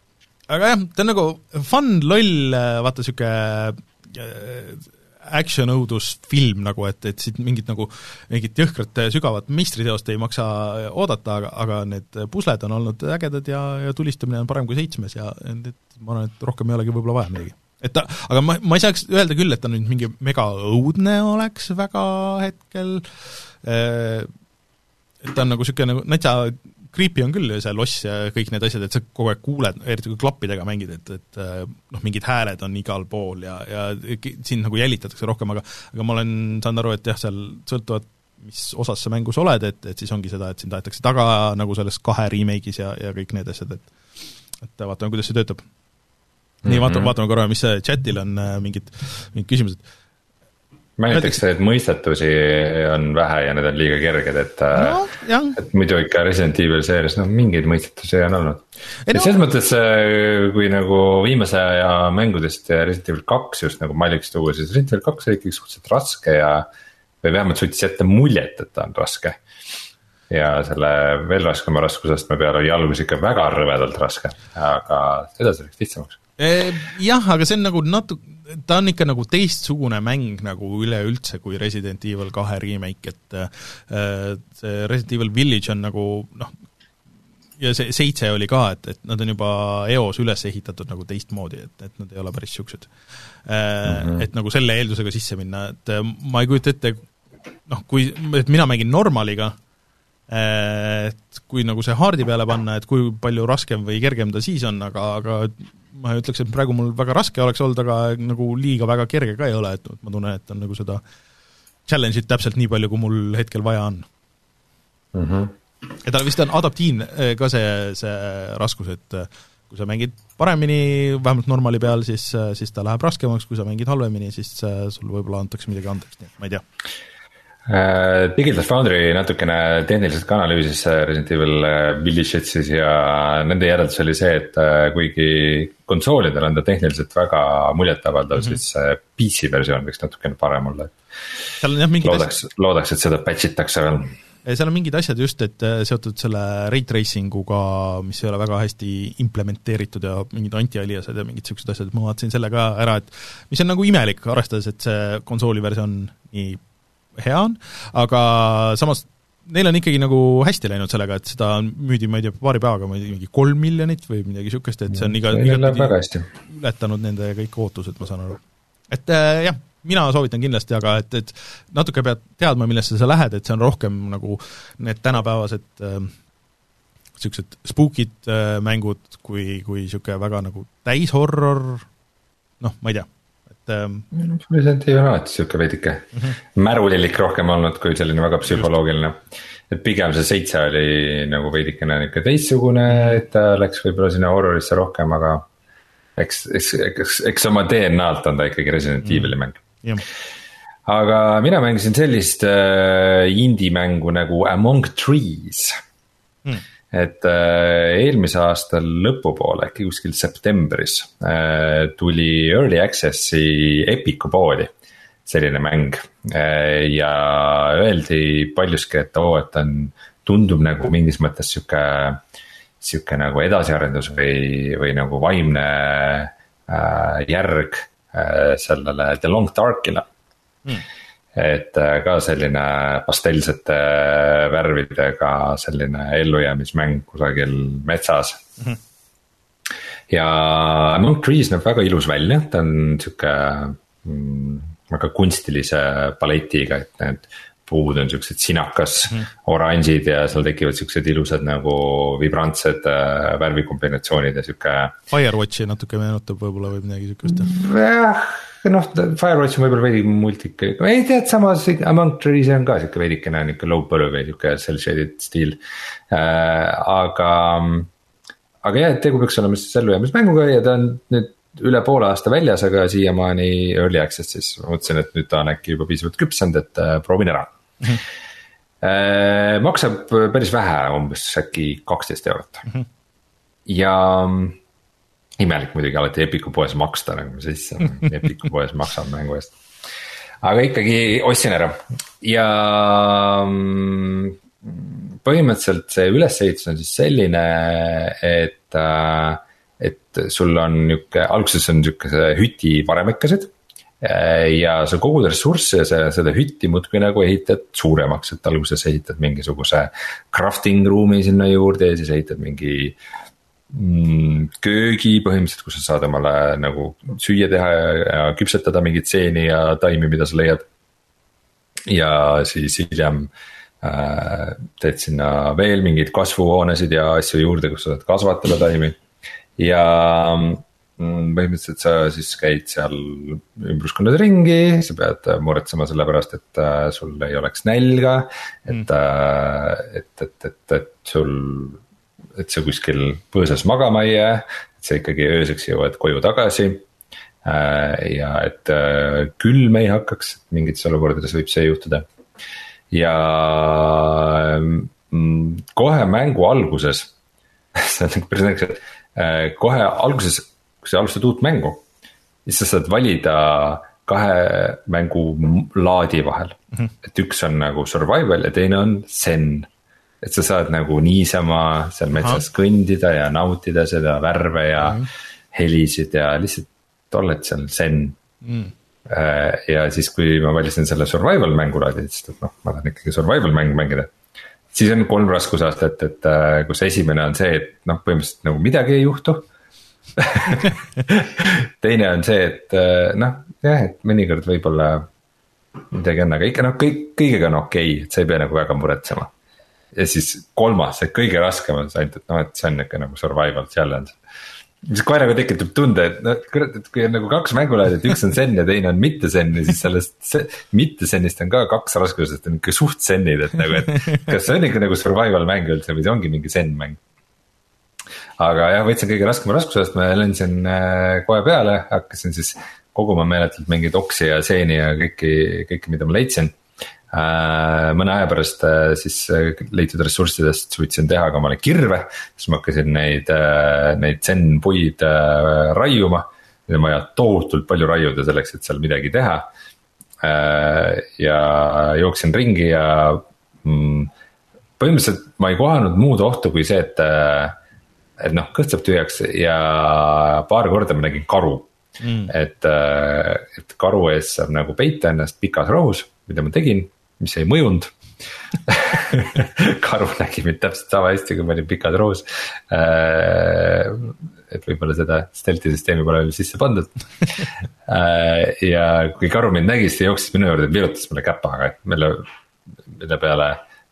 aga jah, ta on nagu fun, loll, vaata niisugune action õudusfilm nagu, et, et siit mingit nagu, mingit jõhkrat sügavat meistriteost ei maksa oodata, aga, aga need pusled on olnud ägedad ja, ja tulistamine on parem kui seitsmes ja et ma arvan, et rohkem ei olegi võib-olla vaja midagi. Et ta, aga ma, ma ei saaks öelda küll, et ta nüüd mingi mega õudne oleks väga hetkel, et ta on nagu niisugune nagu natsa creepy on küll see loss ja kõik need asjad, et sa kogu aeg kuuled, eriti kui klappidega mängid, et, et äh, noh, mingid hääled on igal pool ja, ja sind nagu jälitatakse rohkem, aga aga ma olen saanud aru, et jah, seal sõltuvalt mis osas sa mängus oled, et, et siis ongi seda, et sind aetakse taga nagu selles kahe remake'is ja, ja kõik need asjad, et et vaatame, kuidas see töötab. Nii, vaatame, mhm. vaatame korra, mis chatil on äh, mingid, mingid küsimused ma ütleks, et mõistetusi on vähe ja need on liiga kerged, et no,, et muidu ikka Resident Evil seerias noh, mingeid mõistetusi on olnud. et no. selles mõttes, äh, kui nagu viimase aja mängudest Resident Evil kaks just nagu malliks tuua, siis Resident Evil kaks oli ikkagi suhteliselt raske ja. või vähemalt suutis jätta muljet, et ta on raske. ja selle veel raskema raskusastme peale oli algus ikka väga rõvedalt raske, aga edasi läks lihtsamaks jah, aga see on nagu natuke, ta on ikka nagu teistsugune mäng nagu üleüldse kui Resident Evil kahe remake, et äh, see Resident Evil Village on nagu noh, ja see seitse oli ka, et, et nad on juba eos üles ehitatud nagu teistmoodi, et, et nad ei ole päris niisugused äh, mm. -hmm. Et nagu selle eeldusega sisse minna, et ma ei kujuta ette, noh, kui, et mina mängin normaliga, et kui nagu see haardi peale panna, et kui palju raskem või kergem ta siis on, aga, aga ma ütleks, et praegu mul väga raske oleks olnud, aga nagu liiga väga kerge ka ei ole, et ma tunnen, et on nagu seda challenge'it täpselt nii palju, kui mul hetkel vaja on mm. -hmm. ja tal vist on adaptiivne eh, ka see, see raskus, et eh, kui sa mängid paremini, vähemalt normali peal, siis, eh, siis ta läheb raskemaks, kui sa mängid halvemini, siis sul võib-olla antakse midagi andeks, nii et ma ei tea Digital Foundry natukene tehniliselt ka analüüsis äh, Resident Evil äh, Village'it siis ja nende järeldus oli see, et kuigi konsoolidel on ta tehniliselt väga muljetavaldav mm, -hmm. siis see PC versioon võiks natukene parem olla. seal on jah mingid loodaks, loodaks, et seda patch itakse veel seal on mingid asjad just, et seotud selle ray tracing uga, mis ei ole väga hästi implementeeritud ja mingid anti-aliased ja mingid niisugused asjad, ma vaatasin selle ka ära, et mis on nagu imelik, arvestades, et see konsooli versioon nii hea on, aga samas neil on ikkagi nagu hästi läinud sellega, et seda müüdi, ma ei tea, paari päevaga ma ei tea, mingi kolm miljonit või midagi niisugust, et see on iga, igatpidi ületanud nende kõik ootused, ma saan aru. et äh, jah, mina soovitan kindlasti, aga et, et natuke pead teadma, millesse sa lähed, et see on rohkem nagu need tänapäevased niisugused äh, spookid äh, mängud kui, kui niisugune väga nagu täishorror, noh, ma ei tea, et ähm, Resident Evil on alati sihuke veidike mm -hmm. märulilik rohkem olnud kui selline väga psühholoogiline. et pigem see seitse oli nagu veidikene nihuke teistsugune, et ta läks võib-olla sinna horror'isse rohkem, aga. eks, eks, eks, eks oma DNA-lt on ta ikkagi Resident mm -hmm. Evil'i mäng aga mina mängisin sellist äh, indie-mängu nagu Among Trees Hmm. Et äh, eelmise aasta lõpupoole, äkki kuskil septembris äh, tuli early access'i Epic'u poodi selline mäng äh, ja öeldi paljuski, et oo, et on, tundub nagu mingis mõttes sihuke, sihuke nagu edasiarendus või, või nagu vaimne äh, järg äh, sellele The Long Dark'ile Hmm. Et äh, ka selline pastellsete värvidega selline ellujäämismäng kusagil metsas mm. -hmm. ja Among Trees näeb väga ilus välja, ta on sihuke mm, väga kunstilise paletiga, et need puud on siuksed sinakas mm, oranžid ja seal tekivad siuksed ilusad nagu vibrantsed äh, värvikombinatsioonid ja sihuke. Firewatchi natuke meenutab võib-olla või midagi siukest. jah, noh, Firewatch on võib-olla veidi multik, ei tead, samas Among Trees on ka sihuke veidikene nihuke low poly või sihuke cell shaded stiil äh,, aga. aga jah, et tegu peaks olema siis ellujäämismänguga ja ta on nüüd üle poole aasta väljas, aga siiamaani early access'is, mõtlesin, et nüüd ta on äkki juba piisavalt küpsenud, et äh, proovin ära mm. [laughs] -hmm. Äh, maksab päris vähe, umbes äkki kaksteist eurot mm. -hmm. ja imelik muidugi alati Epic'u poes maksta nagu sisse, [laughs] Epic'u poes maksab mängu eest. aga ikkagi ostsin ära ja mm, põhimõtteliselt see ülesehitus on siis selline, et, äh, et sul on nihuke, alguses on sihuke hüti varemekesed äh, ja sa kogud ressursse ja sa seda hütti muudkui nagu ehitad suuremaks, et alguses ehitad mingisuguse crafting ruumi sinna juurde ja siis ehitad mingi äh, Mm, köögi põhimõtteliselt, kus sa saad omale nagu süüa teha ja, ja küpsetada mingeid seeni ja taimi, mida sa leiad. ja siis hiljem äh, teed sinna veel mingeid kasvuhoonesid ja asju juurde, kus sa saad kasvatada taimi. ja mm, põhimõtteliselt sa siis käid seal ümbruskonnas ringi, sa pead muretsema selle pärast, et äh, sul ei oleks nälga. et mm., et, et, et, et sul et sa kuskil põõsas magama ei jää, et sa ikkagi ööseks jõuad koju tagasi. Äh, ja et äh, külm ei hakkaks, mingites olukordades võib see juhtuda. ja mm, kohe mängu alguses, [laughs] see on päris naljakas, et äh, kohe alguses, kui sa alustad uut mängu, siis sa saad valida kahe mängulaadi vahel mm, -hmm. et üks on nagu survival ja teine on zen et sa saad nagu niisama seal metsas Aha. kõndida ja nautida seda värve ja mm -hmm. helisid ja lihtsalt oled seal zen mm.. ja siis, kui ma valisin selle survival mängulaadi, siis et noh, ma tahan ikkagi survival mängu mängida. siis on kolm raskusastet, et äh, kus esimene on see, et noh, põhimõtteliselt nagu midagi ei juhtu [laughs] teine on see, et äh, noh, jah, et mõnikord võib-olla midagi on, aga ikka noh, kõik, kõigega on okei okay,, et sa ei pea nagu väga muretsema ja siis kolmas, see kõige raskem on see ainult, et noh, et see on nihuke nagu survival challenge. mis kohe nagu tekitab tunde, et noh, kurat, et kui on nagu kaks mängulaadi, et üks on zen ja teine on mitte zen ja siis sellest mitte zenist on ka kaks raskusest on ikka suht zenid, et nagu, et. kas see on ikka nagu survival mäng üldse või see ongi mingi zen mäng? Aga jah, võtsin kõige raskema raskusest, ma lendasin äh, kohe peale, hakkasin siis koguma meeletult mingeid oksi ja seeni ja kõiki, kõike, mida ma leidsin Äh, mõne aja pärast äh, siis leitud ressurssidest suutsin teha ka omale kirve, siis ma hakkasin neid, neid zen puid raiuma. Neid on vaja tohutult palju raiuda selleks, et seal midagi teha. ja jooksin ringi ja mm, põhimõtteliselt ma ei kohanud muud ohtu kui see, et, et noh, kõht saab tühjaks ja paar korda ma nägin karu mm.. et, et karu ees saab nagu peita ennast pikas rohus, mida ma tegin mis ei mõjunud [laughs] karu nägi mind täpselt sama hästi, kui ma olin pikas roos. Äh, et võib-olla seda stealth'i süsteemi pole veel sisse pandud. [laughs] Äh, ja kui karu mind nägi, siis ta jooksis minu juurde, virutas mulle käpaga, mille, mille peale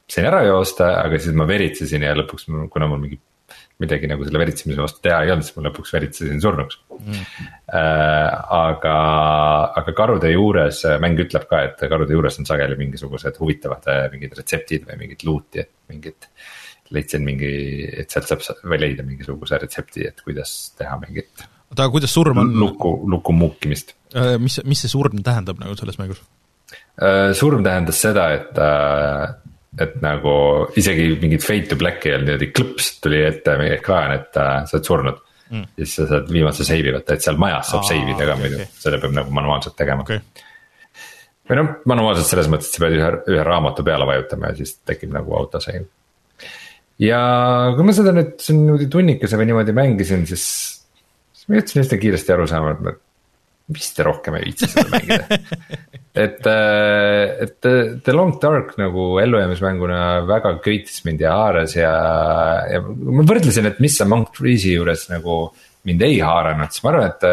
sain ära joosta, aga siis ma veritsesin ja lõpuks, kuna mul mingi midagi nagu selle veritsemise vastu teha ei olnud, siis ma lõpuks veritsesin surnuks mm.. aga, aga karude juures mäng ütleb ka, et karude juures on sageli mingisugused huvitavad mingid retseptid või mingid loot'i, et mingid. leidsin mingi, et sealt saab või leida mingisuguse retsepti, et kuidas teha mingit. oota, aga kuidas surm on? luku, luku muukimist. mis, mis see surm tähendab nagu selles mängus? surm tähendas seda, et et nagu isegi mingit fade to black'i ei olnud niimoodi klõps tuli ette ekraan, et äh, sa oled surnud. Mm.. siis sa saad viimase save'i võtta, et seal majas saab save ida ka okay, muidu. okay., selle peab nagu manuaalselt tegema. Okay.. või noh, manuaalselt selles mõttes, et sa pead ühe, ühe raamatu peale vajutama ja siis tekib nagu auto save. ja kui ma seda nüüd siin niimoodi tunnikese või niimoodi mängisin, siis, siis ma jõudsin üsna kiiresti aru saama, et vist rohkem ei viitsi seda mängida. Et, äh, et The Long Dark nagu ellujäämismänguna väga köitis mind ja haaras ja, ja ma võrdlesin, et mis Monk Freeze'i juures nagu mind ei haaranud, siis ma arvan, et,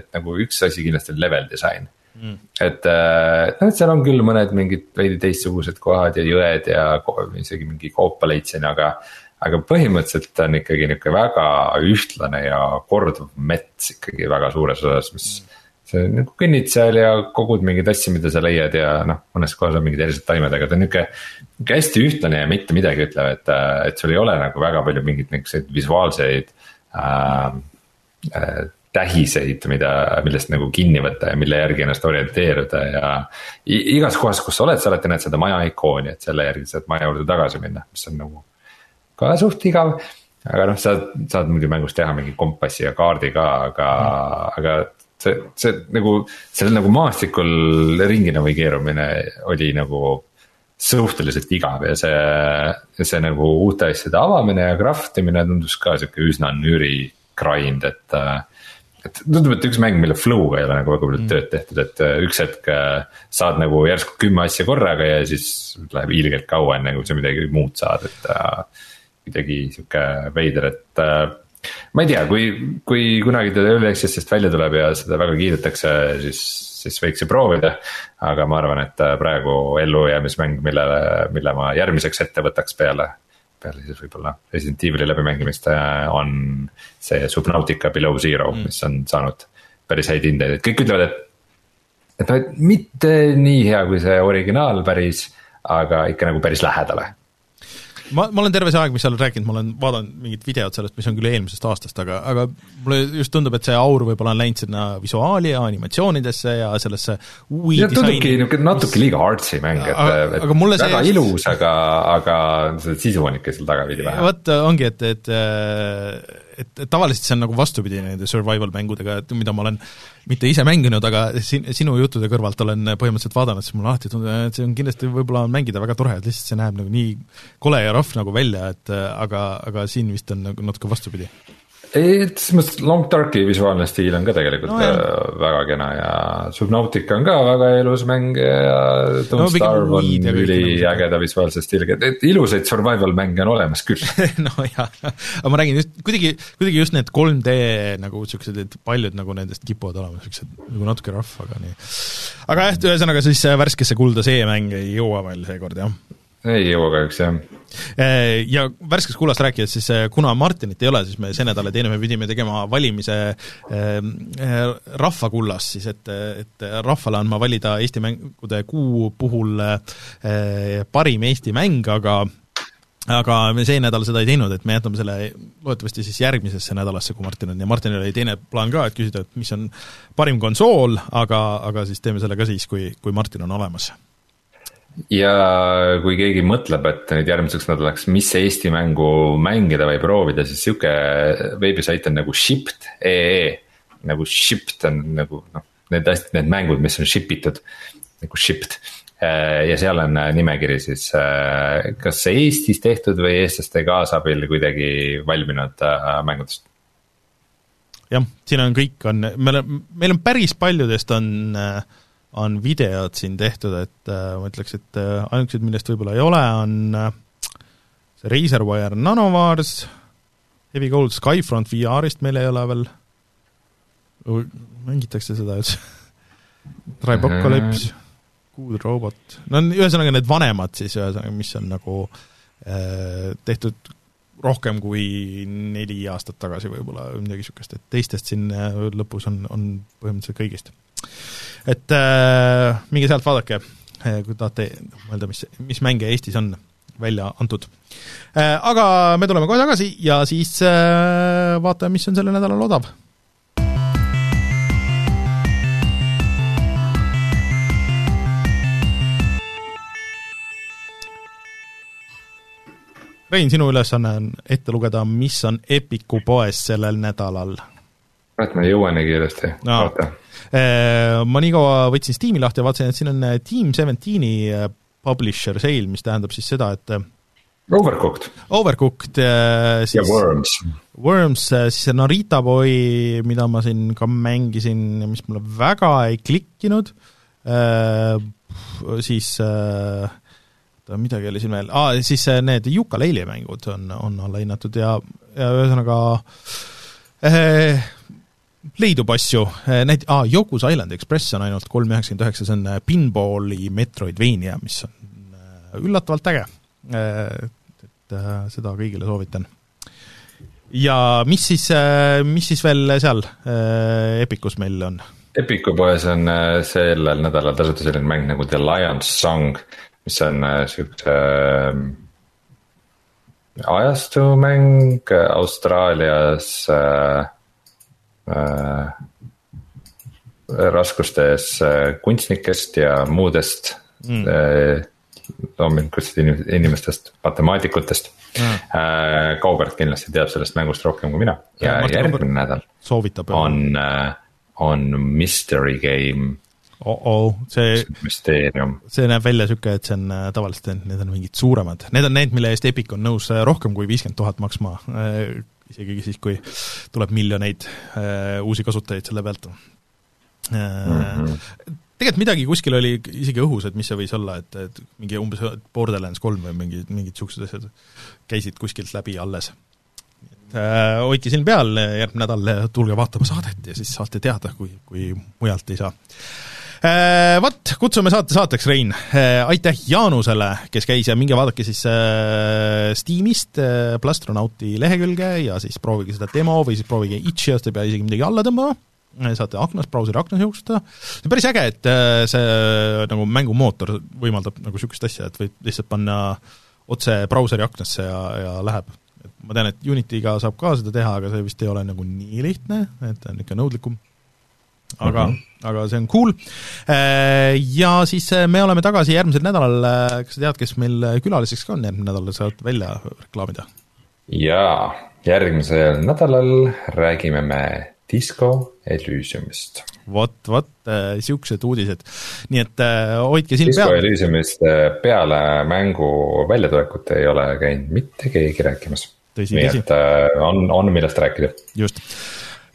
et nagu üks asi kindlasti on level disain mm.. et noh, et seal on küll mõned mingid veidi teistsugused kohad ja jõed ja isegi mingi koopa leidsin, aga. aga põhimõtteliselt on ikkagi nihuke väga ühtlane ja korduv mets ikkagi väga suures osas, mis mm sa nagu kõnnid seal ja kogud mingeid asju, mida sa leiad ja noh, mõnes kohas on mingid erilised taimed, aga ta on nihuke. nihuke hästi ühtlane ja mitte midagi ütlev, et, et sul ei ole nagu väga palju mingeid nihukeseid visuaalseid äh,. Äh, tähiseid, mida, millest nagu kinni võtta ja mille järgi ennast orienteeruda ja. igas kohas, kus sa oled, sa alati näed seda maja ikooni, et selle järgi saad maja juurde tagasi minna, mis on nagu ka suht igav aga noh, sa saad muidugi mängus teha mingi kompassi ja kaardi ka, aga mm., aga see, see nagu, seal nagu maastikul ringina või keerumine oli nagu suhteliselt igav ja see, see nagu uute asjade avamine ja craft imine tundus ka sihuke üsna nüri grind, et. et tundub, et üks mäng, mille flow'ga ei ole nagu väga palju mm. tööd tehtud, et üks hetk saad nagu järsku kümme asja korraga ja siis läheb ilgelt kaua, enne kui sa midagi muud saad, et. kuidagi sihuke veider, et ma ei tea, kui, kui kunagi ta Early Access'ist välja tuleb ja seda väga kiidetakse, siis, siis võiks ju proovida. aga ma arvan, et praegu ellujäämismäng, millele, mille ma järgmiseks ette võtaks peale, peale siis võib-olla Resident Evil'i läbimängimist on see Subnautica Below Zero mm., mis on saanud päris häid hindeid, et kõik ütlevad, et. et noh, et mitte nii hea kui see originaal päris, aga ikka nagu päris lähedale ma, ma olen terve see aeg, mis sa oled rääkinud, ma olen vaadanud mingit videot sellest, mis on küll eelmisest aastast, aga, aga mulle just tundub, et see aur võib-olla on läinud sinna visuaali ja animatsioonidesse ja sellesse UI ja tundubki niisugune natuke liiga artsy mäng, et, et aga väga see... ilus, aga, aga see sisu on ikka seal taga veidi vähe. vot ongi, et, et et, et tavaliselt see on nagu vastupidi nende survival mängudega, et mida ma olen mitte ise mänginud, aga sin-, sinu juttude kõrvalt olen põhimõtteliselt vaadanud, siis mulle alati tundub, et see on kindlasti võib-olla mängida väga tore, et lihtsalt see näeb nagu nii kole ja rohv nagu välja, et aga, aga siin vist on nagu natuke vastupidi ei, selles mõttes Long Darki visuaalne stiil on ka tegelikult no, jah. Äh, väga kena ja Subnautica on ka väga ilus mäng ja Don't no, Starve on üliägeda visuaalse stiiliga, et, ilusaid survival mänge on olemas küll. [laughs] No jaa, aga ma räägin just, kuidagi, kuidagi just need 3D nagu siuksed, et paljud nagu nendest kipuvad olema siuksed nagu natuke rough, aga nii. aga jah, ühesõnaga siis värskesse kulda see mäng ei jõua veel seekord, jah ei jõua kahjuks jah. Äh, ja värskest kullast rääkides, siis äh, kuna Martinit ei ole, siis me see nädal ja teine me pidime tegema valimise äh, rahvakullast siis, et, et rahvale andma valida Eesti mängude kuu puhul parim Eesti mäng, aga aga me see nädal seda ei teinud, et me jätame selle loodetavasti siis järgmisesse nädalasse, kui Martin on ja Martinil oli teine plaan ka, et küsida, et mis on parim konsool, aga, aga siis teeme selle ka siis, kui, kui Martin on olemas ja kui keegi mõtleb, et nüüd järgmiseks nädalaks, mis Eesti mängu mängida või proovida, siis sihuke veebisait on nagu shipped.ee. nagu shipped on nagu noh, need asjad, need mängud, mis on ship itud, nagu shipped. ja seal on nimekiri siis kas Eestis tehtud või eestlaste kaasabil kuidagi valminud äh, mängudest jah, siin on kõik, on, meil on, meil on päris paljudest on äh, on videod siin tehtud, et äh, ma ütleks, et äh, ainukesed, millest võib-olla ei ole, on äh, see Razerwire Nanovars, Heavy Gold Skyfront VR-ist meil ei ole veel, mängitakse seda üldse? [laughs] Tribocalypse, Good Robot, no ühesõnaga need vanemad siis, ühesõnaga, mis on nagu äh, tehtud rohkem kui neli aastat tagasi võib-olla või midagi niisugust, et teistest siin äh, lõpus on, on põhimõtteliselt kõigist. Et äh, minge sealt vaadake, kui tahate mõelda, mis, mis mänge Eestis on välja antud. Aga me tuleme kohe tagasi ja siis vaatame, mis on sellel nädalal odav Rein, sinu ülesanne on ette lugeda, mis on Epiku poes sellel nädalal. kurat, ma ei jõua nii kiiresti no., oota. Äh, ma nii kaua võtsin Steam'i lahti ja vaatasin, et siin on äh, Team Seventeen'i äh, publisher sale, mis tähendab siis seda, et Overcooked. Overcooked siis ja Worms. Worms, siis Narita Boy, mida ma siin ka mängisin ja mis mulle väga ei klikkinud, siis äh, oota, midagi oli siin veel, aa, siis need Yooka-Layli mängud on, on allahinnatud ja, ja ühesõnaga eh, leidub asju, eh, need, aa, Yoku's Island Express on ainult kolm üheksakümmend üheksa, see on eh, pinballi Metroidvania, mis on eh, üllatavalt äge. Et seda kõigile soovitan. ja mis siis, mis siis veel seal Epicus meil on? Epicu poes on sellel nädalal tasuta selline mäng nagu The Lion's Song mis on siukse äh, ajastumäng Austraalias äh, raskustes äh, kunstnikest ja muudest mm. äh, loomulikust inimestest, matemaatikutest. Mm.. Äh, Kaubert kindlasti teab sellest mängust rohkem kui mina. Ja, ja järgmine nädal on, on mystery game. Oh-oh, see see näeb välja niisugune, et see on äh, tavaliselt, need on mingid suuremad, need on need, mille eest Epic on nõus äh, rohkem kui viiskümmend tuhat maksma, äh, isegi siis, kui tuleb miljoneid uusi kasutajaid selle pealt mm. -hmm. Tegelikult midagi kuskil oli isegi õhus, et mis see võis olla, et, et mingi umbes Borderlands kolm või mingi, mingid niisugused asjad käisid kuskilt läbi alles äh, hoidke silm peal, järgmine nädal tulge vaatama saadet ja siis saate teada, kui, kui mujalt ei saa. Äh, vot, kutsume saate saateks, Rein. Äh, aitäh Jaanusele, kes käis ja minge vaadake siis äh, Steamist Plastronauti lehekülge ja siis proovige seda demo või siis proovige Itšiast, ei pea isegi midagi alla tõmbama, saate aknast, brauseri aknas jooksutada, see on päris äge, et see nagu mängumootor võimaldab nagu niisugust asja, et võib lihtsalt panna otse brauseri aknasse ja, ja läheb. et ma tean, et Unity'ga saab ka seda teha, aga see vist ei ole nagu nii lihtne, et ta on ikka nõudlikum aga mm, -hmm. aga see on cool. Äh, ja siis äh, me oleme tagasi järgmisel nädalal, äh, kas sa tead, kes meil külaliseks ka on järgmine nädal, saad välja reklaamida? jaa, järgmisel nädalal räägime me Disco Elysiumist. vot, vot äh, uudised, nii et äh, hoidke silm peal. Disco Elysiumist peale mängu väljatulekut ei ole käinud mitte keegi rääkimas. nii et äh, on, on millest rääkida. just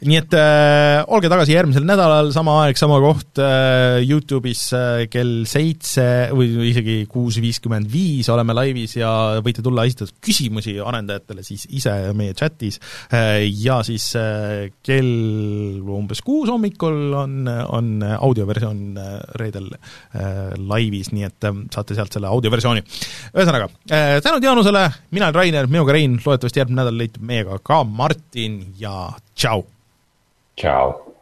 nii et äh, olge tagasi järgmisel nädalal, sama aeg, sama koht äh, Youtube'is äh, kell seitse või isegi kuus viiskümmend viis oleme laivis ja võite tulla esitada küsimusi arendajatele siis ise meie chatis äh, ja siis äh, kell umbes kuus hommikul on, on audioversioon äh, reedel äh, laivis, nii et äh, saate sealt selle audioversiooni. ühesõnaga äh,, tänud Jaanusele, mina olen Rainer, minuga Rein, loodetavasti järgmine nädal leitub meiega ka Martin ja tšau! Ciao.